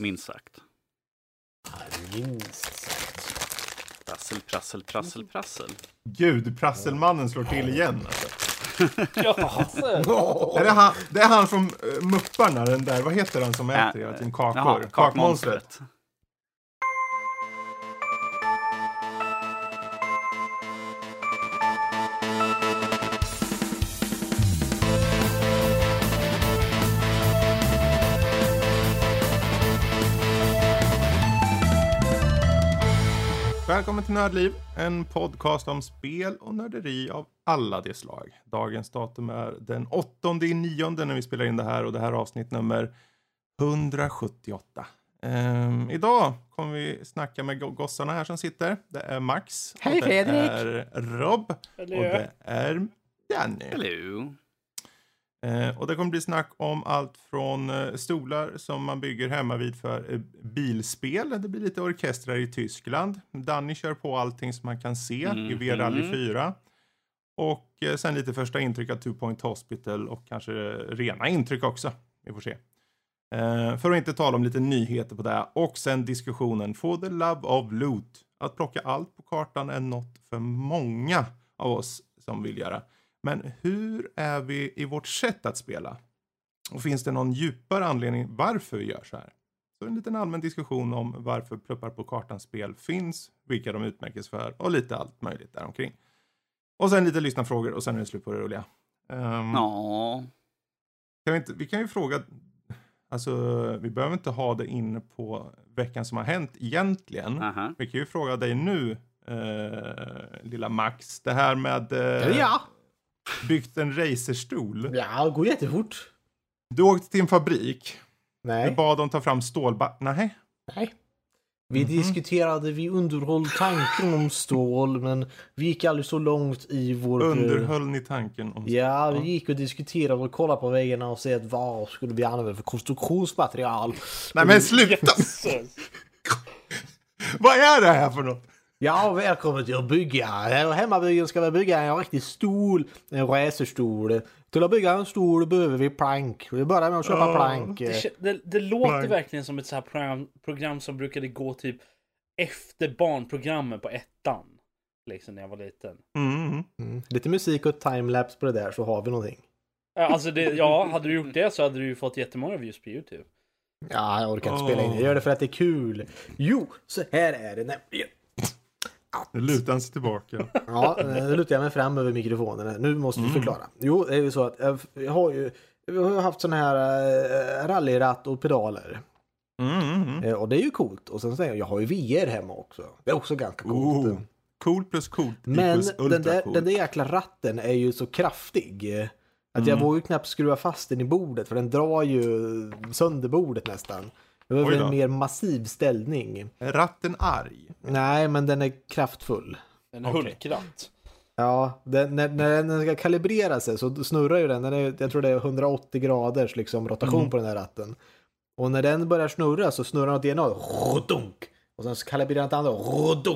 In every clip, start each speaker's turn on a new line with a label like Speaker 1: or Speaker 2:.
Speaker 1: Minst sagt.
Speaker 2: Minst sagt.
Speaker 1: Prassel, prassel, prassel, prassel.
Speaker 3: Gud, Prasselmannen slår till igen. Alltså.
Speaker 2: Ja,
Speaker 3: Är det, han, det är han från uh, Mupparna, den där, vad heter han som äter hela tiden kakor?
Speaker 1: Jaha, kakmonstret.
Speaker 3: Välkommen till Nördliv, en podcast om spel och nörderi av alla de slag. Dagens datum är den 8 i nionde när vi spelar in det här och det här är avsnitt nummer 178. Ehm, idag kommer vi snacka med go- gossarna här som sitter. Det är Max.
Speaker 2: Hej,
Speaker 3: och det
Speaker 2: Fredrik.
Speaker 3: är Rob.
Speaker 2: Eller
Speaker 3: Och det är Danny.
Speaker 1: Hello.
Speaker 3: Eh, och det kommer bli snack om allt från eh, stolar som man bygger hemma vid för eh, bilspel. Det blir lite orkestrar i Tyskland. Danny kör på allting som man kan se i V-rally
Speaker 1: Mhm.
Speaker 3: 4. Och eh, sen lite första intryck av Two Point Hospital och kanske rena intryck också. Vi får se. För att inte tala om lite nyheter på det. Och sen diskussionen For the love of loot. Att plocka allt på kartan är något för många av oss som vill göra. Men hur är vi i vårt sätt att spela? Och finns det någon djupare anledning varför vi gör så här? Så en liten allmän diskussion om varför pluppar på kartan-spel finns, vilka de utmärks för och lite allt möjligt däromkring. Och sen lite lyssnarfrågor och sen är det slut på det roliga. Um,
Speaker 1: Ja.
Speaker 3: kan vi, inte, vi kan ju fråga, alltså vi behöver inte ha det inne på veckan som har hänt egentligen.
Speaker 1: Aha.
Speaker 3: Vi kan ju fråga dig nu, eh, lilla Max, det här med eh,
Speaker 2: Ja,
Speaker 3: byggt en racerstol.
Speaker 2: ja, det går jättefort.
Speaker 3: Du åkte till en fabrik. Du
Speaker 2: Nej,
Speaker 3: bad dem ta fram stålba... Nej.
Speaker 2: nej. Vi diskuterade, vi underhöll tanken om stål, men vi gick aldrig så långt i vår...
Speaker 3: Underhöll ni tanken om...
Speaker 2: Ja, vi gick och diskuterade och kollade på väggarna och se att vad skulle vi använda för konstruktionsmaterial.
Speaker 3: Nej men sluta! Vad är det här för något?
Speaker 2: Ja, välkommen till att bygga. Hemmabyggen ska vi bygga en riktig stol, en racerstol. Till att bygga en stol behöver vi plank. Vi börjar med att köpa
Speaker 3: Ja,
Speaker 2: plank.
Speaker 4: Det, det, det låter
Speaker 3: Blank.
Speaker 4: verkligen som ett så här program, program som brukade gå typ efter barnprogrammen på ettan. Liksom när jag var liten.
Speaker 3: Mm.
Speaker 2: Mm. Lite musik och timelapse på det där så har vi någonting.
Speaker 4: Ja, Alltså det, ja, hade du gjort det så hade du ju fått jättemånga views på YouTube.
Speaker 2: Ja, jag orkar inte
Speaker 3: Åh.
Speaker 2: spela in. Jag gör det för att det är kul. Jo, så här är det nämligen.
Speaker 3: Nu lutar han sig tillbaka.
Speaker 2: Ja, eh, nu lutar jag mig fram över mikrofonen. Nu måste vi förklara. Jo, det är ju så att jag jag har ju vi har haft sån här uh, rallyratt och pedaler.
Speaker 3: Mm, mm, mm.
Speaker 2: Eh, och det är ju coolt. Och sen säger jag, jag har ju VR hemma också. Det är också ganska coolt.
Speaker 3: Oh. Cool plus coolt
Speaker 2: Men
Speaker 3: ultra
Speaker 2: den där,
Speaker 3: cool.
Speaker 2: den där jäkla ratten är ju så kraftig. eh, Att jag
Speaker 3: Mm.
Speaker 2: vågar ju knappt skruva fast den i bordet för den drar ju sönder bordet nästan. Jag behöver en mer massiv ställning.
Speaker 3: Är ratten arg?
Speaker 2: Nej, men den är kraftfull.
Speaker 4: En
Speaker 3: Okej.
Speaker 4: hulkratt.
Speaker 2: Ja, den, när, när den ska kalibrera sig så snurrar ju den. den är, jag tror det är 180 graders liksom, rotation
Speaker 3: Mm.
Speaker 2: på den här ratten. Och när den börjar snurra så snurrar den åt ena hållet. Och sen så kalibrerar den åt andra hållet.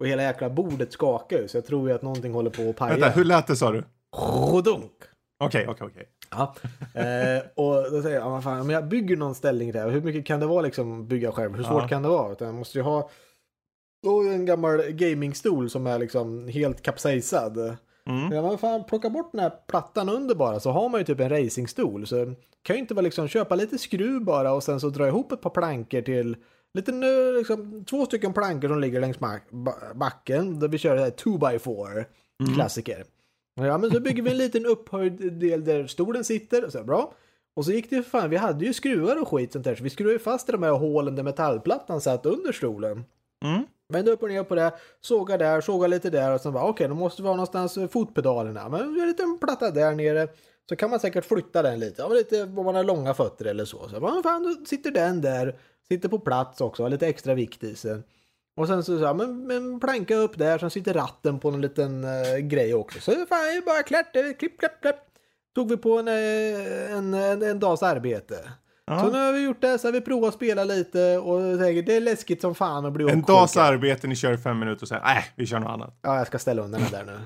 Speaker 2: Och hela jäkla bordet skakar ju. Så jag tror ju att någonting håller på att paja.
Speaker 3: Vänta, hur lät det sa du? Okej, okej, okej.
Speaker 2: Ja, eh, och då säger jag, ja, fan, om jag bygger någon ställning där, hur mycket kan det vara liksom bygga själv? Hur svårt
Speaker 3: Ja.
Speaker 2: kan det vara? Utan jag måste ju ha då en gammal gamingstol som är liksom helt kapsejsad.
Speaker 3: Mm.
Speaker 2: Ja, men fan, plocka bort den här plattan under bara så har man ju typ en racingstol. Så kan ju inte vara liksom köpa lite skruv bara och sen så dra ihop ett par plankor till lite nu, liksom, två stycken plankor som ligger längs backen där vi kör det här 2x4 klassiker. Ja men så bygger vi en liten upphöjd del där stolen sitter och så bra. Och så gick det ju fan, vi hade ju skruvar och skit sånt där så vi skruvade ju fast i de här hålen där metallplattan satt under stolen.
Speaker 3: Mm.
Speaker 2: Vände upp och ner på det, såga där, såga lite där och sen bara okej, då måste vi ha någonstans fotpedalerna. Men en liten platta där nere. Så kan man säkert flytta den lite, ja, lite om man har långa fötter eller så. Så bara, fan, då sitter den där, sitter på plats också, har lite extra vikt i sig. Och sen så, så ja, men, men planka upp där, sen sitter ratten på en liten eh, grej också. Så fan, är bara klart, klipp, klipp, klipp. Tog vi på en, eh, en, en, en dags arbete.
Speaker 3: Ja.
Speaker 2: Så nu har vi gjort det, så har vi provat att spela lite och tänker det är läskigt som fan att bli
Speaker 3: En dags arbete, ni kör i fem minuter och säger nej, vi kör något annat.
Speaker 2: Ja, jag ska ställa undan den där nu.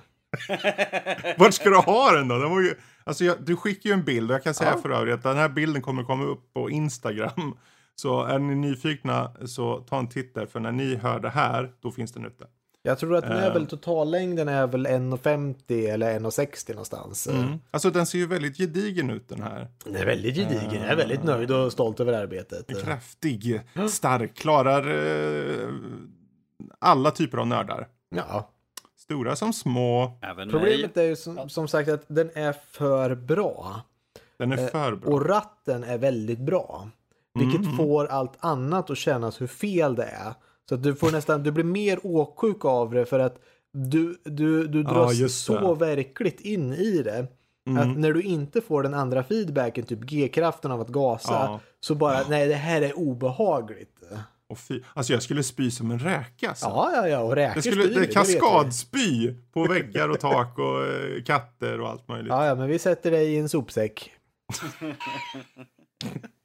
Speaker 3: Vart ska du ha den då? Den var ju, alltså jag, du skickar ju en bild och jag kan säga
Speaker 2: Ja.
Speaker 3: för övrigt att den här bilden kommer komma upp på Instagram Så är ni nyfikna så ta en titt där, för när ni hör det här, då finns den ute.
Speaker 2: Jag tror att den är
Speaker 3: Eh.
Speaker 2: väl totallängden är väl 1,50 eller 1,60 någonstans.
Speaker 3: Mm. Alltså den ser ju väldigt gedigen ut den här.
Speaker 2: Den är väldigt gedigen. Jag är väldigt nöjd och stolt över arbetet.
Speaker 3: Kraftig, stark, klarar eh, alla typer av nördar.
Speaker 2: Ja,
Speaker 3: Stora som små.
Speaker 1: Även
Speaker 2: problemet är ju som, som sagt att den är för bra.
Speaker 3: Den är
Speaker 2: Eh,
Speaker 3: för bra.
Speaker 2: Och ratten är väldigt bra. Vilket
Speaker 3: Mm.
Speaker 2: får allt annat att kännas hur fel det är. Så att du får nästan, du blir mer åksjuk av det för att du, du, du
Speaker 3: Ja,
Speaker 2: dras
Speaker 3: just
Speaker 2: så verkligt in i det.
Speaker 3: Mm.
Speaker 2: Att när du inte får den andra feedbacken, typ G-kraften av att gasa,
Speaker 3: Ja.
Speaker 2: så bara nej det här är obehagligt.
Speaker 3: Och fy, alltså jag skulle spy som en räka. Alltså.
Speaker 2: Ja, ja, ja, och räkor
Speaker 3: Det skulle
Speaker 2: styr,
Speaker 3: det kaskadspy på väggar och tak och eh, katter och allt möjligt.
Speaker 2: Ja, ja, men vi sätter dig i en sopsäck.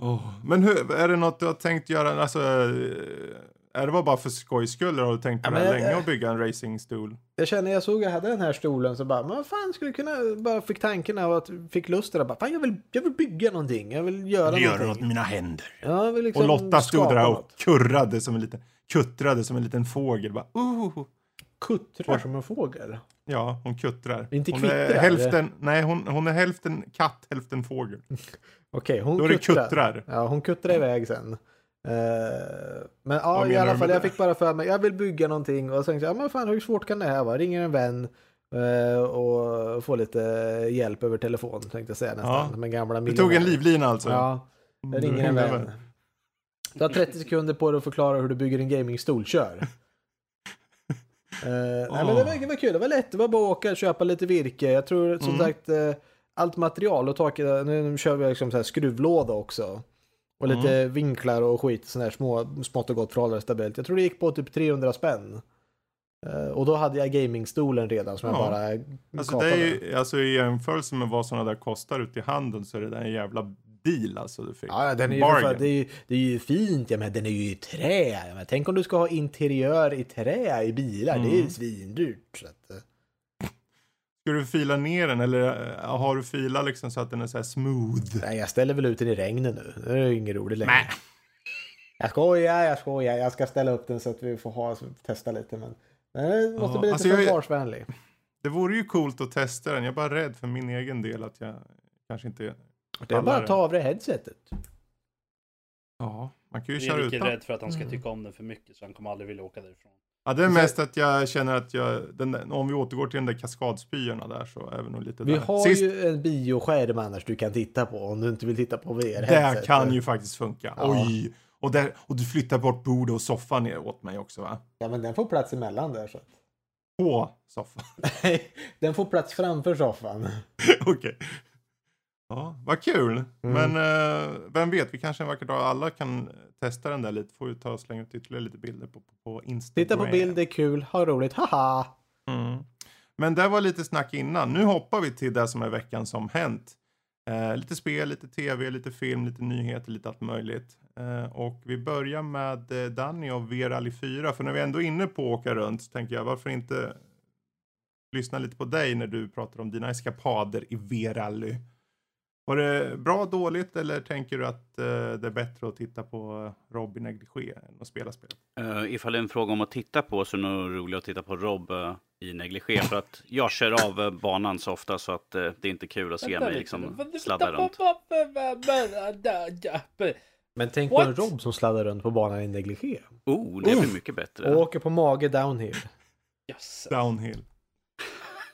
Speaker 3: Åh, Men hur, är det något du har tänkt göra? Alltså, eh, är det bara för skojs skull eller har du tänkt på
Speaker 2: Ja,
Speaker 3: det här
Speaker 2: jag-
Speaker 3: länge att bygga en racingstol?
Speaker 2: Jag känner, jag såg jag hade den här stolen så bara, men vad fan skulle jag kunna, bara fick tanken av att, fick lusten att bara, fan jag vill, jag vill bygga någonting, jag vill göra
Speaker 3: Det gör det åt
Speaker 2: någonting.
Speaker 3: mina händer.
Speaker 2: Ja, jag vill liksom
Speaker 3: Och Lotta stod där och
Speaker 2: något.
Speaker 3: kurrade som en liten, kuttrade som en liten fågel. Bara, uh,
Speaker 2: Kuttrar som en fågel.
Speaker 3: Ja, hon kuttrar.
Speaker 2: Inte
Speaker 3: hon
Speaker 2: kvittrar,
Speaker 3: är hälften, nej hon, hon är hälften katt, hälften fågel.
Speaker 2: Okej, hon
Speaker 3: Då är det
Speaker 2: kuttrar. Ja, hon kuttrar iväg sen. Eh, men ja,
Speaker 3: Vad
Speaker 2: i alla fall, jag fick bara för mig, jag vill bygga någonting och så tänkte jag, ja men fan hur svårt kan det här vara? Ringer en vän eh, och får lite hjälp över telefon, tänkte jag säga nästan.
Speaker 3: Ja.
Speaker 2: Med gamla
Speaker 3: Du tog en livlina alltså?
Speaker 2: Ja, jag ringer en vän. Du har 30 sekunder på dig att förklara hur du bygger en gamingstol, kör. Eh, nej, men det var, det var kul, det var lätt, det var bara att åka och köpa lite virke. Jag tror som
Speaker 3: Mm.
Speaker 2: sagt eh, allt material och tak, nu, nu kör vi liksom så här skruvlåda också. Och lite
Speaker 3: Mm.
Speaker 2: vinklar och skit, sån här små, smått och gott för att hålla det stabilt. Jag tror det gick på typ 300 spänn. Eh, och då hade jag gamingstolen redan som jag
Speaker 3: Ja.
Speaker 2: bara
Speaker 3: Alltså, det
Speaker 2: kapade.
Speaker 3: är, ju- alltså i jämförelse med vad sådana där kostar ute i handeln så är det där en jävla deal alltså du fick.
Speaker 2: Ja, den är ju, för det, är ju, det är ju fint, ja, men den är ju i trä. Ja, men tänk om du ska ha interiör i trä i bilar, det är ju
Speaker 3: Mm.
Speaker 2: svindyrt. Så att, eh.
Speaker 3: Ska du fila ner den eller äh, har du filat liksom så att den är så här smooth?
Speaker 2: Nej, jag ställer väl ut den i regnet nu. Det är ju inget roligt längre.
Speaker 3: Nej.
Speaker 2: Jag skojar, jag skojar. Jag ska ställa upp den så att vi får ha, testa lite. Men den måste
Speaker 3: Ja,
Speaker 2: bli lite
Speaker 3: alltså jag är-
Speaker 2: försvarsvänlig.
Speaker 3: Det vore ju coolt att testa den. Jag är bara rädd för min egen del att jag kanske inte...
Speaker 2: Det är bara att ta av dig headsetet.
Speaker 3: Ja, man kan ju
Speaker 4: Vi är
Speaker 3: köra utan.
Speaker 4: rädd för att han ska tycka om den för mycket så han kommer aldrig vilja åka därifrån.
Speaker 3: Ja, det är mest att jag känner att jag... Den där, om vi återgår till den där kaskadspyorna där så är vi nog lite
Speaker 2: Vi
Speaker 3: där.
Speaker 2: har
Speaker 3: Sist,
Speaker 2: ju en bioskärm annars du kan titta på om du inte vill titta på
Speaker 3: det
Speaker 2: VR-headset.
Speaker 3: kan ju faktiskt funka.
Speaker 2: Ja.
Speaker 3: Oj! Och, där, och du flyttar bort bordet och soffan ner åt mig också va?
Speaker 2: Ja, men den får plats emellan där. Så.
Speaker 3: På soffan.
Speaker 2: Nej, den får plats framför soffan.
Speaker 3: Okej. Ja, vad kul.
Speaker 2: Mm.
Speaker 3: Men eh, vem vet, vi kanske en vacker dag alla kan testa den där lite. Får vi ta och slänga ut ytterligare lite bilder på, på, på Instagram.
Speaker 2: Titta på bild, det är kul, ha roligt, haha!
Speaker 3: Mm. Men det var lite snack innan. Nu hoppar vi till det som är veckan som hänt. Eh, lite spel, lite tv, lite film, lite nyheter, lite allt möjligt. Eh, och vi börjar med eh, Danny och V-rally 4. För när vi ändå är inne på att åka runt så tänker jag varför inte lyssna lite på dig när du pratar om dina eskapader i V-rally. Var det bra, dåligt eller tänker du att eh, det är bättre att titta på Robin negligé än att spela spel?
Speaker 1: Uh, ifall det är en fråga om att titta på så är det nog roligt att titta på Rob eh, i negligé. För att jag kör av eh, banan så ofta så att det är inte kul att se mig liksom sladda runt.
Speaker 2: Men tänk på en
Speaker 4: What?
Speaker 2: Rob som sladdar runt på banan i negligé.
Speaker 1: Oh, det blir mycket bättre.
Speaker 2: Och åker på mage downhill.
Speaker 4: Yes.
Speaker 3: Downhill.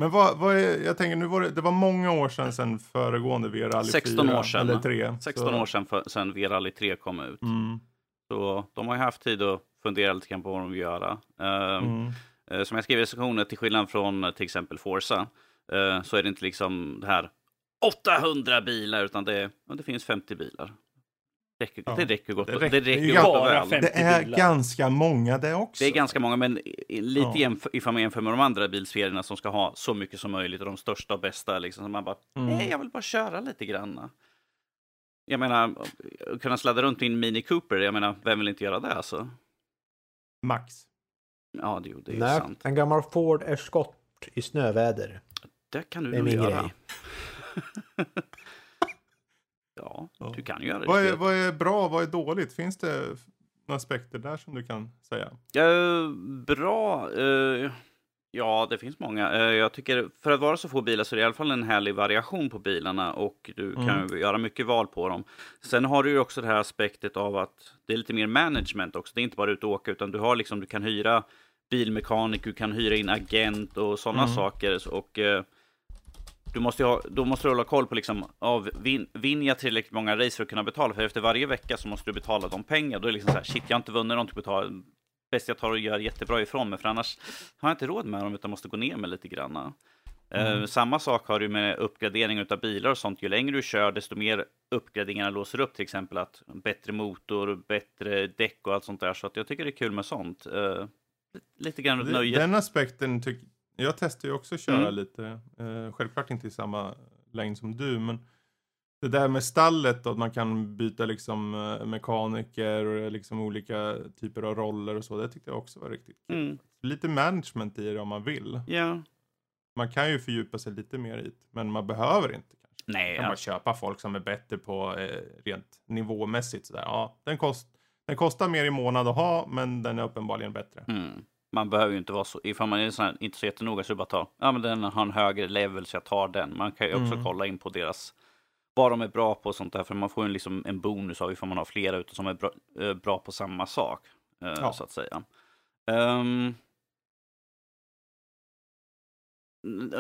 Speaker 3: Men vad, vad är, jag tänker nu var det, det var många år sedan, sedan föregående V-rally
Speaker 1: 16
Speaker 3: 4,
Speaker 1: år sedan.
Speaker 3: Eller 3.
Speaker 1: 16 år sedan, för, sedan V-rally 3 kom ut.
Speaker 3: Mm,
Speaker 1: Så de har ju haft tid att fundera lite grann på vad de vill göra. Ehm,
Speaker 3: mm,
Speaker 1: Eh, Som jag skrev i recensionen, till skillnad från eh, till exempel Forza, eh, så är det inte liksom det här 800 bilar, utan det, det finns 50 bilar. Räcker,
Speaker 3: Ja,
Speaker 1: det räcker gott.
Speaker 3: det räcker-
Speaker 1: räcker,
Speaker 3: det är ju
Speaker 1: gott och
Speaker 4: bara
Speaker 1: väl.
Speaker 4: 50
Speaker 3: Det är
Speaker 4: bilar.
Speaker 3: ganska många det också.
Speaker 1: Det är ganska många, men lite
Speaker 3: Ja.
Speaker 1: jämf- ifall man jämför med de andra bilserierna som ska ha så mycket som möjligt och de största och bästa. Liksom, så man bara,
Speaker 3: Mm.
Speaker 1: nej, jag vill bara köra lite grann. Jag menar, att kunna sladda runt i en Mini Cooper, jag menar, vem vill inte göra det alltså? Max. Ja, det, det är ju
Speaker 2: Nej,
Speaker 1: sant.
Speaker 2: en gammal Ford Escort i snöväder.
Speaker 1: Det kan du nog göra. Ja,
Speaker 3: Ja.
Speaker 1: du kan ju göra det.
Speaker 3: Vad är, vad är bra, vad är dåligt? Finns det några aspekter där som du kan säga?
Speaker 1: Eh, bra. eh, ja, det finns många. Eh, jag tycker för att vara så få bilar så är det i alla fall en härlig variation på bilarna och du kan
Speaker 3: Mm.
Speaker 1: ju göra mycket val på dem. Sen har du ju också det här aspektet av att det är lite mer management också. Det är inte bara ut och åka utan du har liksom, du kan hyra bilmekanik, du kan hyra in agent och sådana
Speaker 3: Mm.
Speaker 1: saker. Och eh, du måste ha, då måste du hålla koll på liksom, av, vin, vinner jag tillräckligt många race för att kunna betala? För efter varje vecka så måste du betala de pengar. Då är det liksom så här, shit, jag har inte vunnit någonting betala. Bäst jag tar och gör jättebra ifrån mig, för annars har jag inte råd med dem, utan måste gå ner med lite grann. Eh, samma sak har du med uppgradering av bilar och sånt. Ju längre du kör, desto mer uppgraderingarna låser upp. Till exempel att bättre motor, bättre däck och allt sånt där. Så att jag tycker det är kul med sånt. Eh, lite grann nöje.
Speaker 3: Den aspekten tycker jag testar ju också att köra
Speaker 1: Mm.
Speaker 3: lite. Eh, självklart inte i samma längd som du, men det där med stallet och att man kan byta liksom eh, mekaniker och liksom olika typer av roller och så. Det tyckte jag också var riktigt kul.
Speaker 1: Mm,
Speaker 3: Lite management i det om man vill.
Speaker 1: ja.
Speaker 3: Man kan ju fördjupa sig lite mer i det, men man behöver inte. kanske.
Speaker 1: Nej,
Speaker 3: Man kan
Speaker 1: ja.
Speaker 3: bara köpa folk som är bättre på eh, rent nivåmässigt sådär. Ja, den, kost, den kostar mer i månad att ha, men den är uppenbarligen bättre.
Speaker 1: Mm. Man behöver ju inte vara så, ifall man är sån här, inte så jättenoga så bara ta, ja men den har en högre level så jag tar den. Man kan ju också
Speaker 3: Mm.
Speaker 1: kolla in på deras, vad de är bra på och sånt där, för man får ju liksom en bonus av ifall man har flera ute som är bra, eh, bra på samma sak, eh,
Speaker 3: Ja.
Speaker 1: så att säga. Um,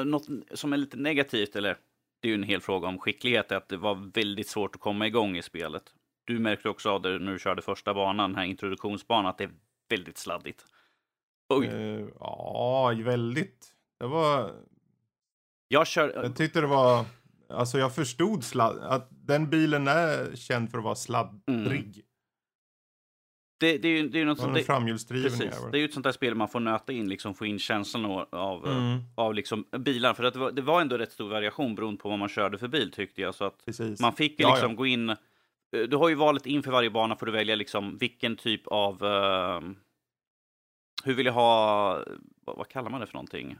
Speaker 1: något som är lite negativt, eller det är ju en hel fråga om skicklighet, är att det var väldigt svårt att komma igång i spelet. Du märkte också av det när du körde första banan, den här introduktionsbanan, att det är väldigt sladdigt. Oj,
Speaker 3: Eh, ja, väldigt. Det var...
Speaker 1: jag kör...
Speaker 3: Jag tyckte det var... Alltså jag förstod sladd, att den bilen är känd för att vara sladdrig.
Speaker 1: Det, det är ju det är något
Speaker 3: var
Speaker 1: Det, precis, det är ju ett sånt där spel man får nöta in, liksom få in känslan av, av,
Speaker 3: Mm,
Speaker 1: av liksom bilar. För att det var, det var ändå rätt stor variation beroende på vad man körde för bil tyckte jag. Så att
Speaker 3: precis.
Speaker 1: man fick ju
Speaker 3: Ja,
Speaker 1: liksom
Speaker 3: ja.
Speaker 1: gå in... eh, Du har ju valet inför varje bana får du välja liksom vilken typ av... eh, hur vill jag ha... Vad, vad kallar man det för någonting?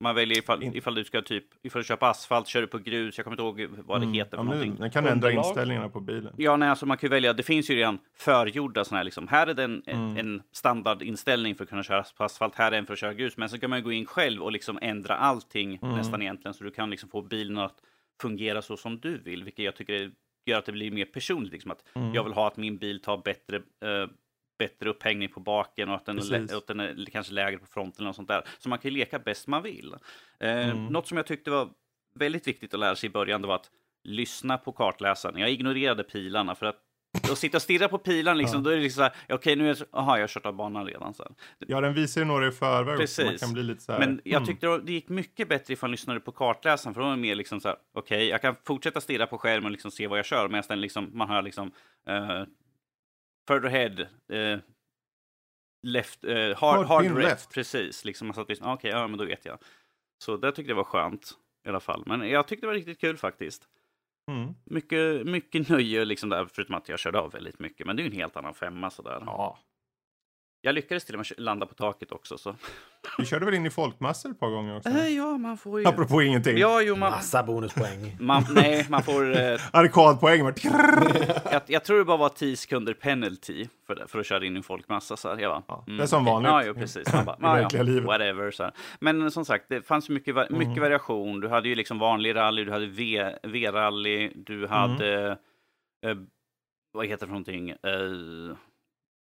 Speaker 1: Man väljer ifall, ifall du ska typ, ifall du köper asfalt, kör du på grus, jag kommer inte ihåg vad det
Speaker 3: Mm.
Speaker 1: heter för
Speaker 3: ja,
Speaker 1: någonting.
Speaker 3: Den kan ändra
Speaker 4: Underlag.
Speaker 3: inställningarna på bilen.
Speaker 1: Ja, nej, alltså man kan välja. Det finns ju redan förgjorda sådana här. Liksom. Här är den en,
Speaker 3: Mm.
Speaker 1: en standardinställning för att kunna köra på asfalt. Här är en för att köra grus. Men så kan man ju gå in själv och liksom ändra allting
Speaker 3: Mm.
Speaker 1: nästan egentligen. Så du kan liksom få bilen att fungera så som du vill. Vilket jag tycker är- gör att det blir mer personligt. Liksom. Att
Speaker 3: Mm.
Speaker 1: Jag vill ha att min bil tar bättre, eh, bättre upphängning på baken och att den, är,
Speaker 3: Precis.
Speaker 1: att den är kanske lägre på fronten och sånt där. Så man kan ju leka bäst man vill. Eh,
Speaker 3: Mm.
Speaker 1: Något som jag tyckte var väldigt viktigt att lära sig i början det var att lyssna på kartläsaren. Jag ignorerade pilarna för att att sitta och stirra på pilarna, liksom,
Speaker 3: Ja.
Speaker 1: då är det liksom så här, okej nu är jag, så- aha, jag har kört av banan redan. Så här.
Speaker 3: Ja, den visar ju några i förväg också. Man
Speaker 1: Precis.
Speaker 3: kan bli lite så här...
Speaker 1: Men jag
Speaker 3: mm.
Speaker 1: tyckte det gick mycket bättre ifall jag lyssnade på kartläsaren, för då var mer liksom så här, okej, jag kan fortsätta stirra på skärmen och liksom se vad jag kör, medan den liksom, man hör liksom, uh, further ahead, eh, left, eh, hard,
Speaker 3: Hard
Speaker 1: hard left.
Speaker 3: left.
Speaker 1: precis, liksom, man satt och lyssnade, okej, ja men då vet jag. Så det tyckte jag var skönt i alla fall, men jag tyckte det var riktigt kul faktiskt.
Speaker 3: Mm.
Speaker 1: Mycket, mycket nöje liksom där, förutom att jag körde av väldigt mycket, men det är ju en helt annan femma sådär.
Speaker 3: Ja.
Speaker 1: Jag lyckades till och med landa på taket också, så.
Speaker 3: Vi körde väl in i folkmassor ett par gånger också?
Speaker 1: Äh, ja, man får ju...
Speaker 3: Apropå ingenting.
Speaker 1: Ja, jo, man,
Speaker 2: Massa bonuspoäng.
Speaker 1: Man, nej, man får... Eh,
Speaker 3: Arkadpoäng.
Speaker 1: jag, jag tror det bara var 10 sekunder penalty för, för att köra in i en folkmassa. Så här. Jag bara,
Speaker 3: Ja,
Speaker 1: mm,
Speaker 3: det är som
Speaker 1: okej.
Speaker 3: vanligt.
Speaker 1: Ja, jo, precis. Man bara,
Speaker 3: I
Speaker 1: ja, ja,
Speaker 3: verkliga livet.
Speaker 1: whatever. Så här. Men som sagt, det fanns ju mycket, va- mycket
Speaker 3: Mm.
Speaker 1: variation. Du hade ju liksom vanlig rally, du hade V- V-rally, du hade... Eh, vad heter det för någonting? Eh,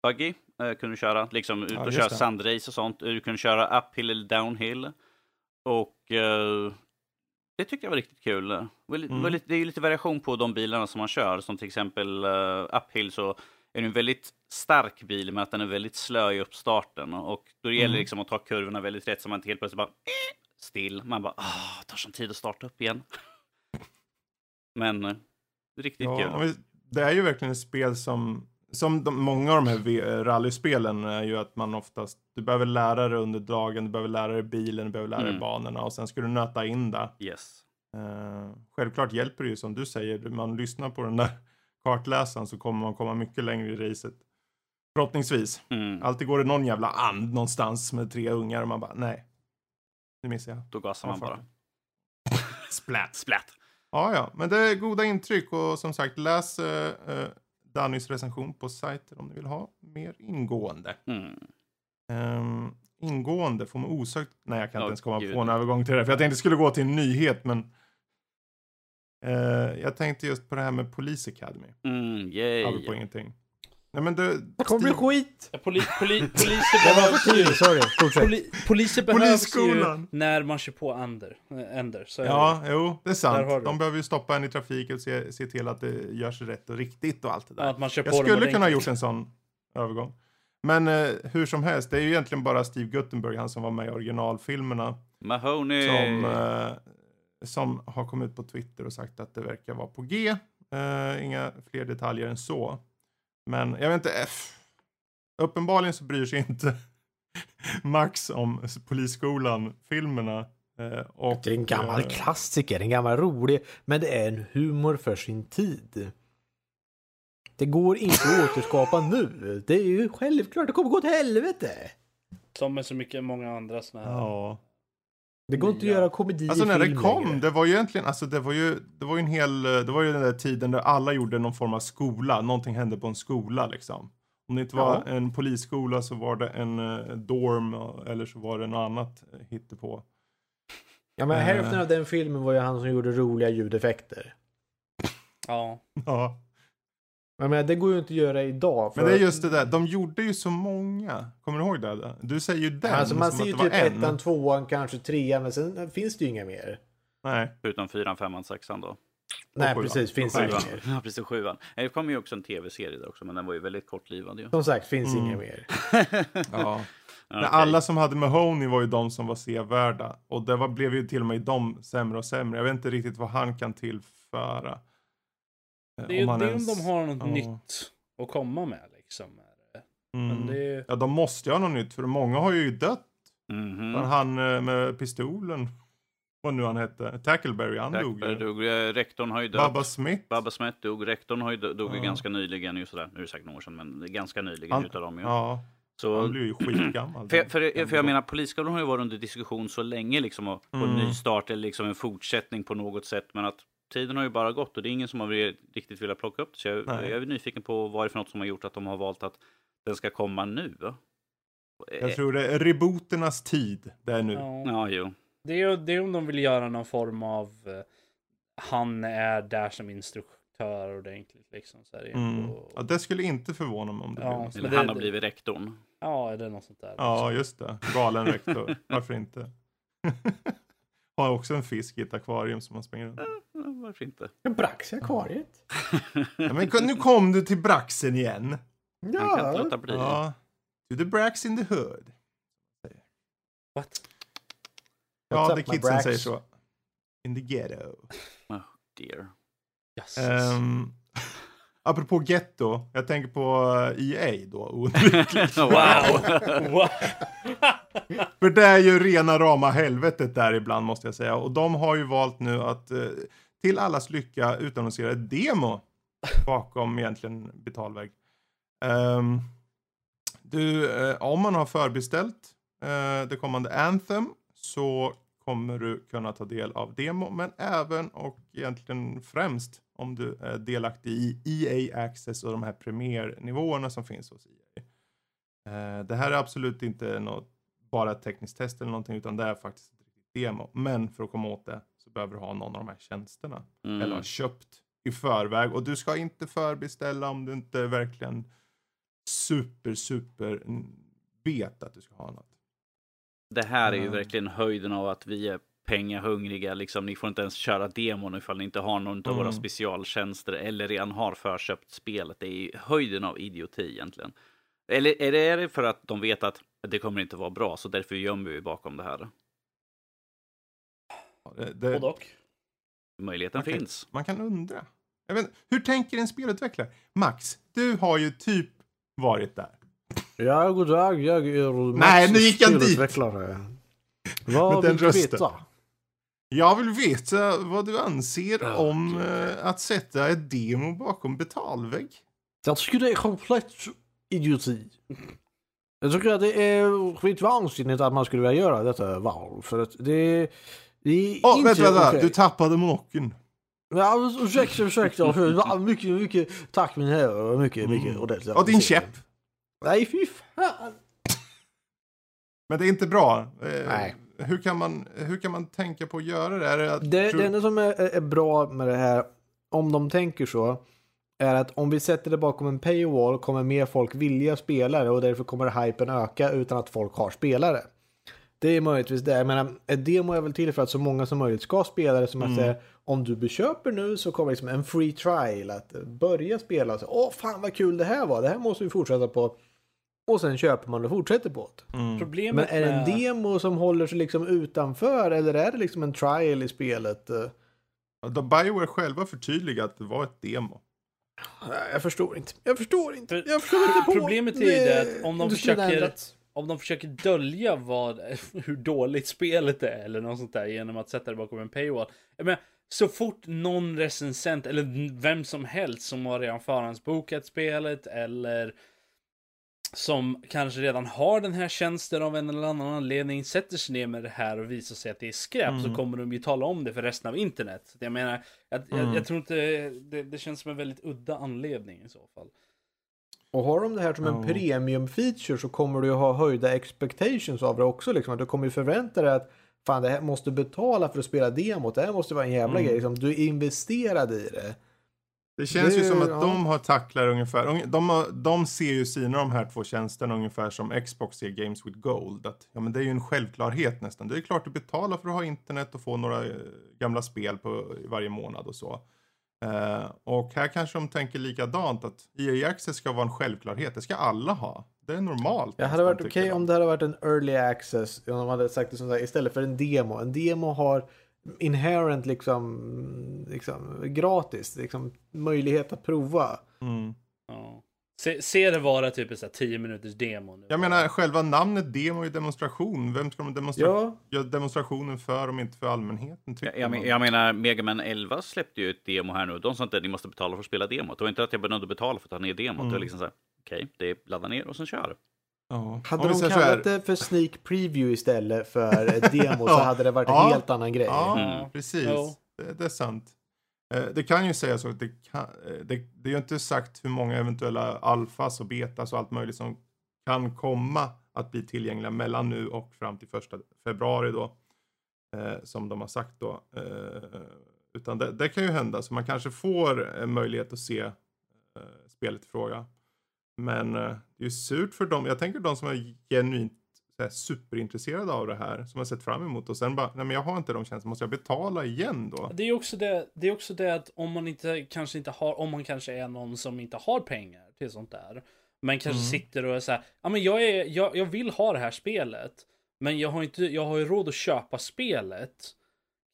Speaker 1: buggy eh, kunde du köra. Liksom ut
Speaker 3: Ja,
Speaker 1: och köra
Speaker 3: det.
Speaker 1: sandrace och sånt. Du kunde köra uphill eller downhill. Och eh, det tyckte jag var riktigt kul. Det, var
Speaker 3: Mm.
Speaker 1: det är ju lite variation på de bilarna som man kör. Som till exempel uh, uphill så är det en väldigt stark bil med att den är väldigt slö i uppstarten. Och då gäller det
Speaker 3: Mm.
Speaker 1: liksom att ta kurvorna väldigt rätt så man inte helt plötsligt bara eh, still. Man bara, ah, tar sån tid att starta upp igen. Men eh, riktigt
Speaker 3: Ja,
Speaker 1: kul.
Speaker 3: det är ju verkligen ett spel som, som de, många av de här rallyspelen är ju att man oftast, du behöver lära dig under dagen, du behöver lära dig bilen, du behöver lära dig
Speaker 1: Mm.
Speaker 3: banorna och sen ska du nöta in det.
Speaker 1: Yes.
Speaker 3: Eh, självklart hjälper det ju som du säger, man lyssnar på den där kartläsaren så kommer man komma mycket längre i racet. Förhoppningsvis.
Speaker 1: Mm.
Speaker 3: Alltid går det någon jävla and någonstans med tre ungar och man bara nej. Nu missar jag.
Speaker 1: Då gasar man bara.
Speaker 3: fan. Splat.
Speaker 1: Splat.
Speaker 3: Ja, ja, men det är goda intryck och som sagt läs eh, eh, Dannys på sajten om ni vill ha mer ingående.
Speaker 1: Mm.
Speaker 3: Ehm, ingående får man osökt... Nej, jag kan
Speaker 1: Ja,
Speaker 3: inte ens komma
Speaker 1: gud.
Speaker 3: på en övergång till det. För jag tänkte skulle gå till en nyhet, men... Eh, jag tänkte just på det här med Police Academy.
Speaker 1: Mm, yay.
Speaker 3: ingenting. Nej, men det...
Speaker 2: Det kommer bli skit!
Speaker 4: Ja, Poli, poli, poliser behövs ju.
Speaker 2: Sorry.
Speaker 4: Poli, poliser behövs ju när man kör på Ender. äh, Ender så är det.
Speaker 3: Ja, jo, det är sant. De behöver ju stoppa en i trafiken och se, se till att det görs rätt och riktigt och allt det där.
Speaker 4: Ja, att man kör
Speaker 3: Jag
Speaker 4: på dem
Speaker 3: skulle kunna ha gjort en sån övergång. Men eh, hur som helst, det är ju egentligen bara Steve Guttenberg, han som var med i originalfilmerna,
Speaker 1: Mahoney.
Speaker 3: som, eh, som har kommit ut på Twitter och sagt att det verkar vara på G. Eh, inga fler detaljer än så. Men jag vet inte, F. uppenbarligen så bryr sig inte Max om Polisskolan-filmerna. Eh, och,
Speaker 2: Det är en gammal
Speaker 3: eh,
Speaker 2: klassiker, en gammal rolig, men det är en humor för sin tid. Det går inte att återskapa nu. Det är ju självklart, det kommer gå till helvete.
Speaker 4: Som med så mycket många andra såna här.
Speaker 3: Ja.
Speaker 2: Det går inte att göra komedi
Speaker 3: Alltså
Speaker 2: i
Speaker 3: när det kom,
Speaker 2: längre.
Speaker 3: det var ju egentligen, alltså det var ju, det var ju en hel, det var ju den där tiden där alla gjorde någon form av skola, någonting hände på en skola liksom. Om det inte var
Speaker 2: Ja.
Speaker 3: en polisskola så var det en eh, dorm och- eller så var det något annat eh, hittepå.
Speaker 2: Ja, men
Speaker 3: Eh.
Speaker 2: hälften av den filmen var ju han som gjorde roliga ljudeffekter.
Speaker 4: Ja.
Speaker 3: Ja.
Speaker 2: Men, men det går ju inte att göra idag.
Speaker 3: Men det är just det där, de gjorde ju så många. Kommer du ihåg det? Du säger ju den
Speaker 2: Alltså man ser ju typ
Speaker 3: en.
Speaker 2: ettan, tvåan, kanske trean, men sen finns det ju inga mer.
Speaker 3: Nej.
Speaker 1: Förutom fyran, femman, sexan då.
Speaker 2: Nej,
Speaker 3: sjuan.
Speaker 2: precis, finns inga mer.
Speaker 1: Ja, precis. Sjuan. Det kom ju också en tv-serie där också, men den var ju väldigt kortlivad ju.
Speaker 2: Som sagt, finns
Speaker 3: Mm.
Speaker 2: inga mer.
Speaker 3: Ja. Men
Speaker 1: Okej.
Speaker 3: alla som hade Mahoney var ju de som var sevärda. Och det var, blev ju till och med de sämre och sämre. Jag vet inte riktigt vad han kan tillföra. Eh,
Speaker 4: Det är ju det är om
Speaker 3: ens-
Speaker 4: de har något
Speaker 3: Ja.
Speaker 4: nytt att komma med liksom.
Speaker 3: Mm.
Speaker 4: Men det är...
Speaker 3: Ja, de måste ju ha något nytt. För många har ju dött.
Speaker 1: Mhm.
Speaker 3: Men Han eh, med pistolen. Vad nu han hette. Tackleberry, han dog
Speaker 1: Tackberg
Speaker 3: ju.
Speaker 1: dog. Eh, Rektorn har ju dött.
Speaker 3: Babba Smith.
Speaker 1: Babba Smith dog. Rektorn har ju dog, dog ju
Speaker 3: Ja.
Speaker 1: ganska nyligen. Ju sådär. Nu är det säkert några år sedan, men det är ganska nyligen
Speaker 3: Han-
Speaker 1: utav dem ju.
Speaker 3: Ja,
Speaker 1: Så
Speaker 3: han blev ju skitgammal.
Speaker 1: För, för, för jag menar, Polisskolan har ju varit under diskussion så länge liksom och, och
Speaker 3: Mm.
Speaker 1: nystart eller liksom en fortsättning på något sätt. Men att tiden har ju bara gått och det är ingen som har riktigt velat plocka upp det. Så jag,
Speaker 3: Nej.
Speaker 1: jag är nyfiken på vad det är för något som har gjort att de har valt att den ska komma nu.
Speaker 3: Jag tror det är rebooternas tid. Det är nu.
Speaker 4: Ja.
Speaker 1: Ja, jo.
Speaker 4: Det, är, det är om de vill göra någon form av... eh, han är där som instruktör ordentligt liksom. Så här,
Speaker 3: Mm.
Speaker 4: och,
Speaker 3: Ja, det skulle inte förvåna mig om det
Speaker 4: Ja,
Speaker 3: något
Speaker 1: Eller
Speaker 4: det-
Speaker 1: han har
Speaker 4: det-
Speaker 1: blivit rektorn.
Speaker 4: ja, eller något sånt där.
Speaker 3: Ja, just det. Galen rektor. Varför inte? Har också en fisk i ett akvarium som man springer runt.
Speaker 1: Ja, varför inte?
Speaker 2: Brax i akvariet.
Speaker 3: Ja, men nu kom du till Braxen igen.
Speaker 1: Han kan inte
Speaker 2: Ja.
Speaker 1: låta bli.
Speaker 3: Ja. To the Brax in the hood.
Speaker 4: What?
Speaker 3: Ja,
Speaker 2: my
Speaker 3: kidsen säger så. In the ghetto.
Speaker 1: Oh, dear.
Speaker 4: Yes.
Speaker 3: Um, apropå getto, jag tänker på eh, EA då.
Speaker 1: wow!
Speaker 4: Wow.
Speaker 3: För det är ju rena rama helvetet där ibland måste jag säga. Och de har ju valt nu att eh, till allas lycka utannonsera ett demo bakom egentligen betalväg. Um, du, eh, om man har förbeställt uh, det kommande Anthem så kommer du kunna ta del av demo, men även och egentligen främst om du är delaktig i EA Access och de här premiärnivåerna som finns hos EA. Det här är absolut inte något bara ett tekniskt test eller någonting, utan det är faktiskt ett riktigt demo. Men för att komma åt det så behöver du ha någon av de här tjänsterna.
Speaker 1: Mm.
Speaker 3: Eller ha köpt i förväg. Och du ska inte förbeställa om du inte verkligen super, super vet att du ska ha något.
Speaker 1: Det här är ju
Speaker 3: Ja.
Speaker 1: verkligen höjden av att vi är pengahungriga. Liksom, ni får inte ens köra demon ifall ni inte har någon av våra
Speaker 3: Mm.
Speaker 1: specialtjänster eller redan har förköpt spelet. Det är ju höjden av idioti egentligen. Eller är det för att de vet att det kommer inte vara bra, så därför gömmer vi bakom det här?
Speaker 3: Det,
Speaker 4: och.
Speaker 1: Möjligheten
Speaker 3: Okej.
Speaker 1: finns.
Speaker 3: Man kan undra. Jag vet, hur tänker en spelutvecklare? Max, du har ju typ varit där.
Speaker 2: Ja, god dag. Jag är
Speaker 3: Nej, nu gick han dit.
Speaker 2: spelutvecklare. Vad vill du veta?
Speaker 3: Jag vill veta vad du anser
Speaker 1: Ja,
Speaker 3: om
Speaker 1: gud.
Speaker 3: eh, att sätta ett demo bakom betalvägg.
Speaker 2: Jag tycker det är komplett idioti. Jag tycker att det är skit vansinnigt att man skulle vilja göra detta val. För att det, det är
Speaker 3: Åh,
Speaker 2: inte
Speaker 3: vänta, vänta,
Speaker 2: okej.
Speaker 3: du tappade monokeln.
Speaker 2: Ja, ursäkta, ursäkta. Mycket, mycket tack min herre. Mycket, mycket ordentligt.
Speaker 3: Och din käpp.
Speaker 2: Nej, fy fan.
Speaker 3: Men det är inte bra. Eh,
Speaker 2: Nej.
Speaker 3: Hur kan, man, hur kan man tänka på att göra det? Är det, att,
Speaker 2: Det,
Speaker 3: tror-
Speaker 2: det enda som är, är bra med det här, om de tänker så, är att om vi sätter det bakom en paywall kommer mer folk vilja spela det och därför kommer hypen öka utan att folk har spelare. Det är möjligtvis det. Jag menar, ett demo är väl till för att så många som möjligt ska spela det. Som att säga, om du beköper nu så kommer liksom en free trial att börja spela. och Så, Åh, fan vad kul det här var. Det här måste vi fortsätta på. Och sen köper man och fortsätter på det. Men
Speaker 4: Problemet
Speaker 2: är det en
Speaker 4: med...
Speaker 2: demo som håller sig liksom utanför eller är det liksom en trial i spelet?
Speaker 3: De Bioware själva förtydligat att det var ett demo.
Speaker 2: Jag förstår inte. Jag förstår inte. Jag förstår inte på
Speaker 4: Problemet är ju det att om de försöker- om de försöker dölja vad, hur dåligt spelet är eller något sånt där genom att sätta det bakom en paywall. Jag menar, så fort någon recensent eller vem som helst som har redan förhandsbokat spelet eller som kanske redan har den här tjänsten av en eller annan anledning sätter sig ner med det här och visar sig att det är skräp så kommer de ju tala om det för resten av internet. Jag menar, jag, jag, jag tror inte det, det känns som en väldigt udda anledning i så fall.
Speaker 2: Och har de det här som en
Speaker 3: Ja.
Speaker 2: premium feature så kommer du ju ha höjda expectations av det också. Liksom. Att Du kommer ju förvänta dig att fan det här måste betala för att spela demot. Det här måste vara en jävla
Speaker 3: Mm.
Speaker 2: grej. Liksom. Du är investerad i det.
Speaker 3: Det känns
Speaker 2: Det-
Speaker 3: ju som att
Speaker 2: ja.
Speaker 3: de har tacklar ungefär, de, har, de ser ju sina de här två tjänsterna ungefär som Xbox ser Games with Gold. Att, ja men det är ju en självklarhet nästan. Det är klart du betalar för att ha internet och få några eh, gamla spel på varje månad och så. Eh, och här kanske de tänker likadant att EA Access ska vara en självklarhet. Det ska alla ha. Det är normalt.
Speaker 2: Det hade varit okej
Speaker 3: de.
Speaker 2: om det hade varit en early access. Om de hade sagt det som där, istället för en demo. En demo har inherent liksom, liksom gratis. Liksom, möjlighet att prova.
Speaker 3: Mm.
Speaker 4: Ja. Se, se det vara typ en sån här 10 minuters demo nu.
Speaker 3: Jag menar själva namnet demo är demonstration. Vem ska de demonstra-
Speaker 2: Ja,
Speaker 3: göra demonstrationen för om inte för allmänheten?
Speaker 1: Jag, jag, men- jag menar, Mega Man 11 släppte ju ett demo här nu. De sa inte att ni måste betala för att spela demot. Det var inte att jag behövde betala för att ta ner demot. Det var liksom så här, okej, det är ladda ner och sen kör.
Speaker 3: Ja.
Speaker 2: hade de
Speaker 3: så här-
Speaker 2: kallat det för sneak preview istället för demo så hade det varit en
Speaker 3: Ja.
Speaker 2: helt annan grej.
Speaker 3: Ja,
Speaker 1: Mm.
Speaker 3: precis.
Speaker 4: Jo.
Speaker 3: Det, det är sant. Eh, Det kan ju sägas så att det, kan, eh, det, det är ju inte sagt hur många eventuella alfas och betas och allt möjligt som kan komma att bli tillgängliga mellan nu och fram till första februari då. Eh, som de har sagt då. Eh, utan det, det kan ju hända så man kanske får en möjlighet att se eh, spelet i fråga. Men eh, det är ju surt för dem. Jag tänker de som är genuint här, superintresserade av det här. Som har sett fram emot och sen bara, nej men jag har inte de tjänsterna, måste jag betala igen då?
Speaker 4: Det är också det, det är också det att om man inte kanske inte har, om man kanske är någon som inte har pengar till sånt där. Men kanske sitter och är så här, ja men jag är, jag, jag vill ha det här spelet. Men jag har inte, jag har ju råd att köpa spelet.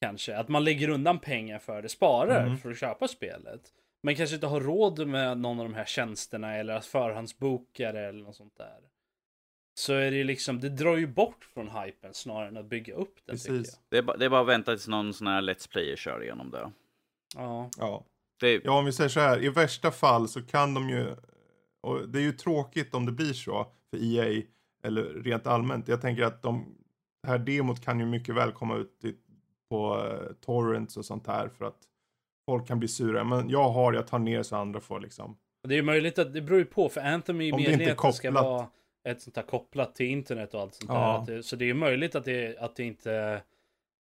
Speaker 4: Kanske, att man lägger undan pengar för det, sparar för att köpa spelet. Men kanske inte har råd med någon av de här tjänsterna eller att förhandsboka det eller något sånt där. Så är det ju liksom, det drar ju bort från hypen snarare än att bygga upp den tycker jag.
Speaker 3: Precis.
Speaker 1: Det är, ba, det är bara att vänta tills någon sån här Let's Player kör igenom det.
Speaker 4: Ja.
Speaker 3: Ja.
Speaker 1: det
Speaker 3: ja, om vi säger så här, i värsta fall så kan de ju, och det är ju tråkigt om det blir så för EA, eller rent allmänt. Jag tänker att de, det här demot kan ju mycket väl komma ut i, på eh, torrents och sånt här för att folk kan bli sura. Men jag har, jag tar ner så andra får liksom.
Speaker 4: Det är möjligt att det beror ju på för Anthem är ju
Speaker 3: det
Speaker 4: meningen att det ska vara ett sånt här kopplat till internet och allt sånt
Speaker 3: Ja.
Speaker 4: där. Det, så det är ju möjligt att det, att det inte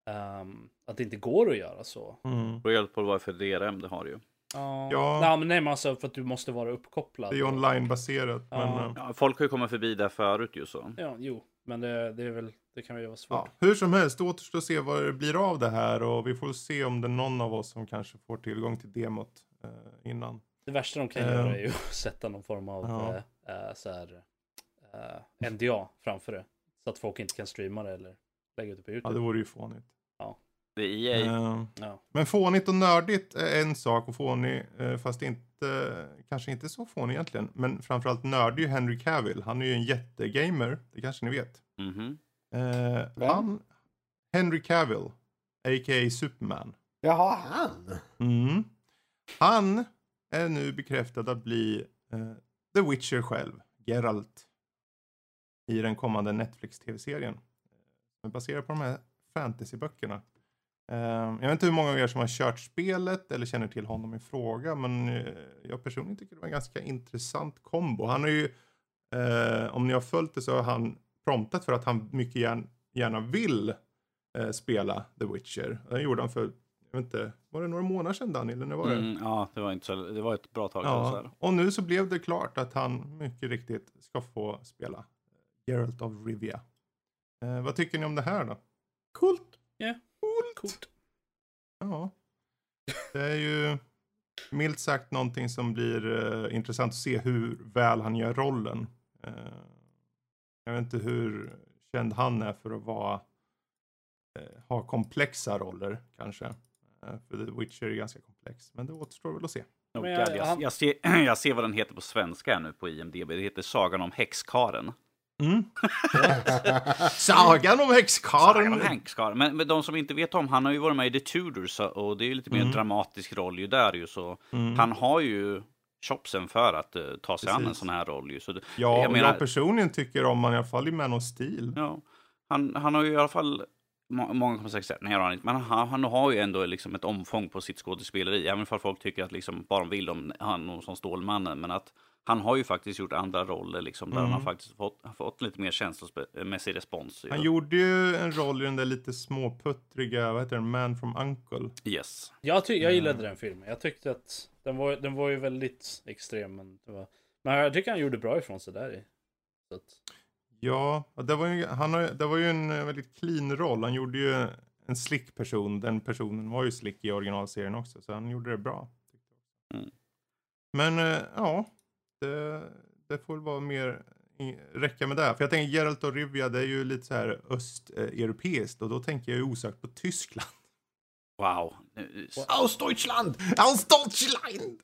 Speaker 4: ehm, att det inte går att göra så.
Speaker 3: Mm.
Speaker 1: beror helt på vad för DRM det har ju.
Speaker 4: Ja.
Speaker 3: Ja.
Speaker 4: Nej, men nej, men alltså för att du måste vara uppkopplad.
Speaker 3: Det är ju online-baserat.
Speaker 4: Ja.
Speaker 3: Men, eh,
Speaker 1: Ja, folk har ju kommit förbi där förut ju så.
Speaker 4: Ja, jo, men det, det är väl, det kan ju vara svårt.
Speaker 3: Ja, hur som helst, det återstår att se vad det blir av det här och vi får se om det är någon av oss som kanske får tillgång till demot eh, innan.
Speaker 4: Det värsta de kan
Speaker 3: Eh.
Speaker 4: göra är ju att sätta någon form av
Speaker 3: Ja.
Speaker 4: eh, eh, så här, eh, NDA framför det. Så att folk inte kan streama det eller lägga ut det på
Speaker 3: Ja,
Speaker 4: YouTube.
Speaker 3: det vore ju fånigt.
Speaker 1: Det är E EA.
Speaker 3: Eh,
Speaker 4: Ja.
Speaker 3: men fånigt och nördigt är en sak och fånig, eh, fast inte, kanske inte så fånig egentligen. Men framförallt nördig är ju Henry Cavill. Han är ju en jättegamer, det kanske ni vet.
Speaker 1: Mhm.
Speaker 3: Eh,
Speaker 2: Vem?
Speaker 3: han, Henry Cavill, a.k.a. Superman.
Speaker 2: Jaha, han.
Speaker 3: Mm. Han är nu bekräftad att bli eh, The Witcher själv, Geralt. I den kommande Netflix-tv-serien. Som är baserad på de här fantasyböckerna. Eh, jag vet inte hur många av er som har kört spelet eller känner till honom i fråga, men eh, jag personligen tycker det var en ganska intressant kombo. Han har ju, eh, om ni har följt det så har han promptat för att han mycket gärna, gärna vill eh, spela The Witcher. Det gjorde han för, jag vet inte, var det några månader sedan Daniel? Eller när var det?
Speaker 1: Mm, ja, det var, inte så, det var ett bra tag.
Speaker 3: Ja, och nu så blev det klart att han mycket riktigt ska få spela Geralt of Rivia. Eh, vad tycker ni om det här då?
Speaker 2: Coolt.
Speaker 4: Coolt.
Speaker 3: Ja, det är ju milt sagt någonting som blir eh, intressant att se hur väl han gör rollen. Eh, jag vet inte hur känd han är för att vara eh, ha komplexa roller kanske. Eh, för The Witcher är ganska komplex, men det återstår väl att se.
Speaker 1: Oh, God,
Speaker 4: jag-
Speaker 1: jag, jag, ser, jag ser vad den heter på svenska nu på IMDB. Det heter Sagan om häxkaren.
Speaker 3: Mm. Sagan om
Speaker 1: Sagan om häxkaren. Men, men de som inte vet om, han har ju varit med i The Tudors och det är ju lite mer
Speaker 3: Mm.
Speaker 1: dramatisk roll ju där ju. Så
Speaker 3: Mm.
Speaker 1: han har ju chopsen för att eh, ta sig an en
Speaker 3: Precis.
Speaker 1: sån här roll ju. Så
Speaker 3: Ja,
Speaker 1: jag
Speaker 3: och
Speaker 1: menar-
Speaker 3: jag personligen tycker om man i alla fall i Man of Steel.
Speaker 1: Ja, han, han har ju i alla fall, må- många kommer säkert säga, nej har inte, men han, han har ju ändå liksom ett omfång på sitt skådespeleri, även om folk tycker att liksom bara de vill om han som Stålmannen, men att han har ju faktiskt gjort andra roller liksom, där han har faktiskt fått, fått lite mer känslomässig respons.
Speaker 3: Han gjorde ju en roll i den där lite småputtriga, vad heter den, Man from Uncle.
Speaker 1: Yes.
Speaker 4: Jag, ty- jag gillade den filmen. Jag tyckte att den var, den var ju väldigt extrem. Men, det var... men jag tycker han gjorde bra ifrån sig där i. Så att,
Speaker 3: Ja, det var ju, han har, det var ju en eh, väldigt clean roll. Han gjorde ju en slick person. Den personen var ju slick i originalserien också, så han gjorde det bra.
Speaker 1: Mm.
Speaker 3: Men eh, ja, det, det får väl vara mer räcka med det. För jag tänker Geralt och Rivia, det är ju lite så här östeuropeiskt och då tänker jag ju osökt på Tyskland.
Speaker 1: Wow.
Speaker 2: Ostdeutschland!
Speaker 3: Ostdeutschland!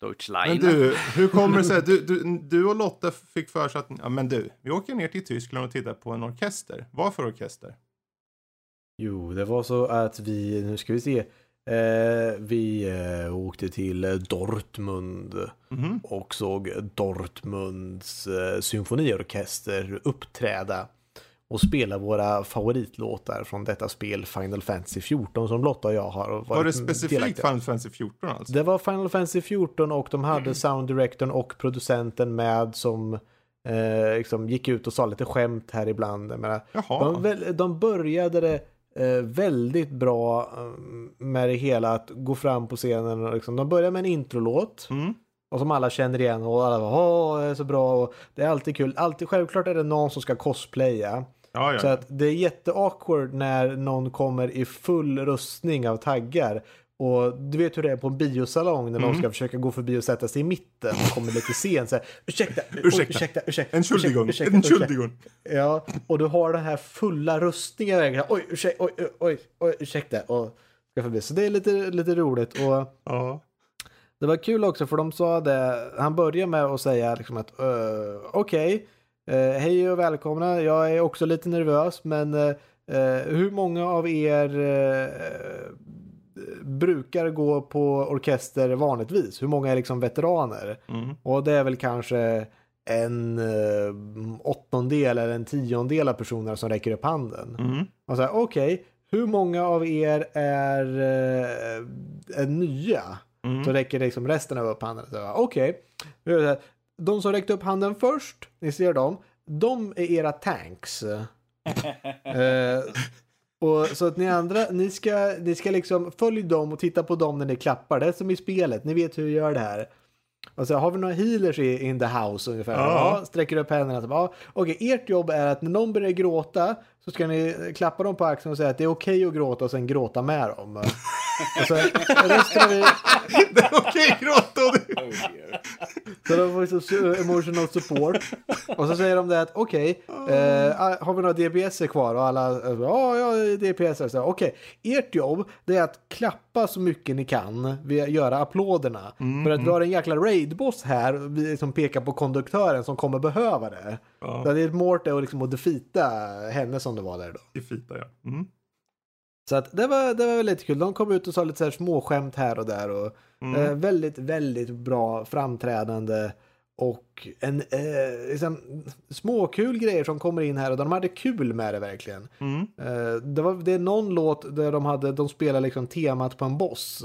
Speaker 1: Deutschland.
Speaker 3: Men du, hur kommer det sig du, du, du och Lotta fick för sig att, ja men du, vi åker ner till Tyskland och tittar på en orkester. Vad för orkester?
Speaker 2: Jo, det var så att vi, nu ska vi se, vi eh, åkte till eh, Dortmund
Speaker 3: Mhm.
Speaker 2: och såg Dortmunds eh, symfoniorkester uppträda och spela våra favoritlåtar från detta spel Final Fantasy 14 som Lotta och jag har varit
Speaker 3: Var det specifikt
Speaker 2: delaktiga.
Speaker 3: Final Fantasy 14 alltså?
Speaker 2: Det var Final Fantasy 14 och de hade sound directorn och producenten med som eh, liksom gick ut och sa lite skämt här ibland. Jag menar, de, de började det eh, väldigt bra eh, med det hela att gå fram på scenen. Och liksom, de började med en introlåt
Speaker 3: Mm.
Speaker 2: och som alla känner igen och alla bara åh, det är så bra och det är alltid kul. Alltid, självklart är det någon som ska cosplaya.
Speaker 3: Ja,
Speaker 2: Så
Speaker 3: ja.
Speaker 2: att det är jätteawkward när någon kommer i full rustning av taggar. Och du vet hur det är på en biosalong när någon
Speaker 3: Mm.
Speaker 2: ska försöka gå förbi och sätta sig i mitten och kommer lite sent. Så här, ursäkta,
Speaker 3: Ursäkta.
Speaker 2: ursäkta, ursäkta,
Speaker 3: En
Speaker 2: ursäkta,
Speaker 3: Schuldigung. En
Speaker 2: ursäkta.
Speaker 3: Schuldigung.
Speaker 2: Ja, och du har den här fulla rustningen. Oj, ursäkta, oj, oj, oj, ursäkta. Och ska förbi. Så det är lite, lite roligt. Och
Speaker 3: Ja.
Speaker 2: det var kul också för de sa det. Han började med att säga liksom att uh, okej, eh, hej och välkomna. Jag är också lite nervös, men eh, hur många av er brukar gå på orkester vanligtvis? Hur många är liksom veteraner?
Speaker 3: Mm.
Speaker 2: Och det är väl kanske en eh, åttondel eller en tiondel av personer som räcker upp handen.
Speaker 3: Mm.
Speaker 2: Och så här, okej, hur många av er är, eh, är nya?
Speaker 3: Mm.
Speaker 2: Så räcker liksom resten av upp handen. Okej, här, de som räckte upp handen först, ni ser dem, de är era tanks. eh, och så att ni andra, ni ska, ni ska liksom följa dem och titta på dem när ni klappar. Det är som i spelet, ni vet hur vi gör det här. Och så har vi några healers in the house ungefär.
Speaker 3: Ja.
Speaker 2: Ja. sträcker upp händerna. Ja, Okej, ert jobb är att när någon börjar gråta så ska ni klappa dem på axeln och säga att det är okej att gråta och sen gråta med dem. Och av er,
Speaker 3: Det är okej gråta och det...
Speaker 2: så de får så su- emotional support. Och så säger de det att okej, eh, har vi några DPS kvar? Och alla, eh, ja, ja, DPS. Okej, ert jobb det är att klappa så mycket ni kan, att göra applåderna. För att vi har en jäkla raidboss här vi, som pekar på konduktören som kommer behöva det.
Speaker 3: Ja.
Speaker 2: Så det är är att, liksom, att defeata henne som det var där då.
Speaker 3: I fita, ja. Mm.
Speaker 2: Så att det var, det var väldigt kul. De kom ut och sa lite så här småskämt här och där. Och,
Speaker 3: Mm.
Speaker 2: eh, väldigt, väldigt bra framträdande. och en eh, liksom, småkul grejer som kommer in här och de hade kul med det verkligen.
Speaker 3: Mm.
Speaker 2: Eh, det, var, det är någon låt där de, hade, de spelar liksom temat på en boss.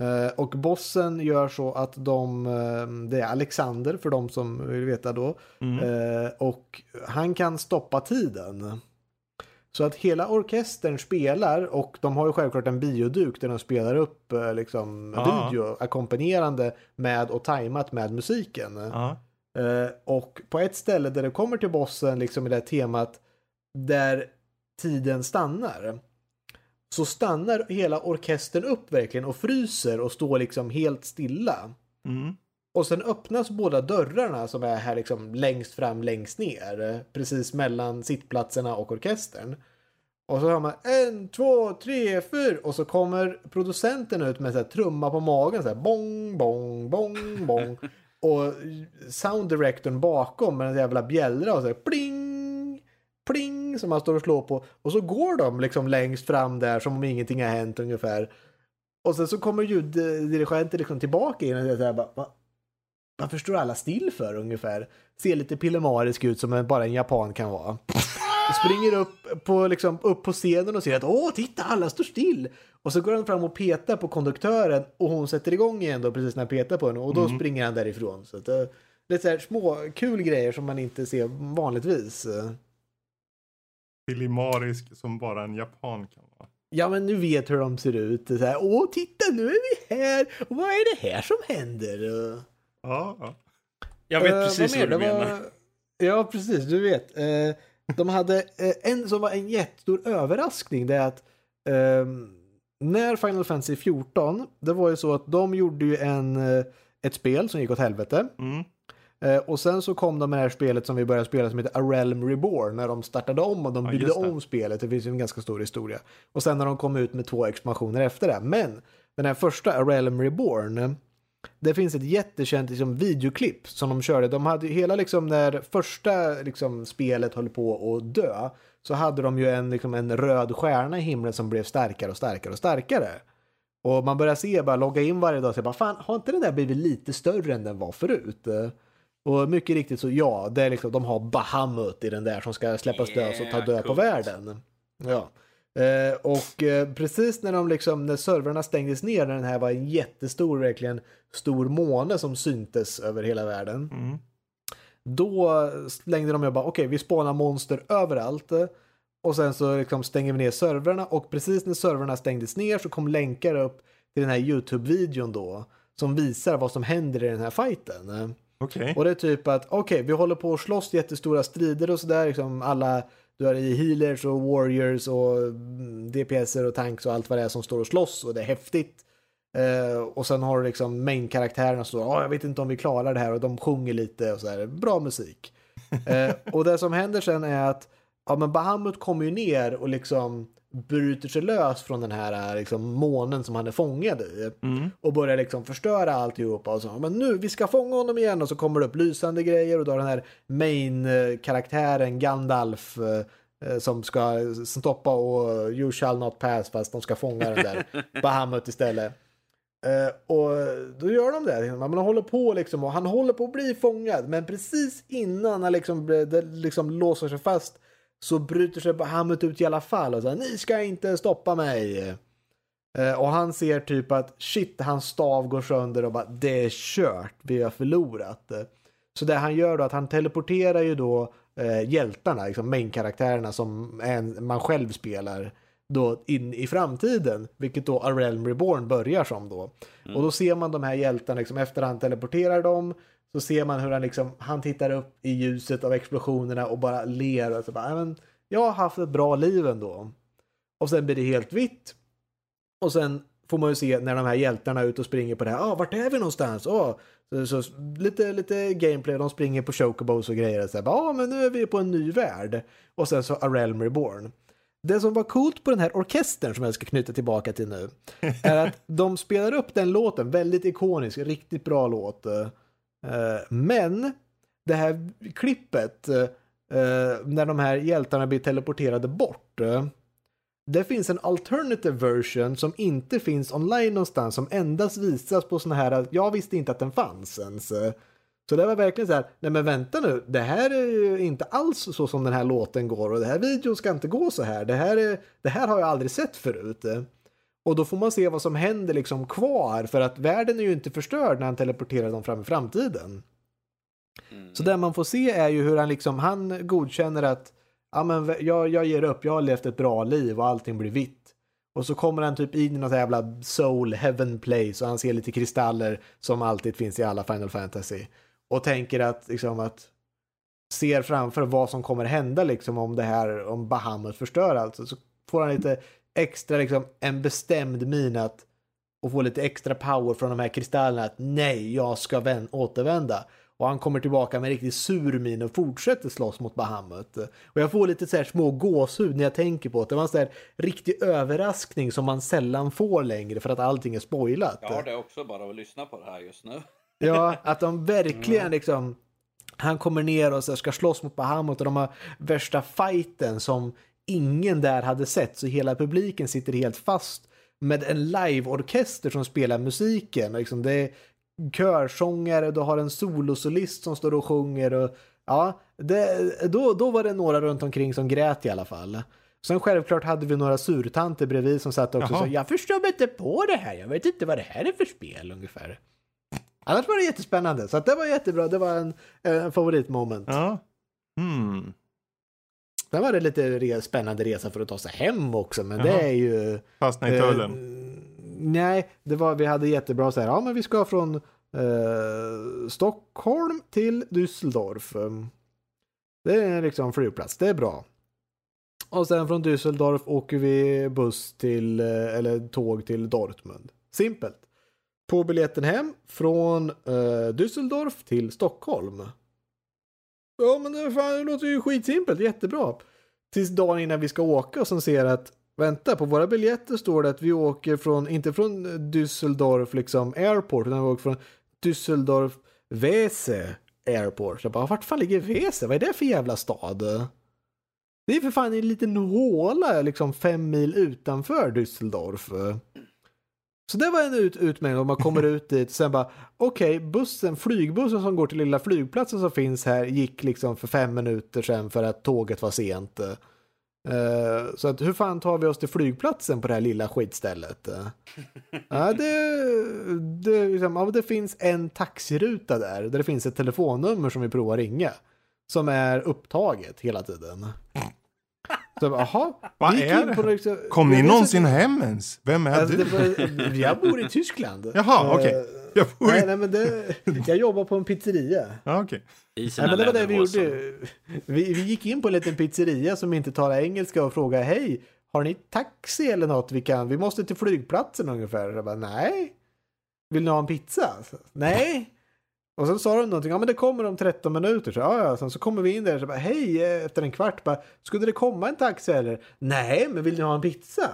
Speaker 2: Eh, och bossen gör så att de, eh, det är Alexander för de som vill veta då.
Speaker 3: Mm.
Speaker 2: Eh, och han kan stoppa tiden. Så att hela orkestern spelar och de har ju självklart en bioduk där de spelar upp liksom
Speaker 3: Ja.
Speaker 2: video ackompanjerande med och tajmat med musiken. Eh, och på ett ställe där det kommer till bossen liksom i det här temat där tiden stannar. Så stannar hela orkestern upp verkligen och fryser och står liksom helt stilla.
Speaker 3: Mm.
Speaker 2: Och sen öppnas båda dörrarna som är här liksom längst fram, längst ner. Precis mellan sittplatserna och orkestern. Och så hör man en, två, tre, fyra och så kommer producenten ut med så här trumma på magen så här bong, bong, bong, bong. och sound directorn bakom med en jävla bjällra och så här pling, pling som man står och slår på. Och så går de liksom längst fram där som om ingenting har hänt ungefär. Och sen så kommer ljuddirigenten liksom tillbaka in och säger bara, "Va- varför står alla still för ungefär? Ser lite pillemarisk ut som en, bara en japan kan vara. Springer upp på, liksom, upp på scenen och ser att åh, titta, alla står still. Och så går han fram och petar på konduktören och hon sätter igång igen då precis när han petar på henne och då springer han därifrån. Så att, eh, det är så här små kul grejer som man inte ser vanligtvis.
Speaker 3: Filimarisk som bara en japan kan vara.
Speaker 2: Ja, men nu vet hur de ser ut. Så här, åh, titta, nu är vi här. Och vad är det här som händer?
Speaker 3: Ja, ja.
Speaker 4: Jag vet
Speaker 2: Eh,
Speaker 4: precis
Speaker 2: mer?
Speaker 4: vad du
Speaker 2: Det var-
Speaker 4: menar.
Speaker 2: Ja, precis. Du vet. Eh, de hade eh, en som var en jättestor överraskning. Det är att ehm, när Final Fantasy 14, det var ju så att de gjorde ju en, ett spel som gick åt helvete.
Speaker 3: Mm.
Speaker 2: Eh, och sen så kom de med det här spelet som vi började spela som heter A Realm Reborn när de startade om och de
Speaker 3: Ja,
Speaker 2: byggde om spelet. Det finns ju en ganska stor historia. Och sen när de kom ut med två expansioner efter det. Men den här första A Realm Reborn det finns ett jättekänt liksom, videoklipp som de körde. De hade hela liksom när första liksom, spelet höll på att dö så hade de ju en, liksom, en röd stjärna i himlen som blev starkare och starkare och starkare. Och man börjar se, bara logga in varje dag och säga, bara fan, har inte den där blivit lite större än den var förut? Och mycket riktigt så ja, det är liksom, de har Bahamut i den där som ska släppas lös och ta
Speaker 1: Yeah,
Speaker 2: död på
Speaker 1: coolt.
Speaker 2: världen. Ja. Eh, och eh, precis när de liksom, när servrarna stängdes ner, när den här var en jättestor, verkligen stor måne som syntes över hela världen.
Speaker 3: Mm.
Speaker 2: Då slängde de ju bara, okej, vi spånar monster överallt. Och sen så liksom stänger vi ner servrarna och precis när servrarna stängdes ner så kom länkar upp till den här YouTube-videon då. Som visar vad som händer i den här fighten.
Speaker 3: Okej.
Speaker 2: Och det är typ att okej, vi håller på att slåss jättestora strider och sådär. Liksom alla, du har i healers och warriors och mm, DPSer och tanks och allt vad det är som står och slåss och det är häftigt. Eh, och sen har du liksom main-karaktärerna som står, "Ja, jag vet inte om vi klarar det här och de sjunger lite och så här. Bra musik. Eh, och det som händer sen är att ja, men Bahamut kommer ju ner och liksom bryter sig lös från den här liksom, månen som han är fångad i
Speaker 3: Mm.
Speaker 2: och börjar liksom förstöra alltihopa och så. Men nu, vi ska fånga honom igen och så kommer det upp lysande grejer och då har den här main-karaktären Gandalf eh, eh, som ska stoppa och you shall not pass fast de ska fånga den där Bahamut istället. Eh, och då gör de det. Man håller på liksom och han håller på att bli fångad men precis innan han liksom, det liksom låser sig fast så bryter sig Bahamut ut i alla fall och säger ni ska inte stoppa mig. Eh, och han ser typ att shit, hans stav går sönder och bara det är kört, vi har förlorat. Så det han gör då att han teleporterar ju då eh, hjältarna, liksom main-karaktärerna som en, man själv spelar då in i framtiden, vilket då A Realm Reborn börjar som då. Och då ser man de här hjältarna liksom efter han teleporterar dem så ser man hur han liksom, han tittar upp i ljuset av explosionerna och bara ler och så bara, "Ja, men jag har haft ett bra liv ändå. Och sen blir det helt vitt. Och sen får man ju se när de här hjältarna är ute och springer på det här. Ah, vart är vi någonstans? Ah, så, så, lite, lite gameplay, de springer på chocobos och grejer. Ja, ah, men nu är vi på en ny värld. Och sen så A Realm Reborn. Det som var coolt på den här orkestern som jag ska knyta tillbaka till nu är att de spelar upp den låten, väldigt ikonisk, riktigt bra låt. Eh, men det här klippet eh, eh, när de här hjältarna blir teleporterade bort. Det finns en alternative version som inte finns online någonstans som endast visas på sådana här, jag visste inte att den fanns ens. Så det var verkligen så här, nej men vänta nu, det här är ju inte alls så som den här låten går och det här videon ska inte gå så här. Det här, är, det här har jag aldrig sett förut. Och då får man se vad som händer liksom kvar för att världen är ju inte förstörd när han teleporterar dem fram i framtiden.
Speaker 1: Mm.
Speaker 2: Så det man får se är ju hur han liksom, han godkänner att ja, men jag, jag ger upp, jag har levt ett bra liv och allting blir vitt. Och så kommer han typ in i något jävla soul heaven place och han ser lite kristaller som alltid finns i alla Final Fantasy. Och tänker att liksom att ser framför vad som kommer hända liksom om det här, om Bahamut förstör alltså. Så får han lite extra liksom en bestämd min att och får lite extra power från de här kristallerna att nej, jag ska vän- återvända. Och han kommer tillbaka med en riktigt sur min och fortsätter slåss mot Bahamut. Och jag får lite så här små gåshud när jag tänker på det. Det var en så här riktig överraskning som man sällan får längre för att allting är spoilat.
Speaker 1: Jag har det också bara att lyssna på det här just nu.
Speaker 2: Ja, att de verkligen liksom... Han kommer ner och så ska slåss mot Bahamut och de har värsta fighten som ingen där hade sett. Så hela publiken sitter helt fast med en liveorkester som spelar musiken. Liksom det är körsångare, du har en solosolist som står och sjunger. Och, ja, det, då, då var det några runt omkring som grät i alla fall. Sen självklart hade vi några surtanter bredvid som satt också och sa jag förstår mig inte på det här, jag vet inte vad det här är för spel ungefär. Annars var det jättespännande, så det var jättebra, det var en, en favoritmoment.
Speaker 3: Ja. Hmm.
Speaker 2: Sen var det lite re spännande resa för att ta sig hem också, men det
Speaker 3: Jaha.
Speaker 2: är ju...
Speaker 3: Fastna i
Speaker 2: eh,
Speaker 3: tullen.
Speaker 2: nej, det var, vi hade jättebra så här, ja men vi ska från eh, Stockholm till Düsseldorf. Det är liksom flygplats, det är bra. Och sen från Düsseldorf åker vi buss till, eh, eller tåg till Dortmund. Simpelt. På biljetten hem från eh, Düsseldorf till Stockholm. Ja men det, fan, det låter ju skitsimpelt, jättebra. Tills dagen innan vi ska åka och som ser att vänta på våra biljetter står det att vi åker från, inte från Düsseldorf liksom airport utan vi åker från Düsseldorf Wese airport. Så jag bara, vart fan ligger Wese? Vad är det för jävla stad? Det är för fan en liten håla liksom fem mil utanför Düsseldorf. Så det var en ut utmaning och man kommer ut dit och sen bara okej bussen, flygbussen som går till lilla flygplatsen som finns här gick liksom för fem minuter sedan för att tåget var sent. Eh, så att hur fan tar vi oss till flygplatsen på det här lilla skitstället? Eh, ja, det, det, liksom, ja, det finns en taxiruta där, där det finns ett telefonnummer som vi provar ringa. Som är upptaget hela tiden. Så jag.
Speaker 3: Vad
Speaker 2: vi
Speaker 3: är
Speaker 2: in
Speaker 3: det?
Speaker 2: liksom-
Speaker 3: Kom ni
Speaker 2: är så-
Speaker 3: någonsin hem ens? Vem är
Speaker 2: Alltså,
Speaker 3: du?
Speaker 2: var, jag bor i Tyskland.
Speaker 3: Jaha, okej.
Speaker 2: Eh,
Speaker 3: Jag bor
Speaker 2: Nej,
Speaker 3: i...
Speaker 2: nej, men det, jag jobbar på en pizzeria.
Speaker 3: Okej.
Speaker 1: I
Speaker 2: Nej,
Speaker 1: sina
Speaker 2: men det var det vi gjorde. Vi, vi gick in på en liten pizzeria som inte talar engelska och frågade hej, har ni taxi eller något vi kan? Vi måste till flygplatsen ungefär. Jag bara, nej. Vill ni ha en pizza? Så, nej. Och sen sa de någonting, ja men det kommer om 13 minuter. Så, ja, ja. Sen så kommer vi in där och så bara, hej, eh, efter en kvart, bara, skulle det komma en taxi eller? Nej, men vill ni ha en pizza?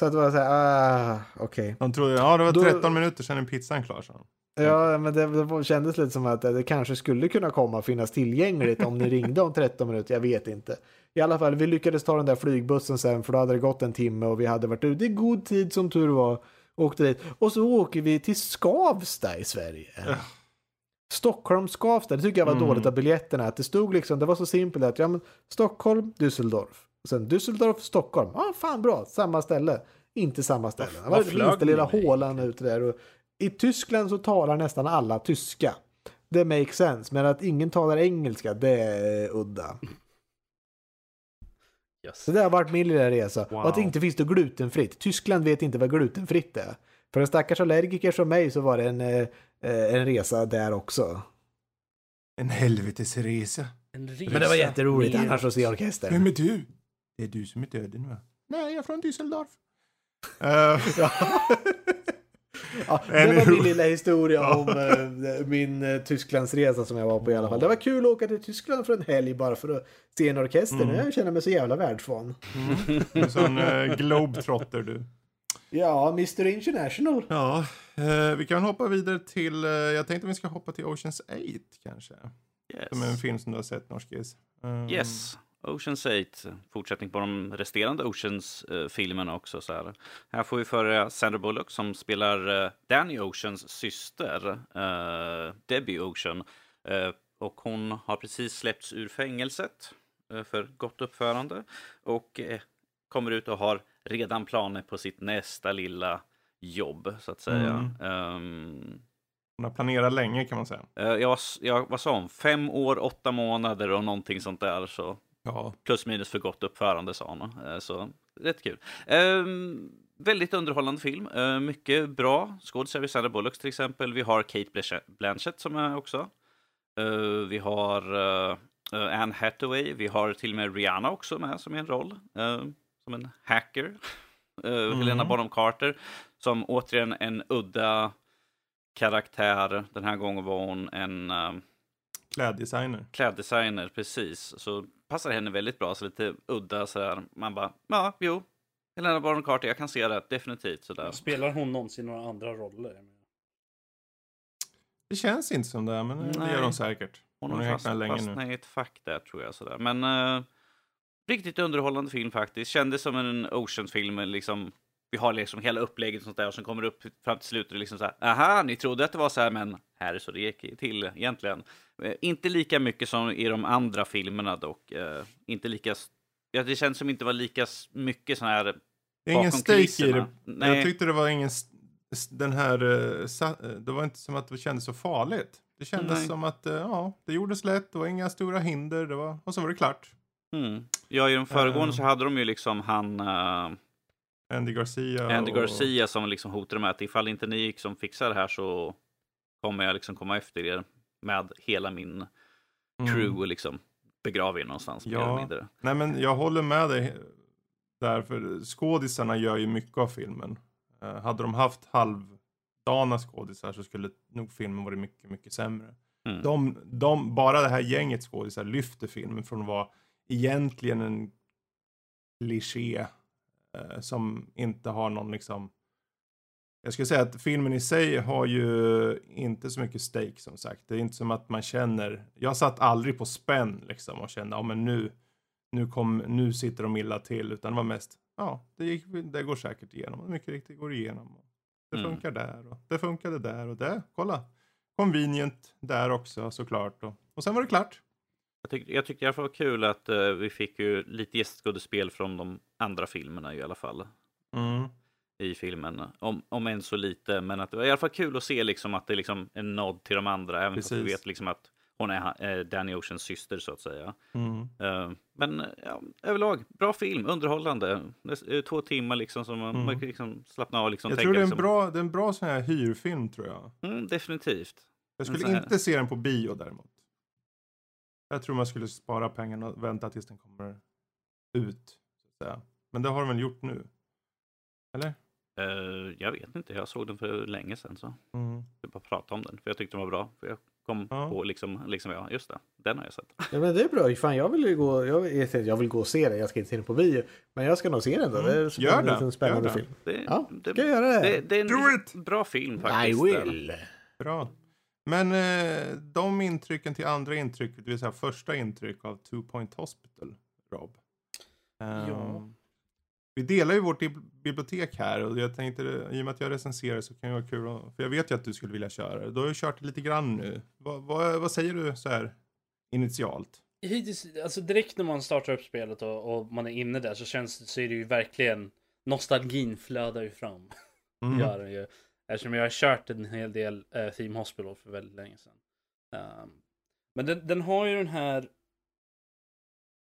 Speaker 2: Så att det var så här, ah, okej.
Speaker 3: De trodde, ja det var
Speaker 2: Då-
Speaker 3: 13 minuter sedan är pizzan klar, de.
Speaker 2: Ja, men det, det kändes lite som att det kanske skulle kunna komma finnas tillgängligt om ni ringde om 13 minuter. Jag vet inte. I alla fall, vi lyckades ta den där flygbussen sen för då hade det gått en timme och vi hade varit ute i god tid som tur var. Åkte dit. Och så åker vi till Skavsta i Sverige. Stockholm, Skavsta, det tycker jag var
Speaker 3: Mm.
Speaker 2: dåligt av biljetterna. Att det stod liksom, det var så simpelt att ja men Stockholm, Düsseldorf. Och sen Düsseldorf, Stockholm. Ja, fan bra, samma ställe. Inte samma ställe. Det var
Speaker 1: flög
Speaker 2: minsta lilla hålan ute där. Och I Tyskland så talar nästan alla tyska. Det makes sense, men att ingen talar engelska, det är udda.
Speaker 1: Yes.
Speaker 2: Så det har varit min lilla resa.
Speaker 3: Wow.
Speaker 2: Och att det inte finns något glutenfritt. Tyskland vet inte vad glutenfritt är. För en stackars allergiker som mig så var det en, eh, en resa där också.
Speaker 3: En helvetesresa.
Speaker 4: En resa
Speaker 2: Men det var jätteroligt
Speaker 4: neråt.
Speaker 2: annars att se orkestern.
Speaker 3: Vem är du? Det är du som är döden va? Nej, jag är från Düsseldorf. Uh,
Speaker 2: Ja. det var min lilla historia om eh, min eh, Tysklandsresa som jag var på i alla fall. Det var kul att åka till Tyskland för en helg bara för att se en orkester.
Speaker 3: Mm.
Speaker 2: Jag känner mig så jävla världsvan.
Speaker 3: en sån uh, globetrotter du.
Speaker 2: Ja, Mr International.
Speaker 3: Ja, eh, vi kan hoppa vidare till, eh, jag tänkte vi ska hoppa till Oceans 8 kanske. Som är en
Speaker 1: Yes.
Speaker 3: film som du har sett, Norskis. Um,
Speaker 1: yes. Oceans 8, fortsättning på de resterande Oceans-filmerna också. Så här. här får vi föra Sandra Bullock som spelar uh, Danny Oceans syster, uh, Debbie Ocean. Uh, och hon har precis släppts ur fängelset för gott uppförande och kommer ut och har redan planer på sitt nästa lilla jobb, så att säga. Mm. Um,
Speaker 3: hon har planerat länge kan man säga.
Speaker 1: Jag, jag, vad sa hon? Fem år, åtta månader och någonting sånt där. Så Ja. Plus minus för gott uppförande sa hon. Eh, så rätt kul. Um, väldigt underhållande film. Uh, mycket bra skådisar. Sandra Bullock till exempel. Vi har Kate Blanchett som är också. Uh, vi har uh, Anne Hathaway. Vi har till och med Rihanna också med som är en roll. som en hacker. Mm. Helena Bonham Carter. Som återigen en udda karaktär. Den här gången var hon en
Speaker 3: Kläddesigner.
Speaker 1: Kläddesigner, precis. Så passar henne väldigt bra, så lite udda sådär. Man bara, ja, jo. Helena Bonham Carter, jag kan se det, definitivt sådär.
Speaker 4: Spelar hon någonsin några andra roller?
Speaker 3: Det känns inte som det, men Nej. det gör hon säkert.
Speaker 1: Hon, hon har fast, länge fastnat i ett fack där tror jag. Sådär. Men uh, riktigt underhållande film faktiskt. Kändes som en Ocean-film, liksom vi har liksom hela upplägget och sånt där och sen kommer det upp fram till slutet och liksom så här, aha, ni trodde att det var så här, men här är så det gick till egentligen. Eh, inte lika mycket som i de andra filmerna dock. Eh, inte lika, ja, det känns som inte var lika mycket sån här
Speaker 3: ingen stake i det. Nej. Jag tyckte det var ingen, den här, eh, det var inte som att det kändes så farligt. Det kändes Nej. som att, ja, det gjordes lätt, det var inga stora hinder, det var, och så var det klart.
Speaker 1: Mm. Ja, i de föregående uh. så hade de ju liksom han, uh,
Speaker 3: Andy Garcia.
Speaker 1: Andy Garcia och... som liksom hotade med att ifall inte ni liksom fixar det här så kommer jag liksom komma efter er med hela min mm. crew och liksom begrava er någonstans.
Speaker 3: Ja. Nej men jag håller med dig där, för skådisarna gör ju mycket av filmen. Uh, hade de haft halvdana skådisar så skulle nog filmen varit mycket, mycket sämre. Mm. De, de, bara det här gänget skådisar lyfter filmen från att vara egentligen en kliché eh, som inte har någon liksom jag skulle säga att filmen i sig har ju inte så mycket stake som sagt. Det är inte som att man känner, jag satt aldrig på spänn liksom och kände, ja men nu, nu, kom, nu sitter de illa till. Utan det var mest, ja det, gick, det går säkert igenom. Mycket riktigt går igenom. Det mm. funkar där och det funkade där och det. Kolla, convenient där också såklart. Och, och sen var det klart.
Speaker 1: Jag, tyck, jag tyckte i alla fall var kul att uh, vi fick ju lite gästskådespel från de andra filmerna i alla fall.
Speaker 3: Mm.
Speaker 1: I filmen, om, om än så lite. Men att det var i alla fall kul att se liksom att det är liksom en nod till de andra. Även Precis. fast vi vet liksom att hon är uh, Danny Oceans syster så att säga.
Speaker 3: Mm.
Speaker 1: Uh, men ja, överlag, bra film, underhållande. Två timmar liksom som man, mm. man liksom slappna av. Liksom,
Speaker 3: jag tror det är, en liksom... bra, det är en bra sån här hyrfilm tror jag.
Speaker 1: Mm, definitivt.
Speaker 3: Jag skulle inte se den på bio däremot. Jag tror man skulle spara pengarna och vänta tills den kommer ut. Så att säga. Men det har de väl gjort nu? Eller?
Speaker 1: Uh, jag vet inte, jag såg den för länge sedan så.
Speaker 3: Mm.
Speaker 1: Jag bara prata om den, för jag tyckte den var bra. För jag kom ja. på liksom, liksom, ja just det, den har jag sett.
Speaker 2: Ja men det är bra, fan jag vill ju gå, jag, jag vill gå och se den, jag ska inte se den på bio. Men jag ska nog se den då, mm. det är
Speaker 3: Gör det.
Speaker 2: en spännande
Speaker 3: Gör
Speaker 2: film.
Speaker 1: Det,
Speaker 2: ja,
Speaker 1: det,
Speaker 2: ska jag göra det?
Speaker 1: Det, det är en
Speaker 3: Do it!
Speaker 1: bra film faktiskt.
Speaker 2: I will.
Speaker 3: Bra. Men eh, de intrycken till andra intryck, det vill säga första intryck av Two Point Hospital, Rob. Um, ja. Vi delar ju vårt bibliotek här och jag tänkte, i och med att jag recenserar så kan det vara kul, för jag vet ju att du skulle vilja köra det. Du har ju kört lite grann nu. Vad, vad, vad säger du så här initialt?
Speaker 4: Hittills, alltså direkt när man startar upp spelet och, och man är inne där så känns det, så är det ju verkligen nostalgin flödar ju fram. Mm. Gör den ju. Eftersom jag har kört en hel del uh, Theme Hospital för väldigt länge sedan. Um, men den, den, har ju den här...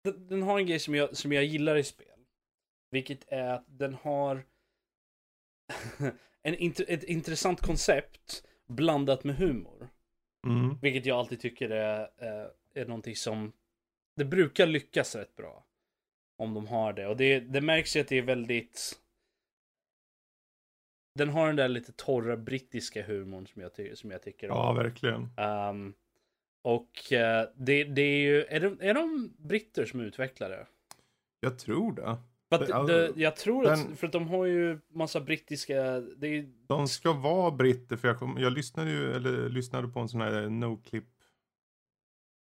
Speaker 4: Den, den, har en grej som jag, som jag gillar i spel. Vilket är att den har en, ett intressant koncept blandat med humor.
Speaker 3: Mm.
Speaker 4: Vilket jag alltid tycker är, är, är någonting som det brukar lyckas rätt bra. Om de har det. Och det, det märks ju att det är väldigt den har den där lite torra brittiska humorn som jag, som jag tycker
Speaker 3: om. Ja, verkligen.
Speaker 4: Um, och uh, det, det är ju, är de, är de britter som utvecklar det?
Speaker 3: Jag tror det.
Speaker 4: But det, jag tror den, att, för att de har ju massa brittiska... Det är...
Speaker 3: De ska vara britter, för jag, kom, jag lyssnade ju, eller lyssnade på en sån här no-clip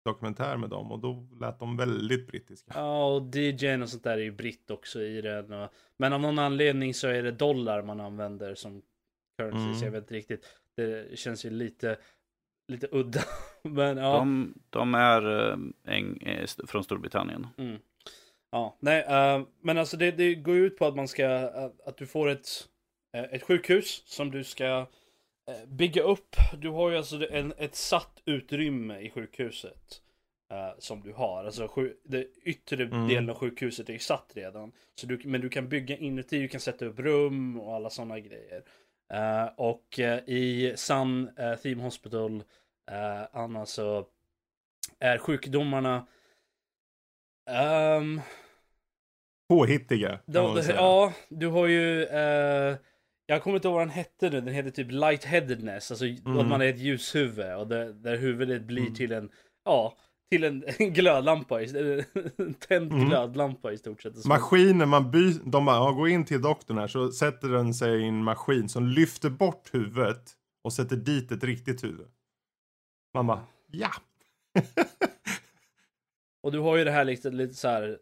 Speaker 3: dokumentär med dem och då lät de väldigt brittiska.
Speaker 4: Ja, och DJn och sånt där är ju britt också i den. Och, men av någon anledning så är det dollar man använder som currency,
Speaker 3: Mm.
Speaker 4: så jag vet inte riktigt. Det känns ju lite, lite udda. men ja.
Speaker 1: De, de är eh, eng, eh, från Storbritannien.
Speaker 4: Mm. Ja, nej, eh, men alltså det, det går ut på att man ska, att, att du får ett, eh, ett sjukhus som du ska eh, bygga upp. Du har ju alltså en, ett satt utrymme i sjukhuset. eh, som du har. Alltså sju, det yttre
Speaker 3: Mm.
Speaker 4: delen av sjukhuset är ju satt redan. Så du, men du kan bygga inuti, du kan sätta upp rum och alla sådana grejer. Eh, och eh, i Sun uh, Theme Hospital, uh, Anna, så är sjukdomarna ehm,
Speaker 3: Påhittiga.
Speaker 4: de, ja, du har ju... eh, jag kommer inte ihåg vad den hette nu. Den heter typ lightheadedness. Alltså
Speaker 3: Mm.
Speaker 4: att man är ett ljushuvud. Och där, där huvudet blir
Speaker 3: Mm.
Speaker 4: till en... Ja, till en, en glödlampa. En tänd
Speaker 3: Mm.
Speaker 4: glödlampa i stort sett.
Speaker 3: Maskinen man byter, de bara, ja, gå in till doktorn här så sätter den sig i en maskin som lyfter bort huvudet och sätter dit ett riktigt huvud. Man bara, ja.
Speaker 4: Och du har ju det här lite, lite så här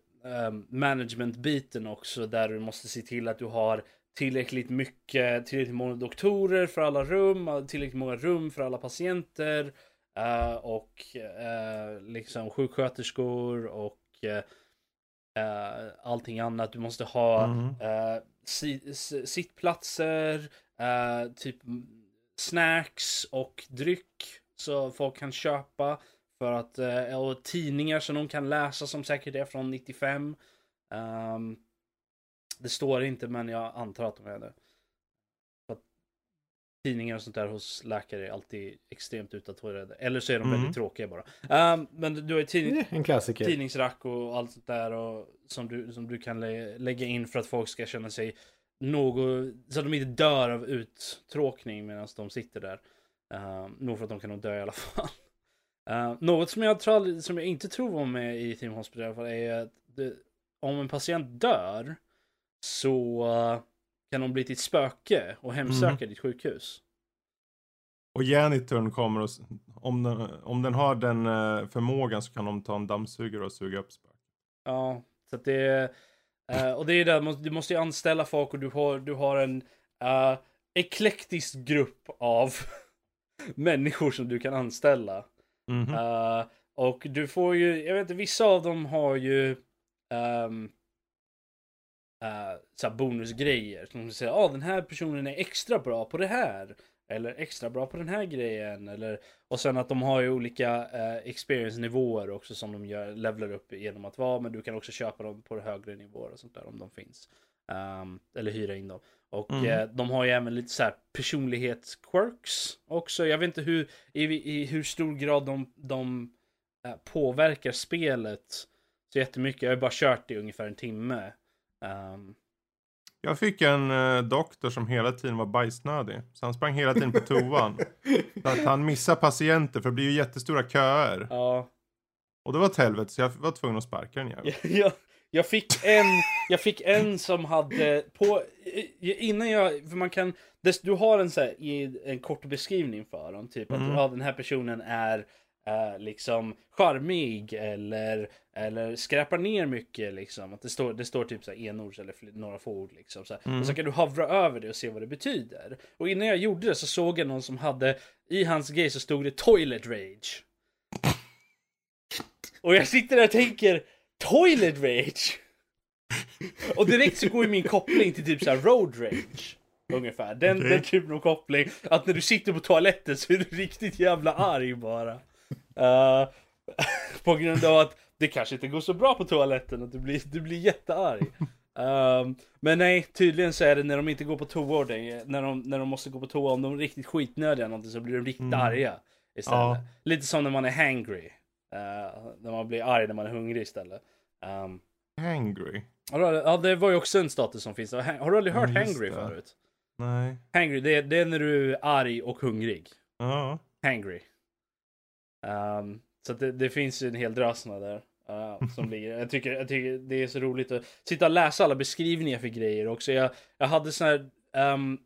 Speaker 4: management-biten också där du måste se till att du har tillräckligt mycket, tillräckligt många doktorer för alla rum, tillräckligt många rum för alla patienter eh, och eh, liksom sjuksköterskor och eh, allting annat. Du måste ha
Speaker 3: Mm.
Speaker 4: si, sittplatser, typ snacks och dryck så folk kan köpa. För att, eh, och tidningar som de kan läsa som säkert är från 95. Ehm, det står inte men jag antar att de är det. För att tidningar och sånt där hos läkare är alltid extremt utdaterade. Eller så är de
Speaker 3: Mm.
Speaker 4: väldigt tråkiga bara. Ehm, men du har ju tidning, tidningsrack och allt sånt där och, som, du, som du kan lä lägga in för att folk ska känna sig något, så att de inte dör av uttråkning medan de sitter där. Uh, nog för att de kan nog dö i alla fall. Uh, något som jag, tror, som jag inte tror var med i Team Hospital i alla fall är att det, om en patient dör så eh, kan de bli ett spöke och hemsöka ditt sjukhus.
Speaker 3: Och janitorn kommer och, om den, om den har den eh, förmågan så kan de ta en dammsugare och suga upp spöket.
Speaker 4: Ja, så att det eh, och det är där, du måste ju anställa folk och du har, du har en uh, eklektisk grupp av människor som du kan anställa.
Speaker 3: Mm
Speaker 4: -hmm. uh, och du får ju, jag vet inte, vissa av dem har ju um, så bonusgrejer. Som säger, ah, den här personen är extra bra på det här. Eller extra bra på den här grejen. Eller, och sen att de har ju olika uh, experience-nivåer också som de gör, levlar upp genom att vara. Men du kan också köpa dem på högre nivåer och sånt där om de finns. Um, eller hyra in dem. Och
Speaker 3: Mm.
Speaker 4: eh, de har ju även lite så här personlighetsquirks också. Jag vet inte hur, i, i hur stor grad de, de eh, påverkar spelet så jättemycket. Jag har ju bara kört det i ungefär en timme. Ehm,
Speaker 3: Jag fick en eh, doktor som hela tiden var bajsnödig. Så han sprang hela tiden på toan. så att han missar patienter för det blir ju jättestora köer.
Speaker 4: ja,
Speaker 3: Och det var ett helvete så jag var tvungen att sparka den jäveln.
Speaker 4: jag, jag fick en, jag fick en som hade på, i- innan jag, för man kan, du har en så här, i en kort beskrivning för dem, typ att
Speaker 3: Mm.
Speaker 4: ja, den här personen är eh, liksom charmig eller, eller skräpar ner mycket liksom. Att det står, det står typ så här enords eller några få ord liksom. Så.
Speaker 3: Mm.
Speaker 4: Och så kan du hovra över det och se vad det betyder. Och innan jag gjorde det så såg jag någon som hade, i hans grej så stod det toilet rage. Och jag sitter där och tänker, toilet rage? Och direkt så går ju min koppling till typ så här road rage. Ungefär. Den,
Speaker 3: Okej.
Speaker 4: den typen av koppling. Att när du sitter på toaletten så är du riktigt jävla arg bara. Eh, på grund av att det kanske inte går så bra på toaletten och du blir, du blir jättearg. Um, men nej, tydligen så är det när de inte går på toa när de, när de måste gå på toa, om de är riktigt skitnödiga eller någonting så blir de riktigt
Speaker 3: Mm.
Speaker 4: arga. Istället.
Speaker 3: Ja.
Speaker 4: Lite som när man är hangry. Uh, när man blir arg när man är hungrig istället. Um,
Speaker 3: Angry?
Speaker 4: har du aldrig- ja, det var ju också en status som finns. Har du aldrig hört
Speaker 3: Ja,
Speaker 4: hangry
Speaker 3: det.
Speaker 4: förut?
Speaker 3: Nej.
Speaker 4: Hangry, det är, det är när du är arg och hungrig.
Speaker 3: Ja.
Speaker 4: Hangry. Um, så det, det finns ju en hel drös där. uh, som ligger. Jag tycker, jag tycker det är så roligt att sitta och läsa alla beskrivningar för grejer också. Jag, jag hade sån här... ehm,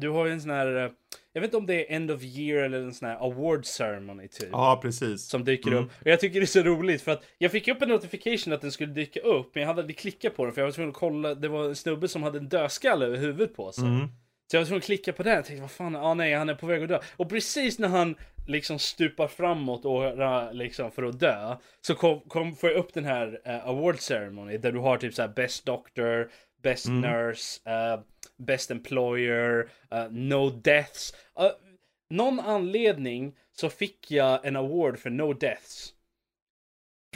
Speaker 4: du har ju en sån här, eh, jag vet inte om det är end of year eller en sån här award ceremony typ.
Speaker 3: Ja, precis.
Speaker 4: Som dyker
Speaker 3: Mm.
Speaker 4: upp. Och jag tycker det är så roligt för att jag fick upp en notification att den skulle dyka upp. Men jag hade aldrig klickat på den för jag var tvungen att kolla. Det var en snubbe som hade en dödskalle över huvudet på sig.
Speaker 3: Mm.
Speaker 4: Så jag var tvungen att klicka på den. Jag tänkte vad fan, ah nej han är på väg att dö. Och precis när han liksom stupar framåt och ra- liksom för att dö. Så kom, kom, får jag upp den här eh, award ceremony. Där du har typ så här best doctor, best nurse, eh, best employer, eh, no deaths. Uh, någon anledning så fick jag en award för no deaths.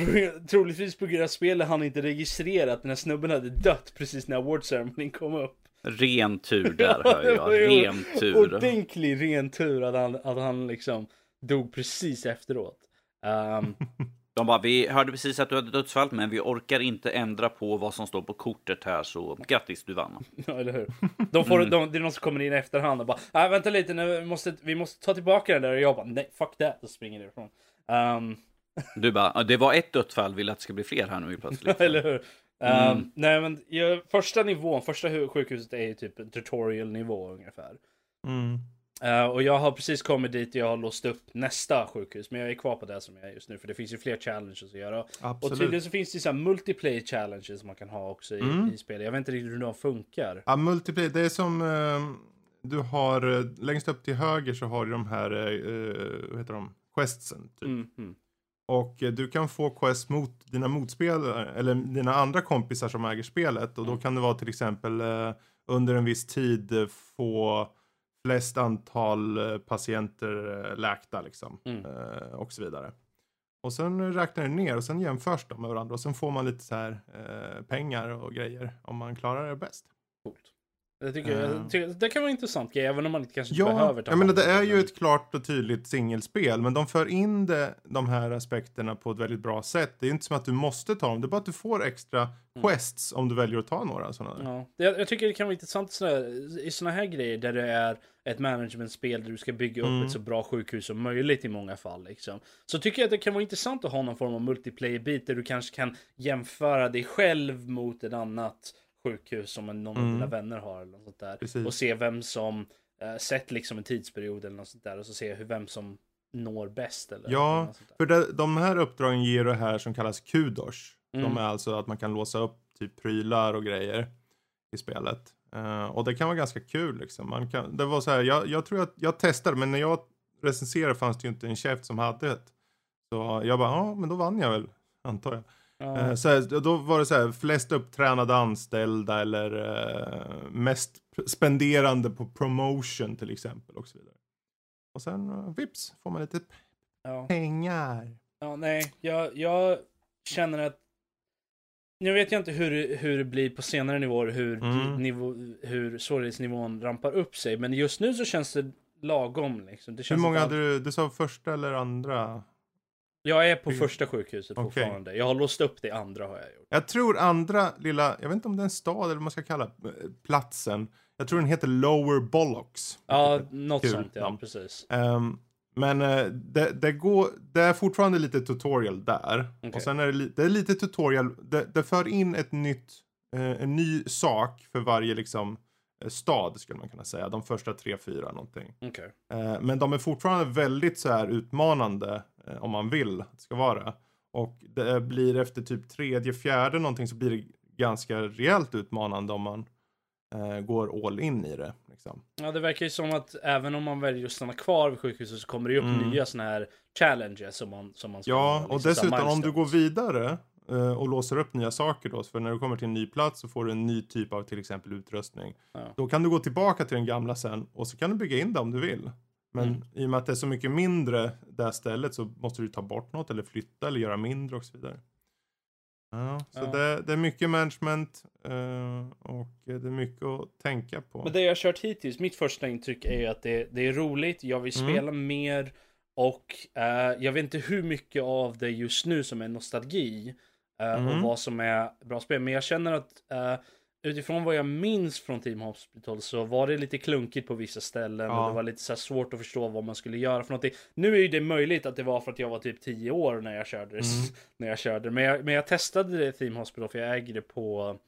Speaker 4: Troligtvis på grund av spelet han inte registrerat den här snubben hade dött precis när award ceremonin kom upp.
Speaker 1: Ren tur där hör jag. Ren tur.
Speaker 4: Ordentlig ren tur att han, att han liksom dog precis efteråt. Um,
Speaker 1: De bara, vi hörde precis att du hade dödsfall, men vi orkar inte ändra på vad som står på kortet här, så grattis, du vann.
Speaker 4: ja, eller hur? De får, de, det är någon som kommer in i efterhand och bara, nej vänta lite, nu, vi, måste, vi måste ta tillbaka den där. Och jag bara, nej fuck that, och springer därifrån. Um,
Speaker 1: Du bara, "Ja, det var ett dödsfall, vill att det ska bli fler här nu plötsligt.
Speaker 4: eller hur? Um,
Speaker 1: Mm.
Speaker 4: Nej men första nivån, första hu- sjukhuset är ju typ en tutorial nivå ungefär.
Speaker 3: Mm.
Speaker 4: Eh, och jag har precis kommit dit och jag har låst upp nästa sjukhus. Men jag är kvar på det som jag är just nu. För det finns ju fler challenges att göra. Och
Speaker 3: Absolut.
Speaker 4: tydligen så finns det så här multiplayer challenges som man kan ha också i,
Speaker 3: Mm.
Speaker 4: i spel. Jag vet inte riktigt hur de funkar.
Speaker 3: Ja, multiplayer, det är som ehm, du har eh, längst upp till höger så har du de här, eh, vad heter de, questsen. Typ.
Speaker 4: Mm, mm.
Speaker 3: Och du kan få quest mot dina motspelare, eller dina andra kompisar som äger spelet. Och då
Speaker 4: Mm.
Speaker 3: kan det vara till exempel under en viss tid få flest antal eh, patienter eh, läkta liksom.
Speaker 4: Mm.
Speaker 3: Eh, och så vidare. Och sen räknar det ner och sen jämförs de med varandra. Och sen får man lite så här pengar och grejer om man klarar det bäst.
Speaker 4: Coolt. Jag tycker, jag tycker, det kan vara intressant grej, även om man inte kanske
Speaker 3: Ja,
Speaker 4: behöver ta
Speaker 3: jag menar det är ju ett klart och tydligt singelspel, men de för in det, de här aspekterna på ett väldigt bra sätt. Det är inte som att du måste ta dem, det är bara att du får extra quests om du väljer att ta några sådana.
Speaker 4: Ja, det- jag, jag tycker det kan vara intressant såna, i sådana här grejer där det är ett managementspel där du ska bygga upp
Speaker 3: Mm.
Speaker 4: ett så bra sjukhus som möjligt i många fall. Liksom. Så tycker jag att det kan vara intressant att ha någon form av multiplayer-bit där du kanske kan jämföra dig själv mot ett annat sjukhus som någon av
Speaker 3: Mm.
Speaker 4: dina vänner har. Eller något sånt där.
Speaker 3: Precis.
Speaker 4: Och se vem som, äh, sett liksom en tidsperiod eller något sånt där. Och så se hur, vem som når bäst. Eller,
Speaker 3: Ja. För det, de här uppdragen ger det här som kallas kudos.
Speaker 4: Mm.
Speaker 3: De är alltså att man kan låsa upp typ prylar och grejer i spelet. Eh, och det kan vara ganska kul liksom. Man kan, det var så här, jag, jag tror att jag testade, men när jag recenserade fanns det ju inte en chef som hade ett. Så jag bara, ja men då vann jag väl, antar jag. Eh, Så här, då var det så här, flest upptränade anställda eller eh, mest spenderande på promotion till exempel och så vidare. Och sen uh, vips får man lite
Speaker 4: ja.
Speaker 3: pengar.
Speaker 4: Ja, nej, jag, jag känner att nu vet jag inte hur, hur det blir på senare nivåer, hur,
Speaker 3: Mm.
Speaker 4: nivå, hur svårighetsnivån rampar upp sig. Men just nu så känns det lagom. Liksom. Det
Speaker 3: Hur
Speaker 4: känns
Speaker 3: många
Speaker 4: att
Speaker 3: hade du, du sa första eller andra?
Speaker 4: Jag är på första sjukhuset
Speaker 3: Okej.
Speaker 4: fortfarande. Jag har låst upp det andra har jag gjort.
Speaker 3: Jag tror andra lilla, jag vet inte om det är en stad eller vad man ska kalla eh, platsen. Jag tror den heter Lower Bollocks.
Speaker 4: Ja, något
Speaker 3: kul
Speaker 4: sånt ja, precis.
Speaker 3: Ehm, men eh, det, det, går, det är fortfarande lite tutorial där.
Speaker 4: Okej.
Speaker 3: Och sen är det, li, det är lite tutorial, det, det för in ett nytt, eh, en ny sak för varje liksom stad skulle man kunna säga. De första tre, fyra någonting.
Speaker 4: Okej.
Speaker 3: Eh, men de är fortfarande väldigt så här utmanande om man vill att det ska vara. Och det blir efter typ tredje, fjärde någonting så blir det ganska rejält utmanande om man eh, går all in i det. Liksom.
Speaker 4: Ja, det verkar ju som att även om man väljer att stanna kvar vid sjukhuset så kommer det ju upp
Speaker 3: Mm.
Speaker 4: nya sådana här challenges som man, som man ska
Speaker 3: Ja, och
Speaker 4: liksom, här
Speaker 3: dessutom om du går vidare eh, och låser upp nya saker då, för när du kommer till en ny plats så får du en ny typ av till exempel utrustning.
Speaker 4: Ja.
Speaker 3: Då kan du gå tillbaka till den gamla sen och så kan du bygga in det om du vill. Men
Speaker 4: Mm.
Speaker 3: i och med att det är så mycket mindre det här stället så måste du ta bort något eller flytta eller göra mindre och så vidare. Ja, så
Speaker 4: Ja.
Speaker 3: Det, det är mycket management eh, och det är mycket att tänka på.
Speaker 4: Men det jag har kört hittills, mitt första intryck är ju att det, det är roligt, jag vill
Speaker 3: Mm.
Speaker 4: spela mer och eh, jag vet inte hur mycket av det just nu som är nostalgi och
Speaker 3: Mm.
Speaker 4: vad som är bra spel. Men jag känner att eh, utifrån vad jag minns från Team Hospital så var det lite klunkigt på vissa ställen
Speaker 3: Ja.
Speaker 4: och det var lite så svårt att förstå vad man skulle göra för någonting. Nu är ju det möjligt att det var för att jag var typ 10 år när jag körde.
Speaker 3: Mm.
Speaker 4: När jag körde. Men, jag, men jag testade det Team Hospital för jag äger det på,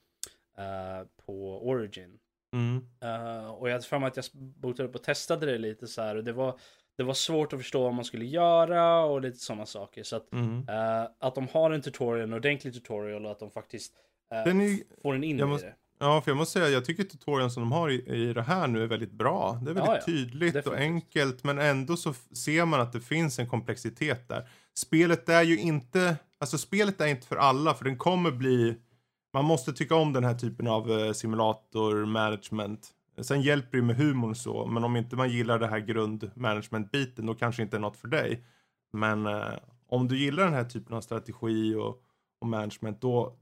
Speaker 4: eh, på Origin.
Speaker 3: Mm.
Speaker 4: Uh, och jag hade för mig att jag botade upp och testade det lite så här. Och det var, det var svårt att förstå vad man skulle göra och lite sådana saker. Så att,
Speaker 3: Mm.
Speaker 4: uh, att de har en tutorial, en ordentlig tutorial och att de faktiskt uh,
Speaker 3: Den är,
Speaker 4: får en in
Speaker 3: jag
Speaker 4: i
Speaker 3: måste-
Speaker 4: det.
Speaker 3: Ja, för jag måste säga, jag tycker tutorialen som de har i, i det här nu är väldigt bra. Det är väldigt
Speaker 4: Ja, ja.
Speaker 3: tydligt och
Speaker 4: Definitivt.
Speaker 3: enkelt, men ändå så ser man att det finns en komplexitet där. Spelet är ju inte, alltså spelet är inte för alla, för den kommer bli, man måste tycka om den här typen av eh, simulator management. Sen hjälper det med humorn och så, men om inte man gillar det här grundmanagement-biten, då kanske inte är något för dig. Men eh, om du gillar den här typen av strategi och, och management, då,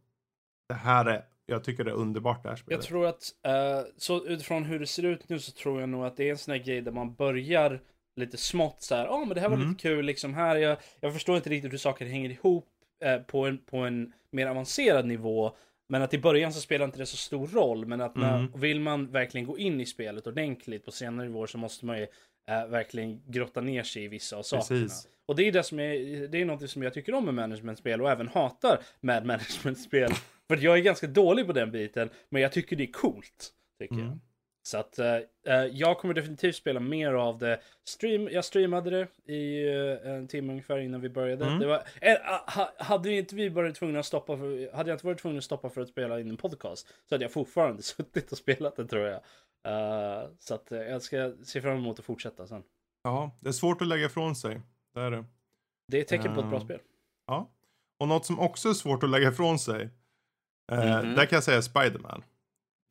Speaker 3: det här är, jag tycker det är underbart det här spelet.
Speaker 4: Jag tror att, eh, så utifrån hur det ser ut nu så tror jag nog att det är en sån här grej där man börjar lite smått så här, ja men det här var
Speaker 3: Mm.
Speaker 4: lite kul liksom här, jag, jag förstår inte riktigt hur saker hänger ihop eh, på, en, på en mer avancerad nivå. Men att i början så spelar inte det så stor roll, men att när,
Speaker 3: Mm.
Speaker 4: vill man verkligen gå in i spelet ordentligt på senare nivåer så måste man ju eh, verkligen grotta ner sig i vissa av sakerna.
Speaker 3: Precis.
Speaker 4: Och det är det som är, det är något som jag tycker om med managementspel och även hatar med managementspel. För jag är ganska dålig på den biten, men jag tycker det är coolt. Tycker jag.
Speaker 3: Mm.
Speaker 4: Så att eh, eh, jag kommer definitivt spela mer av det. Stream, jag streamade det i eh, en timme ungefär innan vi började.
Speaker 3: Mm.
Speaker 4: Det var, eh, ha, hade inte vi varit tvungna att stoppa för, hade jag inte varit tvungen att stoppa för att spela in en podcast så hade jag fortfarande suttit och spelat det tror jag. Eh, så att eh, jag ska se fram emot att fortsätta sen.
Speaker 3: Ja, det är svårt att lägga ifrån sig. Det är det.
Speaker 4: Det är ett tecken på ett bra spel.
Speaker 3: Ja. Och något som också är svårt att lägga ifrån sig.
Speaker 1: Mhm.
Speaker 3: Där kan jag säga Spiderman.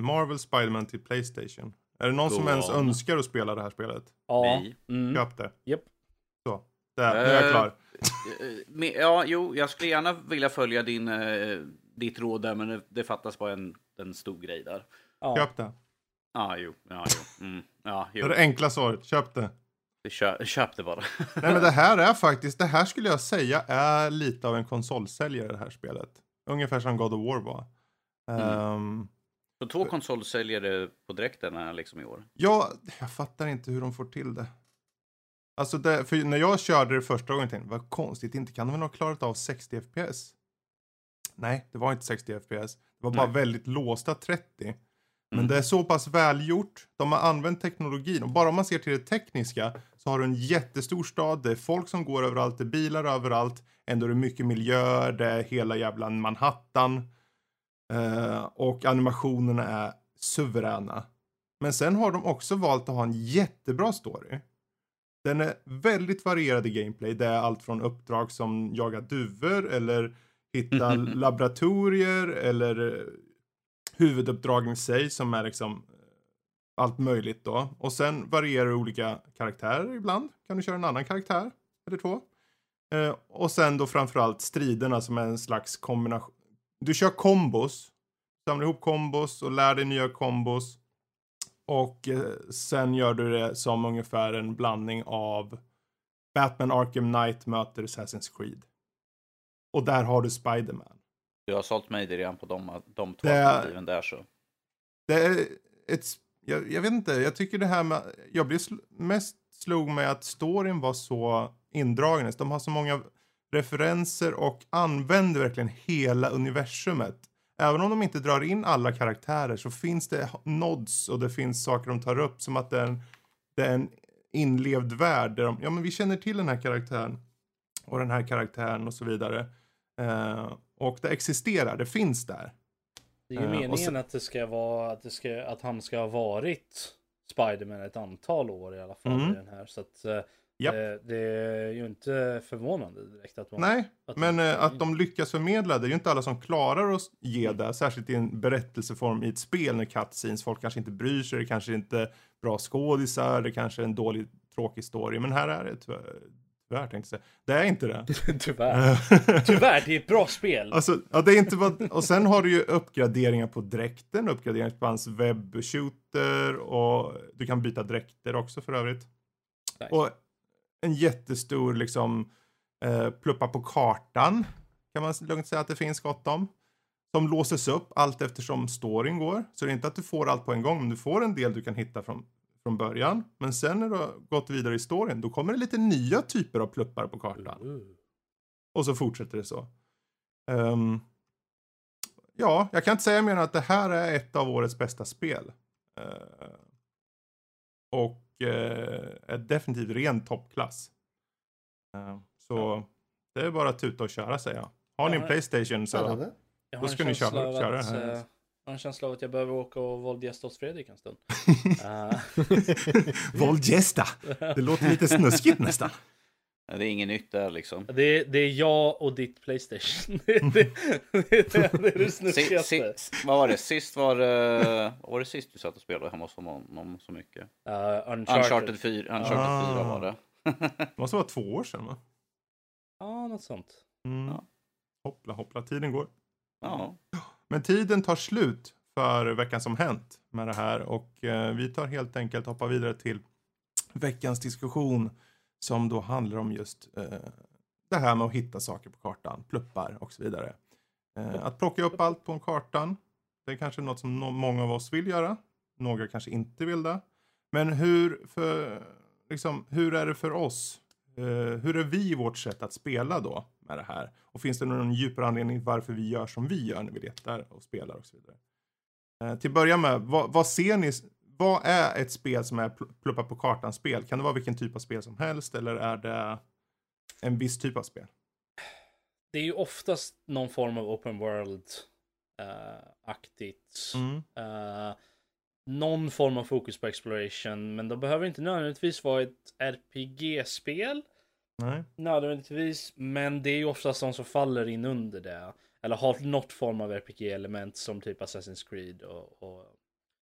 Speaker 3: Marvel Spiderman till Playstation. Är det någon som
Speaker 1: Go
Speaker 3: ens
Speaker 1: on.
Speaker 3: önskar att spela det här spelet?
Speaker 4: Ja. Mm.
Speaker 3: Köp det.
Speaker 4: Japp.
Speaker 3: Så. Där, nu är jag
Speaker 1: Eh,
Speaker 3: klar.
Speaker 1: Eh, Ja, jo, jag skulle gärna vilja följa din, ditt råd där, men det, det fattas bara en, en stor grej där.
Speaker 4: Ja.
Speaker 3: Köp det.
Speaker 1: Ja, jo, ja, jo. Mm, ja,
Speaker 3: Det
Speaker 1: jo.
Speaker 3: är det enkla svaret. Köp det.
Speaker 1: Köp, köp det bara.
Speaker 3: Nej men det här är faktiskt, det här skulle jag säga är lite av en konsolsäljare det här spelet. Ungefär som God of War var.
Speaker 1: Mm.
Speaker 3: Ehm,
Speaker 1: Så två konsolsäljare på direkten liksom i år.
Speaker 3: Ja, jag fattar inte hur de får till det. Alltså, det, för när jag körde det första gången tänkte jag, vad konstigt, inte kan de väl ha klarat av 60 FPS? Nej, det var inte 60 FPS. Det var bara
Speaker 1: Nej.
Speaker 3: väldigt låsta 30. Men
Speaker 1: Mm.
Speaker 3: det är så pass välgjort. De har använt teknologin. Och bara om man ser till det tekniska så har du en jättestor stad. Det är folk som går överallt. Det är bilar överallt. Ändå är det mycket miljöer. Det är hela jävla Manhattan. Eh, och animationerna är suveräna. Men sen har de också valt att ha en jättebra story. Den är väldigt varierad i gameplay. Det är allt från uppdrag som jaga duvor eller hitta laboratorier eller eh, huvuduppdragen i sig som är liksom eh, allt möjligt då. Och sen varierar olika karaktärer ibland. Kan du köra en annan karaktär eller två. Eh, och sen då framförallt striderna som är en slags kombination. Du kör kombos. Samlar ihop kombos och lär dig nya kombos. Och eh, sen gör du det som ungefär en blandning av Batman Arkham Knight möter Assassin's Creed. Och där har du Spiderman.
Speaker 1: Du har sålt mig det redan på de, de två
Speaker 3: Det
Speaker 1: alternativen där så.
Speaker 3: Det är ett, jag, jag vet inte, jag tycker det här med, jag blev sl, mest slog mig att storyn var så indragen. De har så många referenser och använder verkligen hela universumet. Även om de inte drar in alla karaktärer så finns det nods och det finns saker de tar upp som att det är en, det är en inlevd värld. Där de, ja men vi känner till den här karaktären och den här karaktären och så vidare. Eh, och det existerar, det finns där.
Speaker 4: Det är ju
Speaker 3: Eh,
Speaker 4: meningen
Speaker 3: sen-
Speaker 4: att det ska vara att, det ska, att han ska ha varit Spiderman ett antal år i alla fall
Speaker 3: Mm.
Speaker 4: i den här. Så att eh,
Speaker 3: Japp.
Speaker 4: det, det är ju inte förvånande direkt att man...
Speaker 3: Nej,
Speaker 4: att
Speaker 3: men
Speaker 4: de-
Speaker 3: eh, att de lyckas förmedla det är ju inte alla som klarar att ge
Speaker 4: Mm.
Speaker 3: det, särskilt i en berättelseform i ett spel när cutscenes, folk kanske inte bryr sig, det kanske inte är bra skådisar, det kanske är en dålig, tråkig story, men här är det tyvärr, tyvärr tänkte jag säga. Det är inte det.
Speaker 4: Tyvärr. Tyvärr, det är ett bra spel.
Speaker 3: Alltså, ja, det är inte vad, och sen har du ju uppgraderingar på dräkten, uppgraderingar på hans webbshooter och du kan byta dräkter också för övrigt.
Speaker 4: Nice.
Speaker 3: Och en jättestor liksom eh, pluppa på kartan kan man lugnt säga att det finns gott om. Som låses upp allt eftersom storyn går. Så det är inte att du får allt på en gång, men du får en del du kan hitta från, från början. Men sen när du har gått vidare i storyn, då kommer det lite nya typer av pluppar på kartan.
Speaker 4: Uh.
Speaker 3: Och så fortsätter det så. Ehm, ja, jag kan inte säga mer än att det här är ett av årets bästa spel. Eh, och är definitivt ren toppklass. Eh, så det är bara att tuta och köra säger jag. Har ni en. Playstation så Då ska ni köra- köra det här.
Speaker 4: eh, Jag har en känsla av att jag behöver åka och våldgästa hos Fredrik en stund. Eh,
Speaker 3: Våldgästa! Det låter lite snuskigt nästan.
Speaker 1: Det är inget nytt där liksom.
Speaker 4: det, är, det är jag och ditt Playstation. det, det, det, det är det
Speaker 1: Si,
Speaker 4: snuskigaste.
Speaker 1: si, vad var det? Sist var det... Vad var det sist du satt och spelade hemma hos honom så mycket?
Speaker 4: Uh, Uncharted.
Speaker 1: Uncharted 4, Uncharted
Speaker 3: Ah.
Speaker 1: 4 var det.
Speaker 3: Det måste vara två år sedan va?
Speaker 4: Ja, något sånt.
Speaker 3: Mm.
Speaker 1: Ja.
Speaker 3: Hoppla hoppla, tiden går.
Speaker 1: Ja.
Speaker 3: Men tiden tar slut för veckan som hänt med det här och eh, vi tar helt enkelt hoppa vidare till veckans diskussion som då handlar om just eh, det här med att hitta saker på kartan, pluppar och så vidare. Eh, att plocka upp allt på en kartan, det är kanske något som no- många av oss vill göra. Några kanske inte vill det. Men hur, för, liksom, hur är det för oss? Eh, hur är vi i vårt sätt att spela då med det här? Och finns det någon djupare anledning varför vi gör som vi gör när vi letar och spelar och så vidare? Eh, till att börja med, vad, vad ser ni? Vad är ett spel som är pl- pluppa på kartan-spel? Kan det vara vilken typ av spel som helst eller är det en viss typ av spel?
Speaker 4: Det är ju oftast någon form av open world-aktigt.
Speaker 3: Mm.
Speaker 4: Eh, någon form av fokus på exploration, men de behöver inte nödvändigtvis vara ett RPG-spel.
Speaker 3: Nej.
Speaker 4: Nödvändigtvis, men det är ju oftast de som faller in under det. Eller har något form av RPG-element som typ Assassin's Creed och, och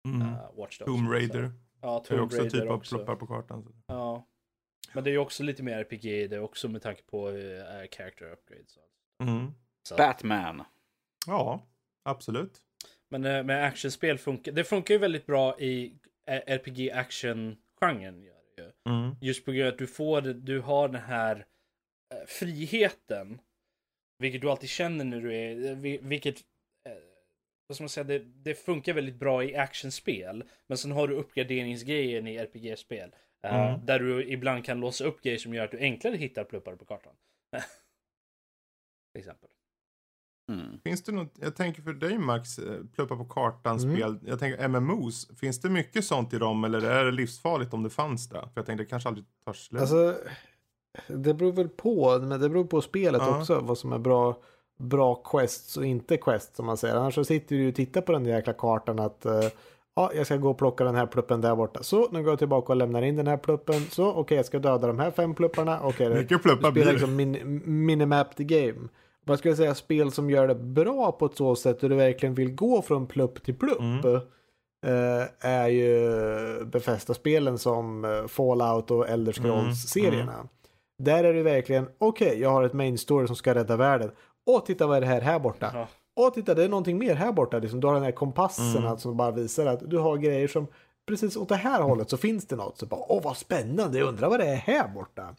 Speaker 3: Mm.
Speaker 4: uh, Watch Dogs.
Speaker 3: Tomb Raider
Speaker 4: Ja,
Speaker 3: är
Speaker 4: Tomb
Speaker 3: också
Speaker 4: Raider
Speaker 3: typ av
Speaker 4: också.
Speaker 3: pluppar på kartan.
Speaker 4: Ja. Men det är ju också lite mer RPG, det är också med tanke på uh, character upgrades.
Speaker 3: Mm.
Speaker 4: Så.
Speaker 1: Batman.
Speaker 3: Ja, absolut.
Speaker 4: Men eh, med actionspel funkar det funkar ju väldigt bra i RPG action-genren. Gör det ju.
Speaker 3: Mm.
Speaker 4: Just på grund av att du får, du har den här friheten. Vilket du alltid känner när du är, vi- vilket, vad ska man säga, det, det funkar väldigt bra i actionspel. Men sen har du uppgraderingsgrejen i RPG-spel. eh,
Speaker 3: Mm.
Speaker 4: Där du ibland kan låsa upp grejer som gör att du enklare hittar pluppar på kartan. Till exempel.
Speaker 1: Mm.
Speaker 3: Finns det något, jag tänker för dig Max, eh, pluppa på kartan
Speaker 2: Mm.
Speaker 3: spel, jag tänker MMOs, finns det mycket sånt i dem eller är det livsfarligt om det fanns det? För jag tänkte det kanske aldrig tar slut.
Speaker 2: Alltså, det beror väl på, men det beror på spelet
Speaker 3: Ja.
Speaker 2: också. Vad som är bra, bra quests och inte quests som man säger. Annars så sitter du och tittar på den där jäkla kartan att eh, ja, jag ska gå och plocka den här pluppen där borta. Så, nu går jag tillbaka och lämnar in den här pluppen. Så, okej, jag ska döda de här fem plupparna. Okej, det-
Speaker 3: Mycket pluppar blir
Speaker 2: spelar
Speaker 3: det.
Speaker 2: liksom min, minimap the game. Man skulle säga spel som gör det bra på ett så sätt hur du verkligen vill gå från plupp till plupp.
Speaker 3: Mm.
Speaker 2: eh, är ju Befästa-spelen som eh, Fallout och Elder Scrolls-serierna. Där är det verkligen, okej, jag har ett main story som ska rädda världen. Åh, titta vad är det här här borta?
Speaker 4: Ja.
Speaker 2: Åh, titta, det är någonting mer här borta. Liksom, du har den här kompassen
Speaker 3: Mm.
Speaker 2: alltså, som bara visar att du har grejer som precis åt det här hållet så finns det något. Så bara, åh vad spännande, jag undrar vad det är här borta.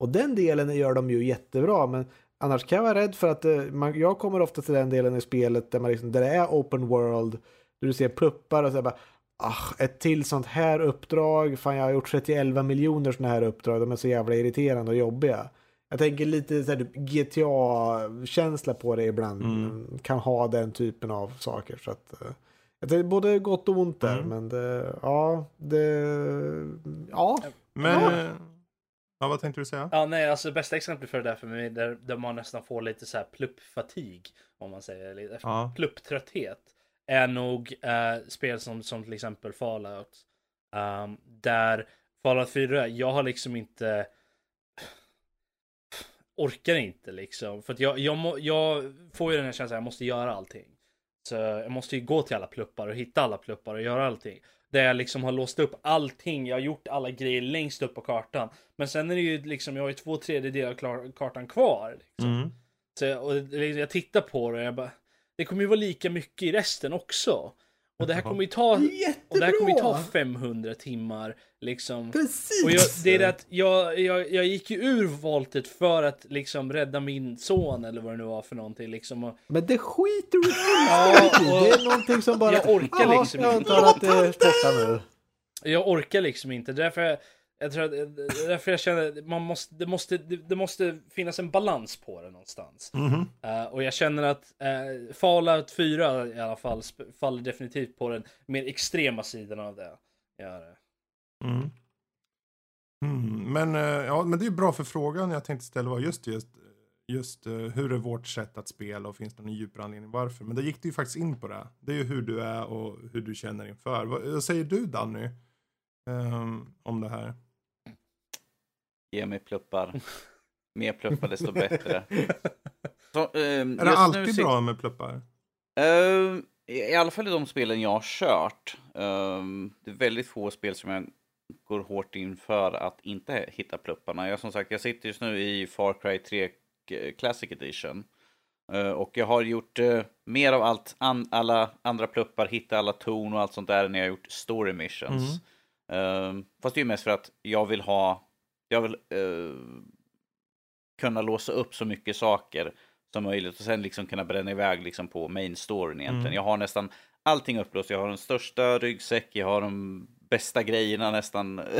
Speaker 2: Och den delen gör de ju jättebra, men annars kan jag vara rädd för att eh, man, jag kommer ofta till den delen i spelet där, man liksom, där det är open world, där du ser pluppar och så bara, ah, ett till sånt här uppdrag, fan jag har gjort 31 miljoner sådana här uppdrag, de är så jävla irriterande och jobbiga. Jag tänker lite så här, typ GTA-känsla på det ibland.
Speaker 3: Mm.
Speaker 2: Kan ha den typen av saker. Så att, eh, jag tänker både gott och ont där.
Speaker 3: Mm.
Speaker 2: Men det, ja, det, ja.
Speaker 3: Men,
Speaker 2: Ja.
Speaker 3: eh, ja vad tänkte du säga?
Speaker 4: Ja, nej, alltså bästa exemplet för det där för mig, där, där man nästan får lite så här pluppfatig, om man säger, lite
Speaker 3: Ja.
Speaker 4: plupptrötthet, är nog eh, spel som, som till exempel Fallout. Um, där Fallout 4, jag har liksom inte orkar inte liksom. För att jag, jag, må, jag får ju den här känslan, jag måste göra allting. Så jag måste ju gå till alla pluppar och hitta alla pluppar och göra allting. Där jag liksom har låst upp allting, jag har gjort alla grejer längst upp på kartan. Men sen är det ju liksom, jag har ju två tredjedelar av klar- kartan kvar. Liksom.
Speaker 3: Mm.
Speaker 4: Så jag, och jag tittar på det och jag bara, det kommer ju vara lika mycket i resten också. Och det här kommer ju ta, och det här kommer ju ta 500 timmar liksom.
Speaker 2: Precis!
Speaker 4: Och jag, det är det att jag, jag, jag gick ju ur voltet för att liksom rädda min son eller vad det nu var för någonting liksom. Och,
Speaker 2: Men det skiter du
Speaker 4: Ja, och-
Speaker 2: Det är någonting som bara...
Speaker 4: Jag orkar liksom
Speaker 2: Jag
Speaker 4: inte.
Speaker 2: antar att det är borta nu.
Speaker 4: jag orkar liksom inte. Därför jag, tror att är därför jag känner man måste, det, måste, det, måste finnas en balans på det någonstans.
Speaker 3: Mhm.
Speaker 4: Eh, och jag känner att uh, Fallout 4 i alla fall faller definitivt på den mer extrema sidan av det. Gör det.
Speaker 3: Mm. Mm. Men, eh, ja, men det är bra för frågan jag tänkte ställa var just, just, just eh, hur är vårt sätt att spela och finns det någon djupare anledning varför? Men det gick du ju faktiskt in på det. Det är ju hur du är och hur du känner inför. Vad, säger du Danny? ehm, om det här?
Speaker 1: Ge mig pluppar. Mer pluppar desto bättre. Så, ehm,
Speaker 3: Är det alltid bra med pluppar?
Speaker 1: Ehm, I alla fall i de spelen jag har kört. Ehm, det är väldigt få spel som jag går hårt in för att inte hitta plupparna. Jag som sagt, jag sitter just nu i Far Cry 3 Classic Edition. Eh, och jag har gjort eh, mer av allt, an, alla andra pluppar, hitta alla torn och allt sånt där när jag har gjort story missions. Ehm, fast det är ju mest för att jag vill ha, jag vill eh, kunna låsa upp så mycket saker som möjligt och sen liksom kunna bränna iväg liksom på main storyn egentligen.
Speaker 3: Mm.
Speaker 1: Jag har nästan allting upplåst. Jag har den största ryggsäck, jag har de bästa grejerna nästan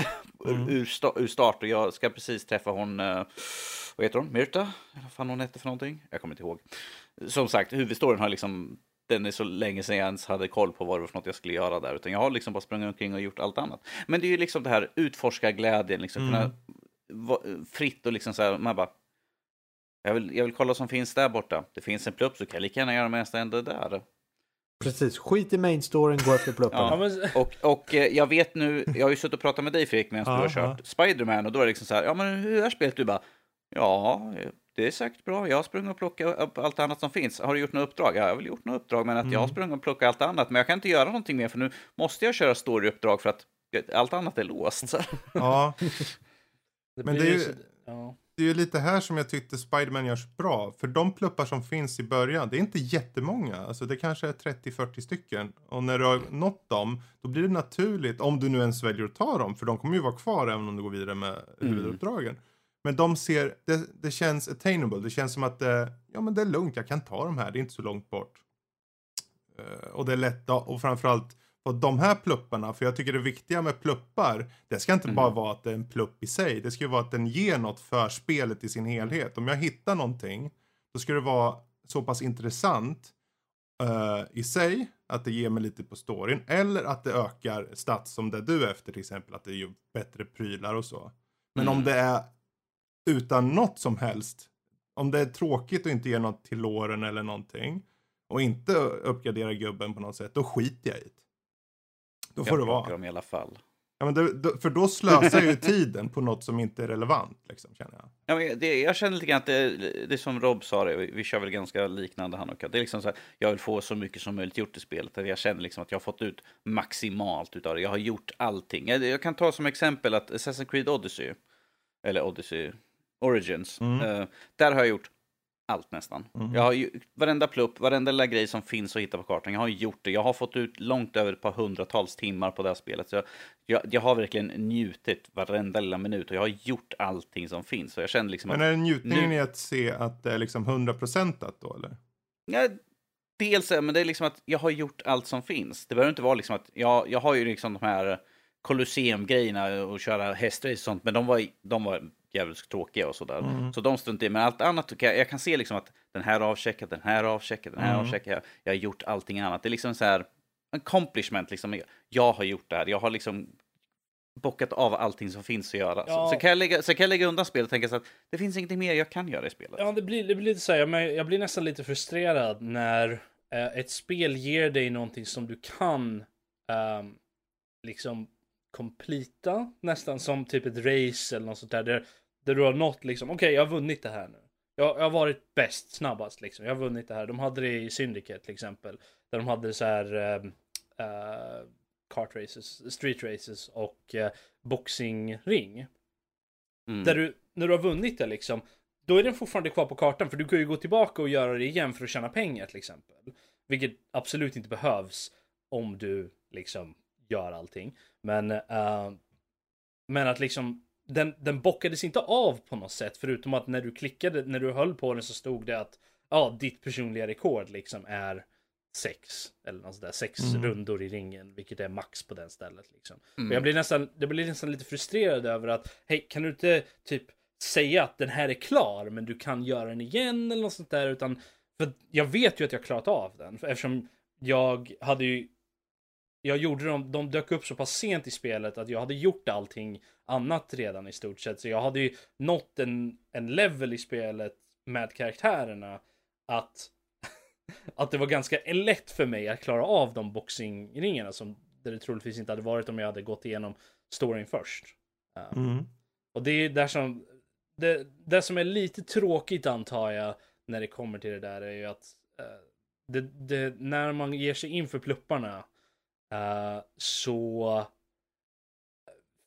Speaker 3: Mm.
Speaker 1: ur, sta- ur start och jag ska precis träffa hon, eh, vad heter hon, Myrta? Vad fan hon hette för någonting? Jag kommer inte ihåg. Som sagt, huvudstoryn har liksom den är så länge sedan jag ens hade koll på vad det var för något jag skulle göra där. Utan jag har liksom bara sprungit omkring och gjort allt annat. Men det är ju liksom det här utforska glädjen, liksom
Speaker 3: Mm.
Speaker 1: kunna va, fritt och liksom så här, man bara jag vill, jag vill kolla vad som finns där borta. Det finns en plupp så kan jag lika gärna göra ändå är där.
Speaker 2: Precis, skit i main storyn, gå efter plupparna.
Speaker 4: Ja,
Speaker 1: Och, och eh, jag vet nu, jag har ju suttit och pratat med dig Fredrik medan du har kört Spiderman och då är det liksom så här, ja men hur är spelet? Du bara, ja, det är säkert bra, jag har sprungit och plockat upp allt annat som finns. Har du gjort något uppdrag? Ja, jag har väl gjort något uppdrag, men att jag har
Speaker 3: Mm.
Speaker 1: sprungit och plockat allt annat, men jag kan inte göra någonting mer för nu måste jag köra storyuppdrag för att allt annat är låst. Så.
Speaker 3: Ja,
Speaker 4: det
Speaker 3: Men det är
Speaker 4: ju ja.
Speaker 3: det är ju lite här som jag tyckte Spiderman görs bra. För de pluppar som finns i början, det är inte jättemånga. Alltså det kanske är 30-40 stycken. Och när du har nått dem, då blir det naturligt, om du nu ens väljer att ta dem, för de kommer ju vara kvar även om du går vidare med huvuduppdragen. Men de ser, det, det känns attainable, det känns som att det, ja men det är lugnt, jag kan ta de här, det är inte så långt bort. Eh, och det är lätt, och framförallt på de här plupparna, för jag tycker det viktiga med pluppar, det ska inte bara vara att det är en plupp i sig, det ska ju vara att den ger något för spelet i sin helhet. Om jag hittar någonting, då ska det vara så pass intressant eh, i sig, att det ger mig lite på storyn, eller att det ökar stats som det du är efter till exempel, att det gör bättre prylar och så. Men om
Speaker 1: Mm.
Speaker 3: det är utan något som helst, om det är tråkigt och inte ger något till låren eller någonting, och inte uppgradera gubben på något sätt, då skiter jag i det. Då får
Speaker 1: jag
Speaker 3: det vara.
Speaker 1: dem i alla fall.
Speaker 3: Ja, men det, för då slösar jag ju tiden på något som inte är relevant, liksom, känner jag.
Speaker 1: Ja, men det, jag känner lite grann att det, det är som Rob sa, det, vi, kör väl ganska liknande han och. Det är liksom så här, jag vill få så mycket som möjligt gjort i spelet. Jag känner liksom att jag har fått ut maximalt utav det. Jag har gjort allting. Jag, jag kan ta som exempel att Assassin's Creed Odyssey, eller Odyssey Origins,
Speaker 3: Mm.
Speaker 1: eh, där har jag gjort allt nästan.
Speaker 3: Mhm.
Speaker 1: Jag har ju, varenda plupp, varenda lilla grej som finns att hitta på kartan, jag har gjort det. Jag har fått ut långt över ett par hundratals timmar på det här spelet. Så jag, jag, jag har verkligen njutit varenda lilla minut och jag har gjort allting som finns. Så jag känner liksom
Speaker 3: Men är det njutningen
Speaker 1: nu-
Speaker 3: i att se att det är liksom 100% då, eller?
Speaker 1: ja, dels är men det är liksom att jag har gjort allt som finns. Det behöver inte vara liksom att, jag, jag har ju liksom de här Colosseum-grejerna och köra hästrace och sånt, men de var, de var jävligt tråkiga och sådär.
Speaker 3: Mm.
Speaker 1: Så de struntade i, men allt annat, jag, jag kan se liksom att den här avcheckad, den här avcheckad, den här
Speaker 3: Mm.
Speaker 1: avcheckad, jag, jag har gjort allting annat. Det är liksom så här, accomplishment liksom. Jag har gjort det här, jag har liksom bockat av allting som finns att göra.
Speaker 4: Ja.
Speaker 1: Så, så, kan jag lägga, så kan jag lägga undan spelet och tänka så att det finns ingenting mer jag kan göra i spelet.
Speaker 4: Ja, det blir, det blir lite så här, men jag blir nästan lite frustrerad när eh, ett spel ger dig någonting som du kan ehm, liksom completa, nästan som typ ett race eller något sånt där, där, där du har nått liksom, okej, jag har vunnit det här nu. Jag, jag har varit bäst, snabbast liksom. Jag har vunnit det här. De hade det i Syndicate till exempel. Där de hade så här ehm, eh, kart races, street races och uh, boxingring.
Speaker 1: Mm.
Speaker 4: Där du, när du har vunnit det liksom, då är den fortfarande kvar på kartan för du kan ju gå tillbaka och göra det igen för att tjäna pengar till exempel. Vilket absolut inte behövs om du liksom gör allting. Men, eh, men att liksom den, den bockades inte av på något sätt förutom att när du klickade, när du höll på den så stod det att ja, ditt personliga rekord liksom är sex. Eller något sådär, sex
Speaker 3: Mm.
Speaker 4: rundor i ringen, vilket är max på den stället. Liksom.
Speaker 1: Mm.
Speaker 4: Och jag blir nästan, det blir nästan lite frustrerad över att, hej, kan du inte typ säga att den här är klar, men du kan göra den igen eller något sånt där, utan för jag vet ju att jag klarat av den, eftersom jag hade ju jag gjorde dem, de dök upp så pass sent i spelet att jag hade gjort allting annat redan i stort sett. Så jag hade ju nått en, en level i spelet med karaktärerna att, att det var ganska lätt för mig att klara av de boxingringarna som det troligtvis inte hade varit om jag hade gått igenom storyn först. Uh,
Speaker 3: Mm.
Speaker 4: och det är där som det, det som är lite tråkigt antar jag när det kommer till det där är ju att eh, det, det, när man ger sig in för plupparna eh, så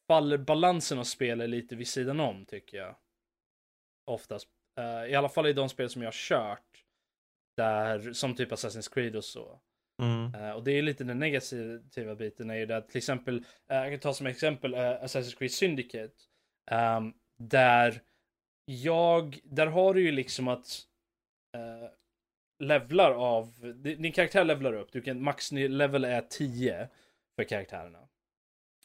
Speaker 4: faller balansen av spelet lite vid sidan om tycker jag. Oftast. Eh, I alla fall i de spel som jag har kört. Där, som typ Assassin's Creed och så.
Speaker 3: Mm.
Speaker 4: Eh, och det är lite den negativa biten är ju att till exempel, eh, jag kan ta som exempel uh, Assassin's Creed Syndicate. ehm, där jag, där har du ju liksom att uh, levlar av, din karaktär levlar upp, du kan, max level är 10 för karaktärerna.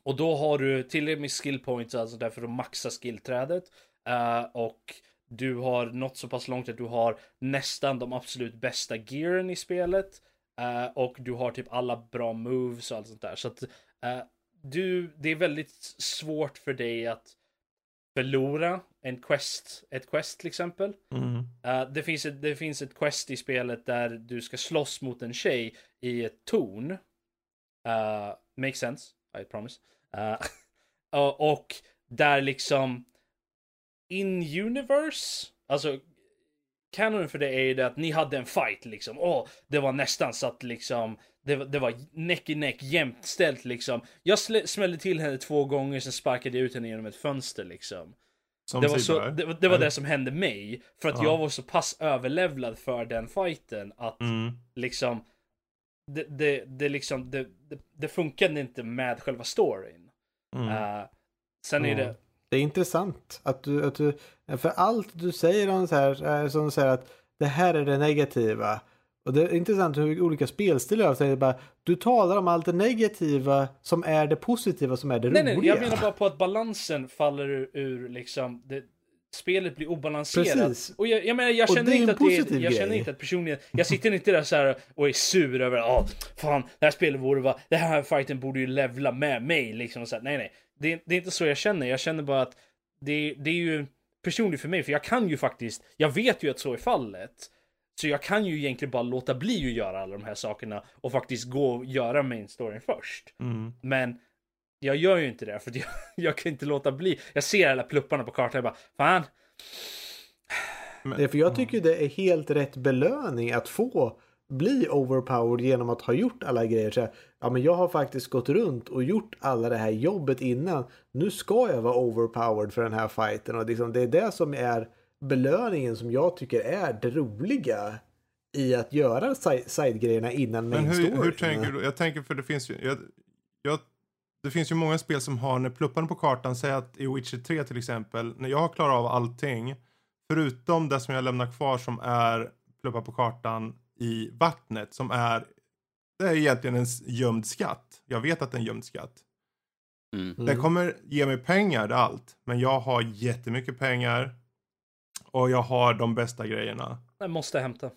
Speaker 4: Och då har du tillräckligt med skill points, alltså därför att maxa skillträdet. Uh, och du har nått så pass långt att du har nästan de absolut bästa gearen i spelet. Uh, och du har typ alla bra moves och allt sånt där. Så att uh, du, det är väldigt svårt för dig att förlora en quest, ett quest till exempel.
Speaker 3: Mm.
Speaker 4: Eh, det, finns ett, det finns ett quest i spelet där du ska slåss mot en tjej i ett torn. Uh, makes sense, I promise. Eh, och- där liksom in universe, alltså Canon för det är ju det att ni hade en fight liksom. Åh, det var nästan så att liksom det, var- det var näck i näck jämnt ställt liksom. Jag smällde till henne två gånger, sen sparkade jag ut henne genom ett fönster liksom.
Speaker 3: Som
Speaker 4: Det var, så, det, det var det som hände mig. För att
Speaker 3: Ja.
Speaker 4: jag var så pass överlevlad för den fighten att
Speaker 3: Mm.
Speaker 4: liksom det, det, det liksom det, det, det funkade inte med själva storyn.
Speaker 3: Mm.
Speaker 4: Eh, sen är
Speaker 2: Ja.
Speaker 4: det
Speaker 2: Det är intressant att du, att du för allt du säger om så här, är som säger att det här är det negativa. Och det är intressant hur olika spelstilar säger bara, du talar om allt det negativa som är det positiva som är det
Speaker 4: Nej,
Speaker 2: roliga.
Speaker 4: nej, jag menar bara på att balansen faller ur, ur liksom, det, spelet blir obalanserat.
Speaker 2: Precis.
Speaker 4: Och jag, jag menar, jag känner inte att det är, jag känner inte att personligen, jag sitter inte där så här och är sur över, ja, fan, det här spelet borde vara, det här fighten borde ju levla med mig liksom. Så här, nej, nej, det, är- det är inte så jag känner. Jag känner bara att det, det är ju personligt för mig, för jag kan ju faktiskt, jag vet ju att så är fallet. Så jag kan ju egentligen bara låta bli att göra alla de här sakerna och faktiskt gå och göra main storyn först.
Speaker 3: Mm.
Speaker 4: Men jag gör ju inte det för jag, jag kan inte låta bli. Jag ser alla plupparna på kartan och bara fan.
Speaker 3: Men,
Speaker 2: Det är för jag tycker det är helt rätt belöning att få bli overpowered genom att ha gjort alla grejer. Så här, ja, men jag har faktiskt gått runt och gjort alla det här jobbet innan. Nu ska jag vara overpowered för den här fighten och liksom, det är det som är belöningen som jag tycker är det roliga i att göra si- side-grejerna innan
Speaker 3: Men
Speaker 2: main
Speaker 3: hur,
Speaker 2: story.
Speaker 3: hur tänker du? Jag tänker för det finns ju... Jag, jag, det finns ju många spel som har när plupparna på kartan, säg att i Witcher 3 till exempel, när jag har klarat av allting, förutom det som jag lämnar kvar som är pluppar på kartan i vattnet, som är, det är egentligen en gömd skatt. Jag vet att det är en gömd skatt.
Speaker 1: Mm.
Speaker 2: Mm.
Speaker 3: Den kommer ge mig pengar, det allt. Men jag har jättemycket pengar och jag har de bästa grejerna.
Speaker 4: Jag måste hämta.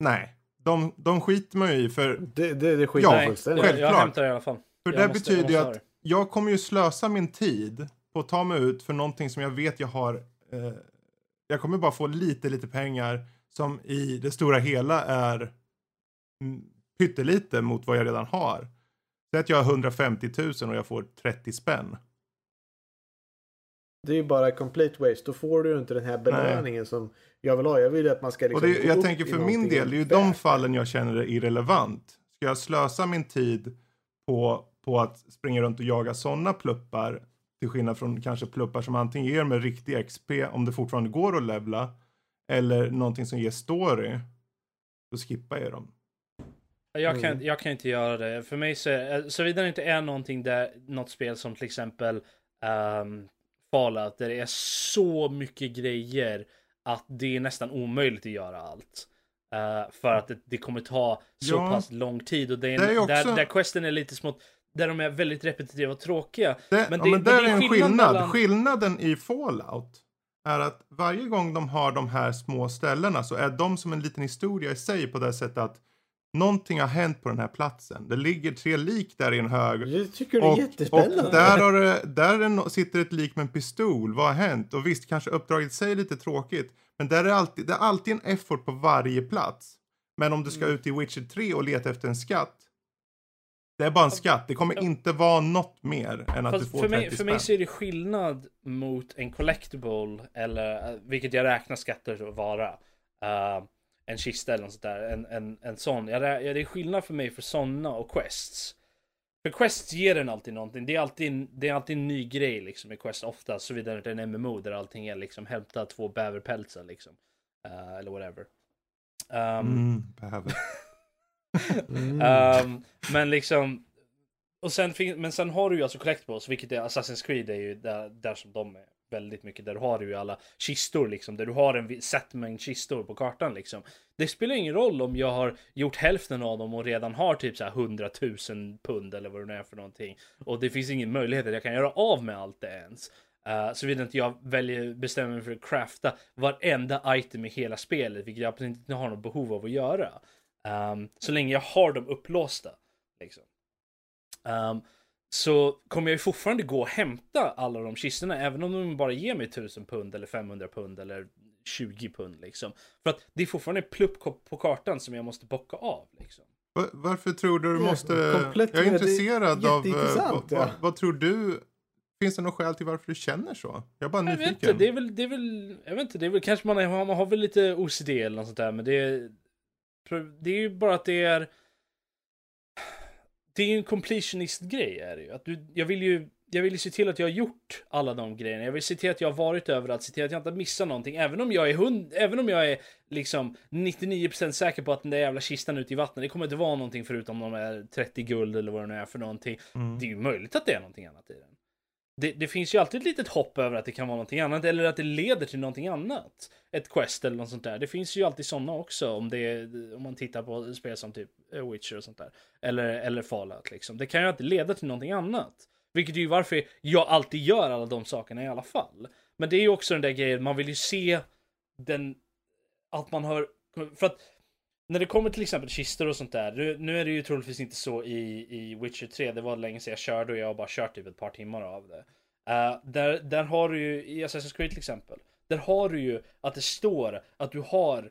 Speaker 3: Nej, de, de skiter man ju i för
Speaker 2: Det, det, det skiter
Speaker 3: Ja,
Speaker 4: Nej,
Speaker 2: fullständigt
Speaker 4: jag,
Speaker 2: i.
Speaker 4: jag
Speaker 3: Självklart.
Speaker 4: hämtar i alla fall.
Speaker 3: För
Speaker 4: Jag
Speaker 3: det
Speaker 4: måste-
Speaker 3: betyder ju att jag kommer ju slösa min tid på att ta mig ut för någonting som jag vet jag har. Eh, jag kommer bara få lite, lite pengar som i det stora hela är pyttelite mot vad jag redan har. Säg att jag har 150 000 och jag får 30 spänn.
Speaker 2: Det är ju bara complete waste. Då får du ju inte den här belöningen som jag vill ha. Jag vill ju att man ska
Speaker 3: Och
Speaker 2: liksom
Speaker 3: det,
Speaker 2: gå
Speaker 3: jag tänker för min del, det är ju de fallen jag känner är irrelevant. Ska jag slösa min tid på, på att springa runt och jaga sådana pluppar till skillnad från kanske pluppar som antingen ger mig riktig XP om det fortfarande går att levla eller någonting som ger story. Då skippar jag dem.
Speaker 4: Jag kan,
Speaker 2: Mm.
Speaker 4: jag kan inte göra det. För mig så är såvida det inte är någonting där, något spel som till exempel um, Fallout, där det är så mycket grejer att det är nästan omöjligt att göra allt. Eh, för att det, det kommer ta så
Speaker 3: Ja.
Speaker 4: pass lång tid och det är,
Speaker 3: Det är också-
Speaker 4: där, där questen är lite smått, där de är väldigt repetitiva och tråkiga.
Speaker 3: Det,
Speaker 4: Men det-
Speaker 3: ja, men där
Speaker 4: det är
Speaker 3: är en
Speaker 4: skillnad
Speaker 3: skillnad.
Speaker 4: mellan-
Speaker 3: Skillnaden i Fallout är att varje gång de har de här små ställena så är de som en liten historia i sig på det sättet att någonting har hänt på den här platsen. Det ligger tre lik där i en hög.
Speaker 2: Jag tycker det är
Speaker 3: Och,
Speaker 2: jättespännande.
Speaker 3: och där, har det, där sitter ett lik med en pistol. Vad har hänt? Och visst, kanske uppdraget sig lite tråkigt. Men där är alltid, det är alltid en effort på varje plats. Men om du ska ut i Witcher 3 och leta efter en skatt. Det är bara en skatt. Det kommer inte vara något mer än att du
Speaker 4: Fast
Speaker 3: får
Speaker 4: för
Speaker 3: 30
Speaker 4: mig, för mig
Speaker 3: spänn.
Speaker 4: så är det skillnad mot en collectible eller eh, vilket jag räknar skatter att vara. Eh, en kista eller något sånt där. En, en, en sån. Ja, det är skillnad för mig för såna och quests. För quests ger en alltid någonting. Det är alltid, det är alltid en ny grej liksom i quest ofta. Såvida det är en MMO där allting är liksom hämta två bäverpälsar liksom. Eh, eller whatever. Um,
Speaker 3: Mm.
Speaker 2: Mm.
Speaker 4: Ehm, men liksom. Och sen, men sen har du ju alltså collectibles, vilket är Assassin's Creed är ju där, där som de är väldigt mycket. Där du har ju alla kistor liksom, där du har en vi- set mängd kistor på kartan liksom. Det spelar ingen roll om jag har gjort hälften av dem och redan har typ så här 100 000 pund eller vad det nu är för någonting. Och det finns ingen möjlighet att jag kan göra av med allt det ens. Uh, Såvida inte jag väljer, bestämmer mig för att crafta varenda item i hela spelet, vilket jag absolut inte har något behov av att göra. Um, så länge jag har dem upplåsta. Liksom. Um, så kommer jag ju fortfarande gå och hämta alla de kistorna, även om de bara ger mig 1000 pund eller 500 pund eller 20 pund liksom. För att det är fortfarande plupp på kartan som jag måste bocka av liksom.
Speaker 3: Va- Varför tror du du
Speaker 2: Ja,
Speaker 3: måste...
Speaker 2: komplett
Speaker 3: Jag är
Speaker 2: det är
Speaker 3: intresserad av... eh, vad, vad,
Speaker 2: ja.
Speaker 3: vad tror du? Finns det något skäl till varför du känner så? Jag är bara
Speaker 4: Jag vet
Speaker 3: nyfiken.
Speaker 4: inte, det är väl, det är väl, jag vet inte, det är väl kanske man, är, man har väl lite OCD eller något sånt där, men det är, det är ju bara att det är, det är ju en completionist-grej är det ju. Att du, jag vill ju, jag vill se till att jag har gjort alla de grejerna. Jag vill se till att jag har varit överallt, se till att jag inte missar någonting. Även om jag är hund, även om jag är liksom 99% säker på att den där jävla kistan ute i vattnet, det kommer inte vara någonting förutom de är 30 guld eller vad det nu är för någonting.
Speaker 3: Mm.
Speaker 4: Det är ju möjligt att det är någonting annat i den. Det, det finns ju alltid ett litet hopp över att det kan vara någonting annat eller att det leder till någonting annat. Ett quest eller något sånt där. Det finns ju alltid sådana också om, det är, om man tittar på spel som typ eh, Witcher och sånt där. Eller, eller Fallout liksom. Det kan ju alltid leda till någonting annat. Vilket är ju varför jag alltid gör alla de sakerna i alla fall. Men det är ju också den där grejen, man vill ju se den, att man har, för att när det kommer till exempel kistor och sånt där, nu, är det ju troligtvis inte så i, i Witcher 3, det var länge sedan jag körde och jag har bara kört typ ett par timmar av det. Eh, där, där har du ju, i Assassin's Creed till exempel, där har du ju att det står att du har,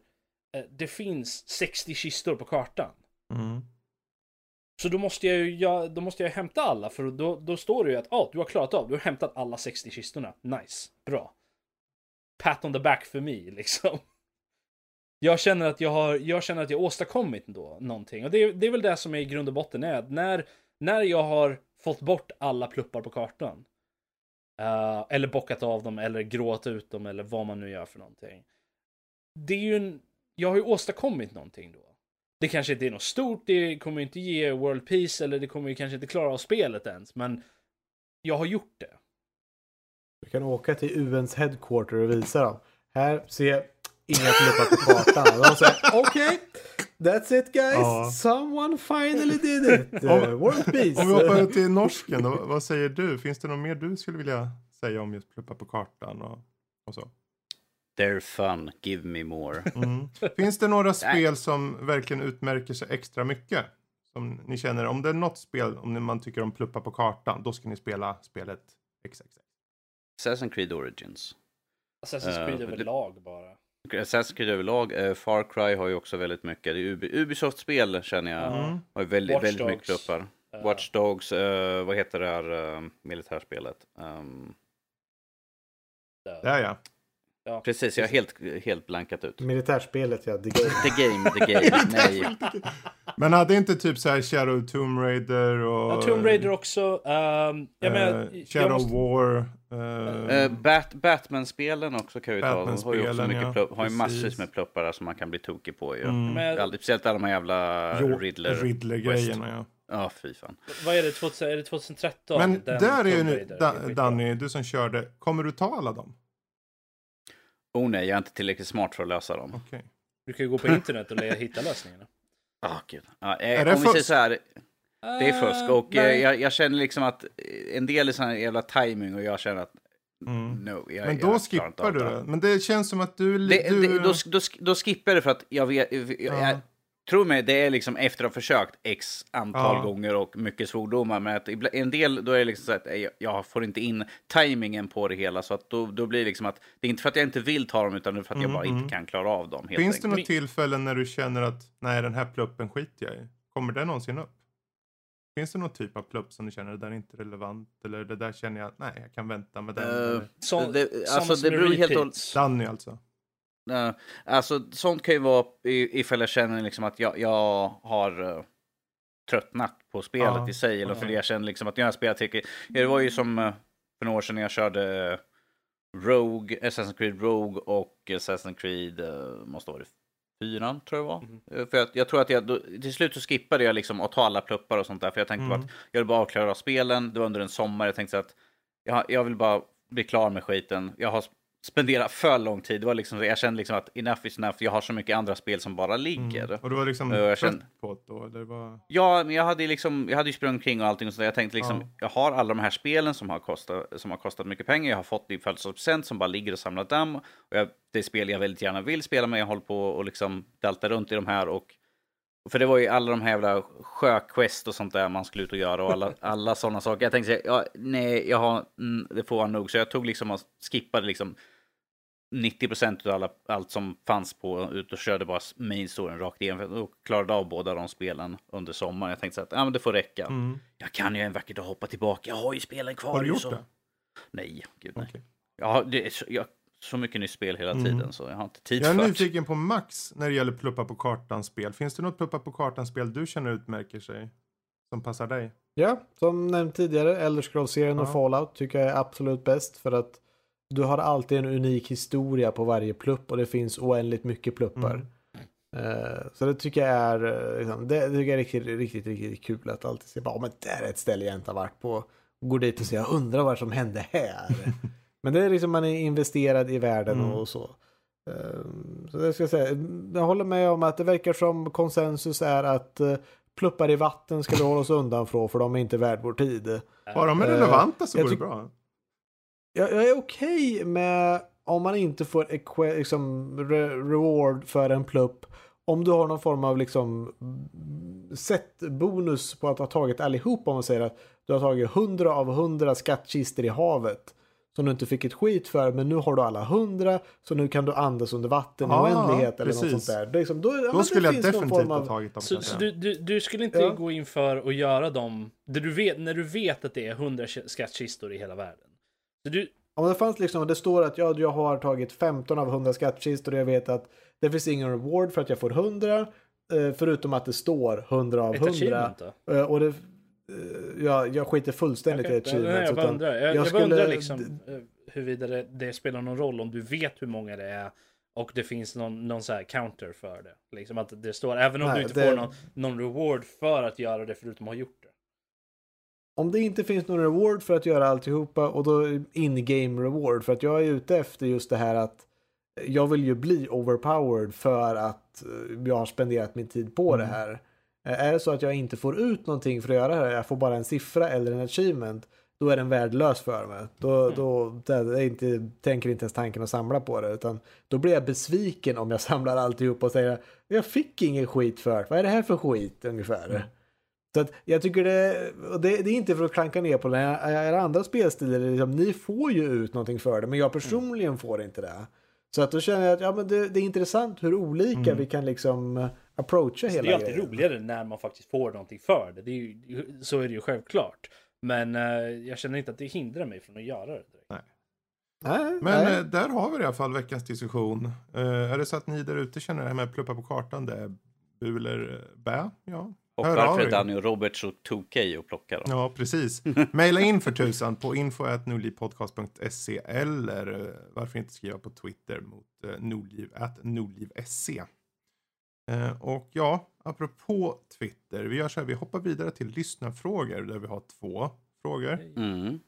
Speaker 4: eh, det finns 60 kistor på kartan.
Speaker 3: Mm.
Speaker 4: Så då måste jag ju, jag, då måste jag hämta alla för då, då står det ju att ah, du har klarat av, du har hämtat alla 60 kistorna. Nice, bra. Pat on the back för mig liksom. Jag känner att jag har, jag känner att jag åstadkommit då någonting. Och det, det är väl det som är i grund och botten är att när, när jag har fått bort alla pluppar på kartan. Uh, eller bockat av dem eller gråt ut dem eller vad man nu gör för någonting. Det är ju en, jag har ju åstadkommit någonting då. Det kanske inte är något stort, det kommer inte ge World Peace eller det kommer ju kanske inte klara av spelet ens. Men jag har gjort det.
Speaker 2: Du kan åka till UNs headquarter och visa dem. Här ser inga pluppar på kartan. Och de säger okej, that's it guys.
Speaker 3: Ja.
Speaker 2: Someone finally did it. Uh, world peace.
Speaker 3: Om vi hoppar ut till norsken, då, vad säger du? Finns det något mer du skulle vilja säga om just pluppa på kartan och, och så?
Speaker 1: They're fun, give me more.
Speaker 3: Mm. Finns det några spel som verkligen utmärker sig extra mycket? Som ni känner, om det är något spel, om man tycker om pluppa på kartan, då ska ni spela spelet XXX.
Speaker 1: Assassin's Creed Origins.
Speaker 4: Assassin's
Speaker 1: Eh,
Speaker 4: Creed
Speaker 1: det-
Speaker 4: överlag bara.
Speaker 1: Assassin's Creed överlag, eh, Far Cry har ju också väldigt mycket. Det är Ubi- Ubisoft-spel känner jag.
Speaker 4: Ja.
Speaker 1: Har ju väldigt,
Speaker 4: Watch
Speaker 1: väldigt mycket
Speaker 4: Dogs.
Speaker 1: pluppar.
Speaker 4: Eh,
Speaker 1: Watch Dogs, eh, vad heter det här eh, militärspelet? Um.
Speaker 4: Där
Speaker 3: ja.
Speaker 4: Ja.
Speaker 1: precis, jag har helt, helt blankat ut.
Speaker 2: Militärspelet ja, the game.
Speaker 1: The Game, The Game, nej.
Speaker 3: Men hade inte typ så här Shadow Tomb Raider och...
Speaker 4: Ja, Tomb Raider också. Um, jag menar, jag
Speaker 3: Shadow
Speaker 4: måste-
Speaker 3: War. Eh,
Speaker 1: Bat, Batman-spelen också kan vi ta. De har ju också mycket
Speaker 3: ja,
Speaker 1: har ju massvis med pluppar som man kan bli tokig på ju.
Speaker 3: Mm.
Speaker 4: Men-
Speaker 1: speciellt alla de här jävla
Speaker 3: Jo,
Speaker 1: Riddler.
Speaker 3: Riddler-grejerna ja.
Speaker 1: Ja, fy fan.
Speaker 4: Vad är det? 2000, är det 2013?
Speaker 3: Men
Speaker 4: Den
Speaker 3: där är ju nu. Danny, du som körde, kommer du ta alla dem?
Speaker 1: Oh nej, jag är inte tillräckligt smart för att lösa dem.
Speaker 3: Okej.
Speaker 4: Du kan ju gå på internet och hitta lösningarna.
Speaker 1: Ah, gud. Ja, eh, om vi säger så här, det är fusk och eh, jag, jag, känner liksom att en del är sån här jävla timing och jag känner att
Speaker 3: Mm.
Speaker 1: no, jag,
Speaker 3: Men då
Speaker 1: jag
Speaker 3: skippar du det. Men det känns som att du...
Speaker 1: det,
Speaker 3: du...
Speaker 1: det då, då, då skippar jag det för att jag vet, jag,
Speaker 3: Ja.
Speaker 1: Jag, Tro mig, det är liksom efter att ha försökt x antal
Speaker 3: Ja.
Speaker 1: gånger och mycket svordomar. Men att en del, då är det liksom så att jag, jag får inte in tajmingen på det hela. Så att då, då blir det liksom att, det är inte för att jag inte vill ta dem, utan det är för att jag
Speaker 3: Mm,
Speaker 1: bara
Speaker 3: mm.
Speaker 1: inte kan klara av dem. Helt
Speaker 3: Finns det
Speaker 1: enkelt.
Speaker 3: något tillfällen när du känner att nej, den här pluppen skiter jag i? Kommer det någonsin upp? Finns det någon typ av plupp som du känner det där är inte relevant? Eller det där känner jag att nej, jag kan vänta med den. Eller-
Speaker 4: Så,
Speaker 1: Det- alltså,
Speaker 4: som
Speaker 1: det beror helt och-.
Speaker 3: Danny alltså.
Speaker 1: Ja, alltså, sånt kan ju vara i- ifall jag känner liksom att jag, jag har uh, tröttnat på spelet
Speaker 3: Ja,
Speaker 1: i sig. Eller för
Speaker 3: okej.
Speaker 1: jag känner liksom att jag har spelat. Ja, det var ju som eh, för några år sedan när jag körde Rogue, Assassin's Creed Rogue och Assassin's Creed, uh, måste vara det fyran tror jag var.
Speaker 3: Mhm.
Speaker 1: Eh, För jag, jag tror att jag, då, till slut så skippade jag liksom att ta alla pluppar och sånt där. För jag tänkte
Speaker 3: Mm.
Speaker 1: att jag vill bara avklara spelen. Det var under en sommar. Jag tänkte så att jag, jag vill bara bli klar med skiten. Jag har spenderat för lång tid. Det var liksom, jag kände liksom att enough is enough. Jag har så mycket andra spel som bara ligger.
Speaker 3: Mm. Och du var liksom
Speaker 1: Ja, jag
Speaker 3: trött
Speaker 1: känner-
Speaker 3: på det då? Eller vad?
Speaker 1: Ja, men jag hade liksom, jag hade ju sprungit kring och allting och så där. Jag tänkte liksom,
Speaker 3: Ja.
Speaker 1: jag har alla de här spelen som har kostat, som har kostat mycket pengar. Jag har fått det i födelsedagspresent som bara ligger och samlar damm. Och jag, det är spel jag väldigt gärna vill spela, men jag håller på och liksom dalta runt i de här och för det var ju alla de här jävla sjöquest och sånt där man skulle ut och göra och alla, alla sådana saker. Jag tänkte, ja, nej, jag har, mm, det får vara nog. Så jag tog liksom och skippade liksom 90% av alla, allt som fanns på ut och körde bara main storyn rakt igenom. Och klarade av båda de spelen under sommaren. Jag tänkte så att ja, men det får räcka.
Speaker 3: Mm.
Speaker 1: Jag kan ju en vacker dag hoppa tillbaka. Jag har ju spelen kvar.
Speaker 3: Har du gjort
Speaker 1: så.
Speaker 3: det?
Speaker 1: Nej, gud nej.
Speaker 3: Okej.
Speaker 1: Jag har, det är så, jag, så mycket nytt spel hela
Speaker 3: Mm.
Speaker 1: tiden så jag har inte tid
Speaker 3: Jag är
Speaker 1: för det.
Speaker 3: nyfiken på Max när det gäller pluppa på kartan-spel. Finns det något pluppa på kartan-spel du känner utmärker sig? Som passar dig?
Speaker 2: Ja, som nämnt tidigare, Elder Scrolls-serien och
Speaker 3: Ja.
Speaker 2: Fallout tycker jag är absolut bäst för att du har alltid en unik historia på varje plupp och det finns oändligt mycket pluppar.
Speaker 3: Mm.
Speaker 2: Eh, så det tycker jag är, eh, liksom, det, tycker jag är riktigt, riktigt, riktigt kul att alltid se bara, "Ja, men där är ett ställe jag inte har varit på. Gå dit och säga, jag undrar vad som hände här. men det är liksom, man är investerad i världen
Speaker 3: Mm.
Speaker 2: och så. Eh, så det ska jag säga, jag håller med om att det verkar som konsensus är att eh, pluppar i vatten ska vi hålla oss undan från för de är inte värd vår tid.
Speaker 3: Bara de är relevanta så
Speaker 2: jag
Speaker 3: går det bra.
Speaker 2: Jag, jag är okej med om man inte får liksom, re reward för en plupp. Om du har någon form av liksom bonus på att ha tagit allihop om man säger att du har tagit 100 av 100 skattkistor i havet. Som du inte fick ett skit för men nu har du alla 100 så nu kan du andas under vatten i
Speaker 3: Ah,
Speaker 2: oändlighet eller något sånt där. Det liksom, då,
Speaker 3: Då skulle jag
Speaker 2: finns någon
Speaker 3: definitivt
Speaker 2: form
Speaker 3: ha
Speaker 2: av-
Speaker 3: tagit dem.
Speaker 4: Så, så du, du, du skulle inte
Speaker 2: Ja.
Speaker 4: gå in för att göra dem, du vet, när du vet att det är 100 skattkistor i hela världen. Så du,
Speaker 2: Om det fanns liksom, det står att ja, jag har tagit 15 av 100 skattkistor och jag vet att det finns ingen reward för att jag får 100. eh, Förutom att det står 100 av
Speaker 4: ett
Speaker 2: 100.
Speaker 4: achievement då?
Speaker 2: Eh, Och det, eh, ja, jag skiter fullständigt
Speaker 4: Okej,
Speaker 2: i achievements.
Speaker 4: nej, jag bara undrar, jag,
Speaker 2: jag
Speaker 4: jag
Speaker 2: skulle-
Speaker 4: undrar liksom huruvida det, det spelar någon roll om du vet hur många det är och det finns någon, någon så här counter för det. Liksom att det står, även om
Speaker 2: Nej,
Speaker 4: du inte
Speaker 2: det-
Speaker 4: får någon, någon reward för att göra det förutom att ha gjort.
Speaker 2: Om det inte finns någon reward för att göra alltihopa och då in-game reward. För att jag är ute efter just det här att jag vill ju bli overpowered för att eh, jag har spenderat min tid på det
Speaker 3: Mm.
Speaker 2: här. Eh, Är det så att jag inte får ut någonting för att göra det här, jag får bara en siffra eller en achievement, då är den värdelös för mig. Då,
Speaker 4: Mm.
Speaker 2: då det inte, tänker inte ens tanken att samla på det, utan då blir jag besviken om jag samlar alltihop och säger jag fick ingen skit för det. vad är det här för skit ungefär?
Speaker 3: Mm.
Speaker 2: Så att jag tycker det, och det, det är inte för att klanka ner på här, era andra spelstilar, liksom, ni får ju ut någonting för det, men jag personligen får inte det. Så att då känner jag att ja, men det, det är intressant hur olika
Speaker 3: Mm.
Speaker 2: vi kan liksom approacha
Speaker 4: Så
Speaker 2: hela
Speaker 4: det är alltid
Speaker 2: grejen.
Speaker 4: roligare när man faktiskt får någonting för det. det är ju, så är det ju självklart. Men eh, jag känner inte att det hindrar mig från att göra det. direkt.
Speaker 2: Nej,
Speaker 3: Men
Speaker 2: nej.
Speaker 3: eh, där har vi i alla fall veckans diskussion. Eh, är det så att ni där ute känner det här med pluppa på kartan, det är bu eller bä? Ja.
Speaker 1: Och varför är Danny och Robert så tokiga och plockar dem?
Speaker 3: Ja, precis. Maila in för tusan på info.nordlivpodcast.se eller eh, varför inte skriva på Twitter mot eh, nordliv, at nordliv.se. Eh, och ja, apropå Twitter, vi gör så här, vi hoppar vidare till lyssnarfrågor där vi har två frågor.
Speaker 1: Mm.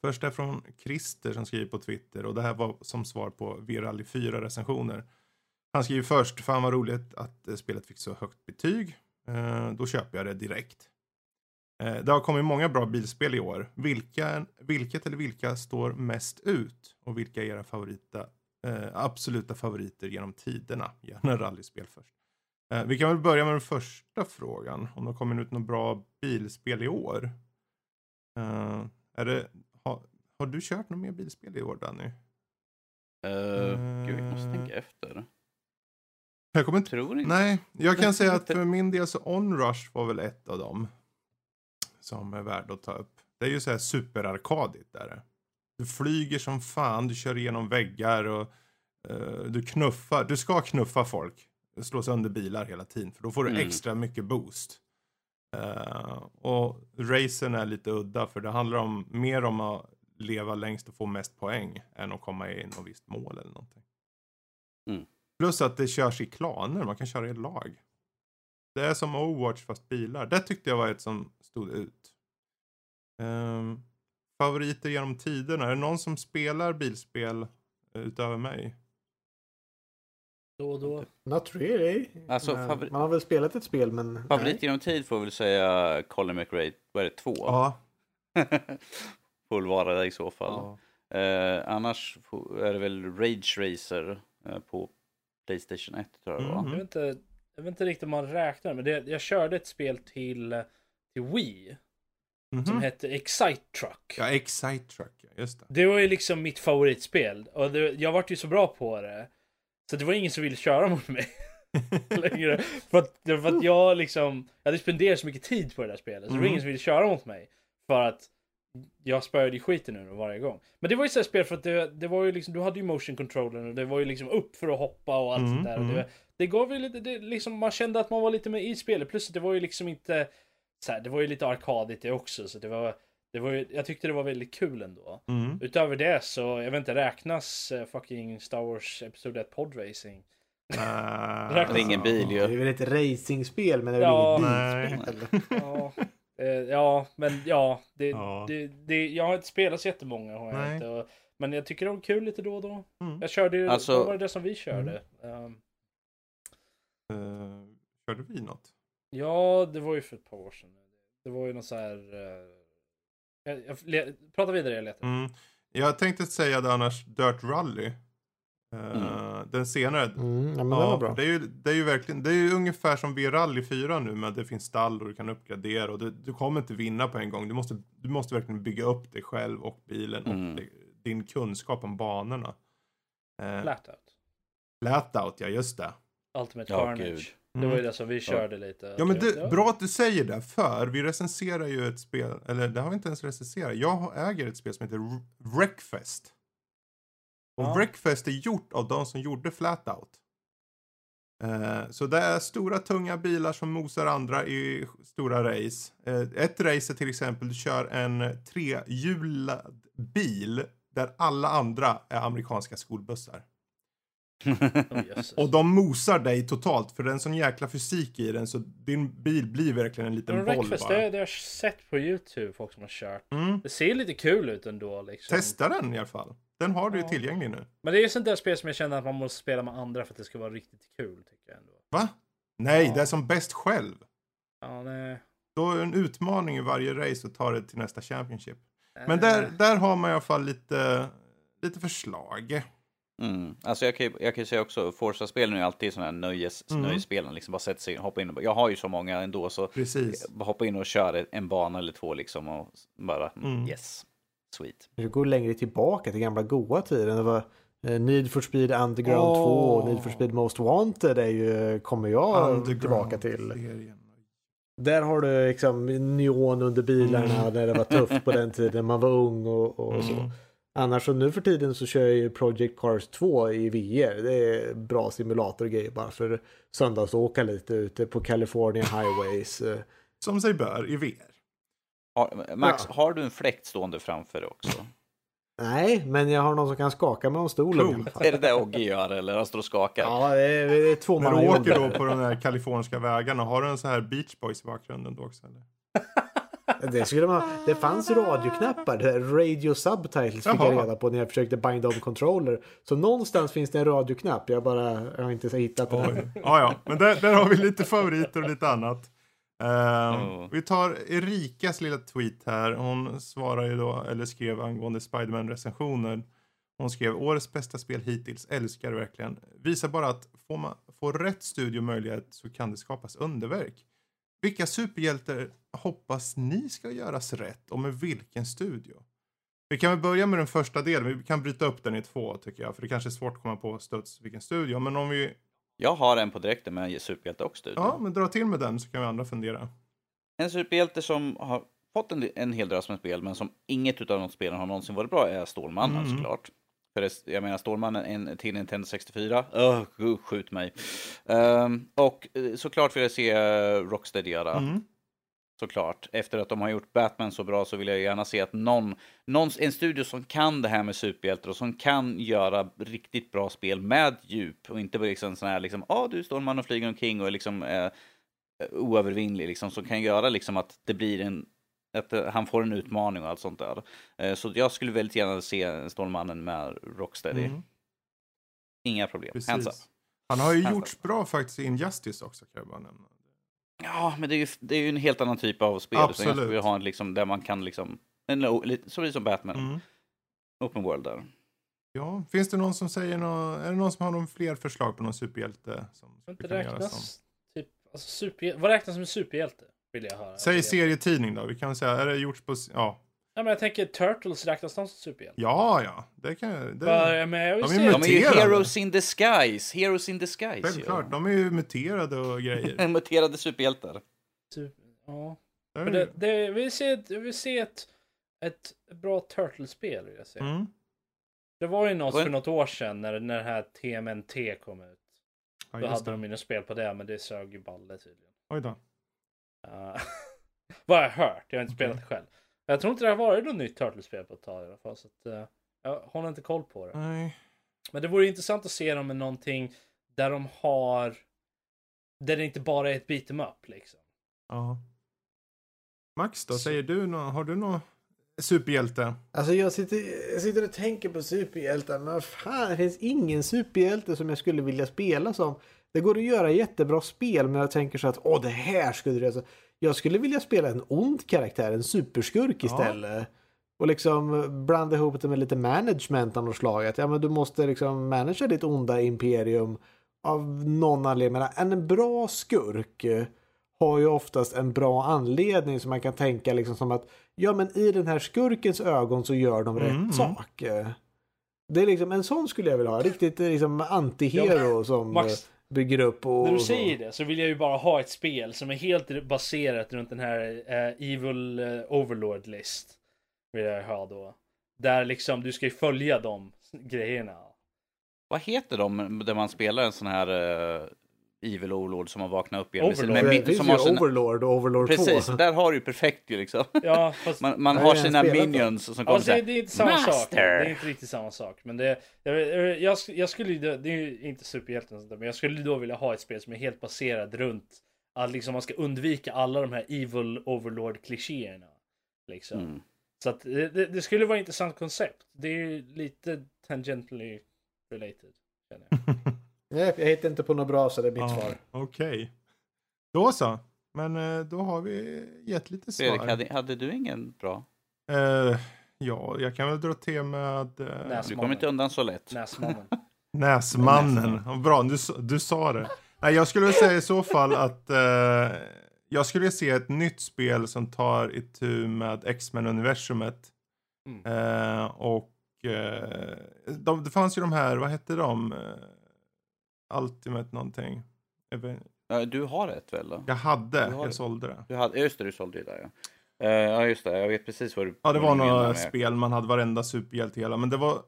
Speaker 3: Första är från Christer som skriver på Twitter och det här var som svar på Virali 4 recensioner. Han skriver först, fan vad roligt att spelet fick så högt betyg. Eh, då köper jag det direkt. Eh, det har kommit många bra bilspel i år. Vilka, vilket eller vilka står mest ut? Och vilka är era favorita, eh, absoluta favoriter genom tiderna? Gärna rallyspel först. Eh, vi kan väl börja med den första frågan. Om det kommer ut något bra bilspel i år. Eh, är det, har, har du kört något mer bilspel i år Danny?
Speaker 1: Uh, gud, jag måste tänka efter.
Speaker 3: Jag kommer inte...
Speaker 1: Tror inte.
Speaker 3: Nej, jag kan säga att för min del så Onrush var väl ett av dem. Som är värd att ta upp. Det är ju så här superarkadigt där. Du flyger som fan, du kör igenom väggar och eh, du knuffar. Du ska knuffa folk. Slå sönder bilar hela tiden för då får du
Speaker 1: Mm.
Speaker 3: extra mycket boost. Eh, och racen är lite udda för det handlar om mer om att leva längst och få mest poäng än att komma i något visst mål eller någonting.
Speaker 1: Mm.
Speaker 3: Plus att det körs i klaner, man kan köra i lag. Det är som Overwatch fast bilar. Det tyckte jag var ett som stod ut. Ehm, favoriter genom tiderna, är det någon som spelar bilspel eh, utöver mig?
Speaker 4: Då och då.
Speaker 2: Not really.
Speaker 1: Alltså, favori-
Speaker 2: Man har väl spelat ett spel men...
Speaker 1: Favorit genom tid får jag väl säga Colin McRae. Vad är det? Två?
Speaker 3: Ja.
Speaker 1: får väl vara det i så fall. Eh, annars är det väl Rage Racer eh, på Playstation 1 tror jag det var.
Speaker 3: Mhm.
Speaker 4: Jag vet inte, jag vet inte riktigt om man räknar, men det, jag körde ett spel till, till Wii
Speaker 3: Mhm.
Speaker 4: som hette Excite Truck.
Speaker 3: Ja, Excite Truck, ja, just det.
Speaker 4: Det var ju liksom mitt favoritspel och det, jag vart ju så bra på det. Så det var ingen som ville köra mot mig längre. För att, för att jag liksom, jag hade spenderat så mycket tid på det där spelet. Så det var
Speaker 3: Mm.
Speaker 4: ingen som ville köra mot mig. För att jag spöade i skiten nu varje gång. Men det var ju så här spel för att det, det var ju liksom, du hade ju motion controllern och det var ju liksom upp för att hoppa och allt
Speaker 3: Mm,
Speaker 4: sånt där. Och
Speaker 3: mm.
Speaker 4: det, det gav ju lite, det, liksom, man kände att man var lite med i spelet. Plus det var ju liksom inte, så här, det var ju lite arkadigt det också. Så det var, det var ju, jag tyckte det var väldigt kul ändå.
Speaker 3: Mm.
Speaker 4: Utöver det så, jag vet inte, räknas eh, fucking Star Wars Episod 1 podracing? Räknas
Speaker 1: Det är ingen bil
Speaker 2: Det
Speaker 1: ju.
Speaker 2: är väl ett racingspel men det är
Speaker 4: Ja.
Speaker 2: väl inget bilspel?
Speaker 4: Ja, ja men ja, det,
Speaker 3: Ja.
Speaker 4: Det, det, jag har inte spelat så jättemånga. Har jag
Speaker 3: Nej.
Speaker 4: inte, och, men jag tycker det var kul lite då och då.
Speaker 3: Mm.
Speaker 4: Jag körde ju,
Speaker 1: Alltså-
Speaker 4: vad var det som vi körde? Um,
Speaker 3: Eh, körde vi något?
Speaker 4: ja, det var ju för ett par år sedan. Det var ju någon så här... Uh, jag, jag, le, prata vidare, jag letar.
Speaker 3: Mm. Jag tänkte säga det annars, Dirt Rally. Eh, Den senare.
Speaker 2: Mm, ja,
Speaker 3: Ja. Det är, ju, det är ju verkligen, det är ju ungefär som V-rally 4 nu med att det finns stall och du kan uppgradera och du, du kommer inte vinna på en gång. Du måste, du måste verkligen bygga upp dig själv och bilen
Speaker 1: Mm.
Speaker 3: och det, din kunskap om banorna. Eh,
Speaker 4: Flatout.
Speaker 3: Flatout, ja just det.
Speaker 4: Ultimate
Speaker 1: Ja,
Speaker 4: Carnage.
Speaker 1: gud.
Speaker 4: Det var ju
Speaker 3: Mm.
Speaker 4: det som vi körde lite.
Speaker 3: Ja men
Speaker 4: Det-
Speaker 3: det, bra att du säger det, för vi recenserar ju ett spel, eller det har vi inte ens recenserat. Jag äger ett spel som heter R- Wreckfest. Och
Speaker 4: Ja.
Speaker 3: Wreckfest är gjort av de som gjorde Flatout. Eh, så det är stora tunga bilar som mosar andra i stora race. Eh, ett race är till exempel, du kör en trehjulad bil där alla andra är amerikanska skolbussar.
Speaker 4: Oh.
Speaker 3: Och de mosar dig totalt för det är en sån jäkla fysik i den så din bil blir verkligen en liten
Speaker 4: Men
Speaker 3: boll bara.
Speaker 4: det, det har jag sett på YouTube, folk som har kört.
Speaker 3: Mm.
Speaker 4: Det ser lite kul ut ändå liksom.
Speaker 3: Testa den i alla fall. Den har du ju
Speaker 4: Ja.
Speaker 3: tillgänglig nu.
Speaker 4: Men det är ju sånt där spel som jag känner att man måste spela med andra för att det ska vara riktigt kul, tycker jag ändå.
Speaker 3: Va? Nej,
Speaker 4: Ja.
Speaker 3: det är som bäst själv.
Speaker 4: Ja, nej.
Speaker 3: Då är det en utmaning i varje race och ta det till nästa Championship. Men
Speaker 4: Eh,
Speaker 3: där, där har man i alla fall lite, lite förslag.
Speaker 1: Mm. Alltså jag kan ju, jag kan ju säga också, Forza-spelen är ju alltid sådana här nöjes,
Speaker 3: Mm.
Speaker 1: nöjesspelen. Liksom bara sätta sig in, hoppa in och, Jag har ju så många ändå så
Speaker 3: Precis.
Speaker 1: bara hoppa in och köra en bana eller två liksom och bara
Speaker 3: Mm.
Speaker 1: yes, sweet.
Speaker 2: Vi går längre tillbaka till gamla goa tiden. Det var eh, Need for Speed Underground
Speaker 4: Åh.
Speaker 2: 2 och Need for Speed Most Wanted är ju, kommer jag tillbaka till. Där har du liksom neon under bilarna
Speaker 3: Mm.
Speaker 2: när det var tufft på den tiden man var ung och, och så.
Speaker 3: Mm.
Speaker 2: Annars så nu för tiden så kör jag ju Project Cars 2 i VR. Det är bra simulator och grejer bara för söndagsåka lite ute på California Highways. Eh,
Speaker 3: Som sig bör i VR.
Speaker 1: Har, Max,
Speaker 2: Ja.
Speaker 1: har du en fläkt stående framför dig också?
Speaker 2: Nej, men jag har någon som kan skaka mig om stolen. fall.
Speaker 1: är det det Ogge gör eller? Han står och skakar?
Speaker 2: Ja, det är, det är två man
Speaker 3: du
Speaker 2: har
Speaker 3: åker då på de här kaliforniska vägarna, har du en sån här Beach Boys i bakgrunden då också? Eller?
Speaker 2: Det, skulle man, det fanns radioknappar, det där radio subtitles fick jag
Speaker 3: Jaha.
Speaker 2: reda på när jag försökte binda om controller. Så någonstans finns det en radioknapp, jag bara jag har inte hittat den.
Speaker 3: Oj. Ja, ja, men där, där har vi lite favoriter och lite annat. Ehm,
Speaker 1: Oh.
Speaker 3: Vi tar Erikas lilla tweet här. Hon svarar ju då, eller skrev angående Spiderman-recensioner. Hon skrev årets bästa spel hittills, älskar verkligen. Visar bara att får man får rätt studio möjlighet så kan det skapas underverk. Vilka superhjältar hoppas ni ska göras rätt och med vilken studio? Vi kan väl börja med den första delen. Vi kan bryta upp den i två tycker jag. För det kanske är svårt att komma på studs vilken studio. Men om vi
Speaker 1: Jag har en på direkten med superhjälte och studio.
Speaker 3: Ja, men dra till med den så kan vi andra fundera.
Speaker 1: En superhjälte som har fått en, en hel drös med spel, men som inget utav de spelen har någonsin varit bra, är Stålmannen
Speaker 3: Mm.
Speaker 1: såklart. För det, jag menar, Stålmannen en, till Nintendo 64, öh, uh, skjut mig. Ehm, och eh, såklart vill jag se Rocksteady göra.
Speaker 3: Mm.
Speaker 1: Såklart. Efter att de har gjort Batman så bra så vill jag gärna se att någon, någon en studio som kan det här med superhjältar och som kan göra riktigt bra spel med djup och inte bara liksom sån här liksom, ja ah, du står man och flyger omkring och är liksom eh, oövervinnlig liksom, som kan göra liksom att det blir en att eh, han får en utmaning och allt sånt där. Eh, så jag skulle väldigt gärna se Stålmannen med Rocksteady.
Speaker 3: Mm.
Speaker 1: Inga problem. Hands up.
Speaker 3: Han har ju
Speaker 1: Hands
Speaker 3: gjorts bra faktiskt i Injustice också kan jag bara nämna.
Speaker 1: Ja, men det är ju, det är ju en helt annan typ av spel. utan Jag
Speaker 3: Absolut.
Speaker 1: skulle ha en liksom, där man kan liksom, en, så som Batman,
Speaker 3: Mm.
Speaker 1: open world där.
Speaker 3: Ja, finns det någon som säger nå är det någon som har någon fler förslag på någon superhjälte? Som
Speaker 4: inte räknas, typ, alltså superhjälte, vad räknas som en superhjälte? Vill jag höra.
Speaker 3: Säg serietidning då, vi kan säga, är det gjorts på, ja.
Speaker 4: Ja, men jag tänker Turtles räknas de som superhjälte?
Speaker 3: Ja, ja, det kan det,
Speaker 4: Bara, men jag vill
Speaker 3: De är
Speaker 4: se...
Speaker 3: ju
Speaker 1: De är ju heroes in disguise, heroes in disguise.
Speaker 3: självklart, de är ju muterade och grejer.
Speaker 1: Ja. Muterade superhjältar.
Speaker 4: Super, ja.
Speaker 3: Det
Speaker 4: det, det, jag vill se, ett, jag vill se ett, ett bra Turtles-spel. Vill jag se.
Speaker 3: Mm.
Speaker 4: Det var ju något för något år sedan när, när det här TMNT kom ut.
Speaker 3: Ja,
Speaker 4: Då hade
Speaker 3: det.
Speaker 4: de ju något spel på det, men det sög ju balle tydligen.
Speaker 3: Oj då.
Speaker 4: Uh, vad jag har hört, jag har inte
Speaker 3: Okej.
Speaker 4: spelat det själv. Jag tror inte det har varit något nytt Turtles-spel på ett tag i alla fall. Så att, eh, jag håller inte koll på det.
Speaker 3: Nej.
Speaker 4: Men det vore intressant att se dem med någonting där de har... Där det inte bara är ett beat em up liksom.
Speaker 3: Ja. Max då,
Speaker 4: Så-
Speaker 3: säger du nå, har du någon superhjälte?
Speaker 2: Alltså jag sitter, jag sitter och tänker på superhjältar, men fan, det finns ingen superhjälte som jag skulle vilja spela som. Det går att göra jättebra spel, men jag tänker så att åh, det här skulle du alltså. Jag skulle vilja spela en ond karaktär, en superskurk
Speaker 3: Ja.
Speaker 2: istället. Och liksom blanda ihop det med lite management av något slag. Att ja, men du måste liksom managera ditt onda imperium av någon anledning. Men en bra skurk eh, har ju oftast en bra anledning som man kan tänka liksom som att ja men i den här skurkens ögon så gör de rätt
Speaker 3: Mm,
Speaker 2: sak. Eh, Det är liksom en sån skulle jag vilja ha. Riktigt eh, liksom antihero som
Speaker 4: Max,
Speaker 2: eh, bygger upp och...
Speaker 4: När du säger det så vill jag ju bara ha ett spel som är helt baserat runt den här eh, Evil eh, Overlord list. Vill jag ha då. Där liksom du ska ju följa de grejerna.
Speaker 1: Vad heter de där man spelar en sån här uh, Evil Overlord som har vaknat upp igen?
Speaker 4: Overlord.
Speaker 1: med
Speaker 2: Det finns
Speaker 1: som
Speaker 2: ju
Speaker 1: har sina,
Speaker 2: Overlord och Overlord 2.
Speaker 1: Precis, där har du perfekt ju liksom.
Speaker 4: Ja, fast
Speaker 1: Man, man har sina minions som kommer
Speaker 4: Ja, det,
Speaker 1: säga
Speaker 4: det är inte samma sak.
Speaker 1: Master!
Speaker 4: Det är inte riktigt samma sak. Men det, jag, jag, jag, skulle det är ju inte superhjälten men jag skulle då vilja ha ett spel som är helt baserat runt att liksom man ska undvika alla de här evil overlord klichéerna. Liksom.
Speaker 1: Mm.
Speaker 4: Så att det, det, skulle vara ett intressant koncept. Det är ju lite tangentially related. Känner jag.
Speaker 2: Nej, jag hittar inte på något bra så det är mitt svar.
Speaker 3: Okej. Då så. Men eh, då har vi gett lite svar.
Speaker 1: Fredrik, hade, hade du ingen bra?
Speaker 3: Eh, ja, jag kan väl dra till med eh,
Speaker 4: Näs-
Speaker 1: Du kommer inte undan så lätt.
Speaker 4: Näsmannen.
Speaker 3: Näsmannen.
Speaker 1: Näsmannen.
Speaker 3: Bra, du, du sa det. Nej, jag skulle säga i så fall att eh, jag skulle vilja se ett nytt spel som tar itu med X-Men-universumet.
Speaker 4: Mm.
Speaker 3: Eh, och eh, de, det fanns ju de här, vad hette de? Ultimate någonting.
Speaker 1: Du har ett väl? Då?
Speaker 3: Jag hade, jag
Speaker 1: det.
Speaker 3: sålde det.
Speaker 1: Du hade, just det, du sålde ju där ja. Eh, ja, just det. Jag vet precis vad du
Speaker 3: Ja, det var några spel man hade varenda superhjälte hela, men det var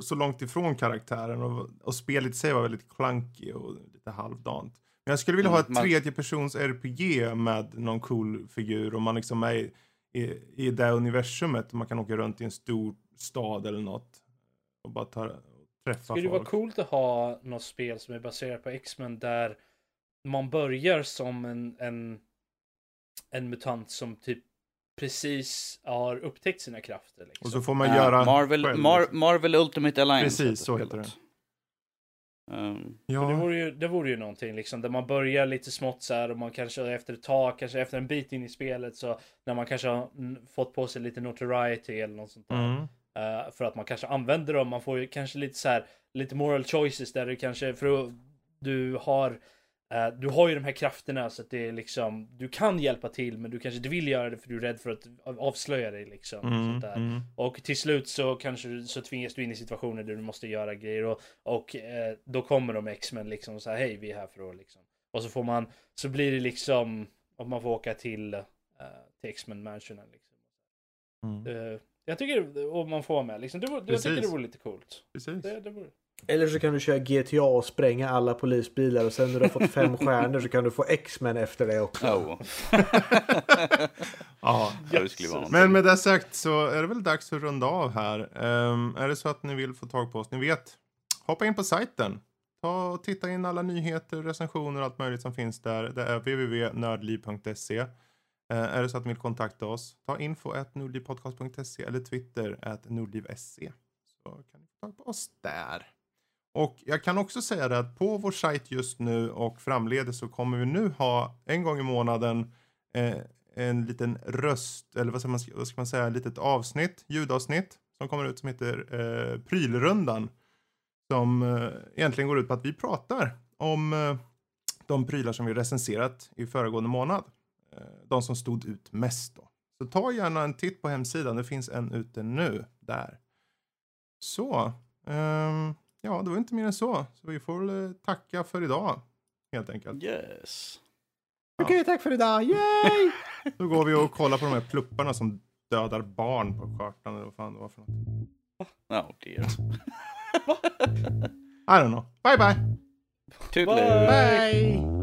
Speaker 3: så långt ifrån karaktären och, och spelet i sig var väldigt clunky och lite halvdant. Men jag skulle vilja ha
Speaker 1: Mm,
Speaker 3: ett
Speaker 1: man-
Speaker 3: tredje persons RPG med någon cool figur och man liksom är i, i, i det universumet. Man kan åka runt i en stor stad eller något och bara ta, träffa
Speaker 4: Skulle det vara
Speaker 3: folk.
Speaker 4: coolt att ha något spel som är baserat på X-Men där man börjar som en, en, en mutant som typ precis har upptäckt sina krafter. Liksom.
Speaker 3: Och så får man
Speaker 1: Ja,
Speaker 3: göra
Speaker 1: Marvel,
Speaker 3: själv,
Speaker 1: Mar
Speaker 3: liksom.
Speaker 1: Marvel Ultimate Alliance.
Speaker 3: Precis, så heter
Speaker 1: spelet. Ehm,
Speaker 4: För Det,
Speaker 3: Ja,
Speaker 4: vore ju, det vore ju någonting liksom, där man börjar lite smått så här och man kanske efter ett tag, kanske efter en bit in i spelet så när man kanske har fått på sig lite notoriety eller något sånt där.
Speaker 3: mm.
Speaker 4: Eh, för att man kanske använder dem, man får ju kanske lite så här, lite moral choices där du kanske, för du har eh, du har ju de här krafterna så att det är liksom, du kan hjälpa till men du kanske inte vill göra det för du är rädd för att avslöja dig liksom. och
Speaker 3: Mm,
Speaker 4: sånt där.
Speaker 3: mm.
Speaker 4: Och till slut så kanske så tvingas du in i situationer där du måste göra grejer och, och eh, då kommer de X-Men liksom så här hej vi är här för att liksom. Och så får man, så blir det liksom, om man får åka till, till X-Men mansionen liksom.
Speaker 3: Mm.
Speaker 4: Jag tycker, och man får med liksom, det, jag tycker det vore lite coolt.
Speaker 3: Precis.
Speaker 4: Det, det vore...
Speaker 2: Eller så kan du köra GTA och spränga alla polisbilar och sen när du har fått fem stjärnor så kan du få X-Men efter det också.
Speaker 1: oh.
Speaker 3: Ja.
Speaker 1: ja, det skulle vara någonting.
Speaker 3: Men med det sagt så är det väl dags att runda av här. Ehm, är det så att ni vill få tag på oss, ni vet, hoppa in på sajten. Ta och titta in alla nyheter, recensioner och allt möjligt som finns där. Det är www.nördliv.se. Eh, är det så att ni vill kontakta oss, ta info at nordlivpodcast.se eller twitter at nordliv.se. Så kan ni få tag på oss där. Och jag kan också säga det att på vår sajt just nu och framledes så kommer vi nu ha en gång i månaden eh, en liten röst, eller vad ska, man, vad ska man säga, ett litet avsnitt, ljudavsnitt som kommer ut som heter eh, Prylrundan. Som eh, egentligen går ut på att vi pratar om eh, de prylar som vi recenserat i föregående månad. Eh, de som stod ut mest då. Så ta gärna en titt på hemsidan, det finns en ute nu där. Så, ehm, ja det var inte mer än så. Så vi får väl eh, tacka för idag helt enkelt.
Speaker 1: Yes.
Speaker 2: Okej, tack för idag. Yay!
Speaker 3: Då går vi och kollar på de här plupparna som dödar barn på kartan eller vad fan det var för något.
Speaker 1: Oh dear.
Speaker 3: I don't know. Bye bye!
Speaker 1: Toodaloo.
Speaker 2: Bye!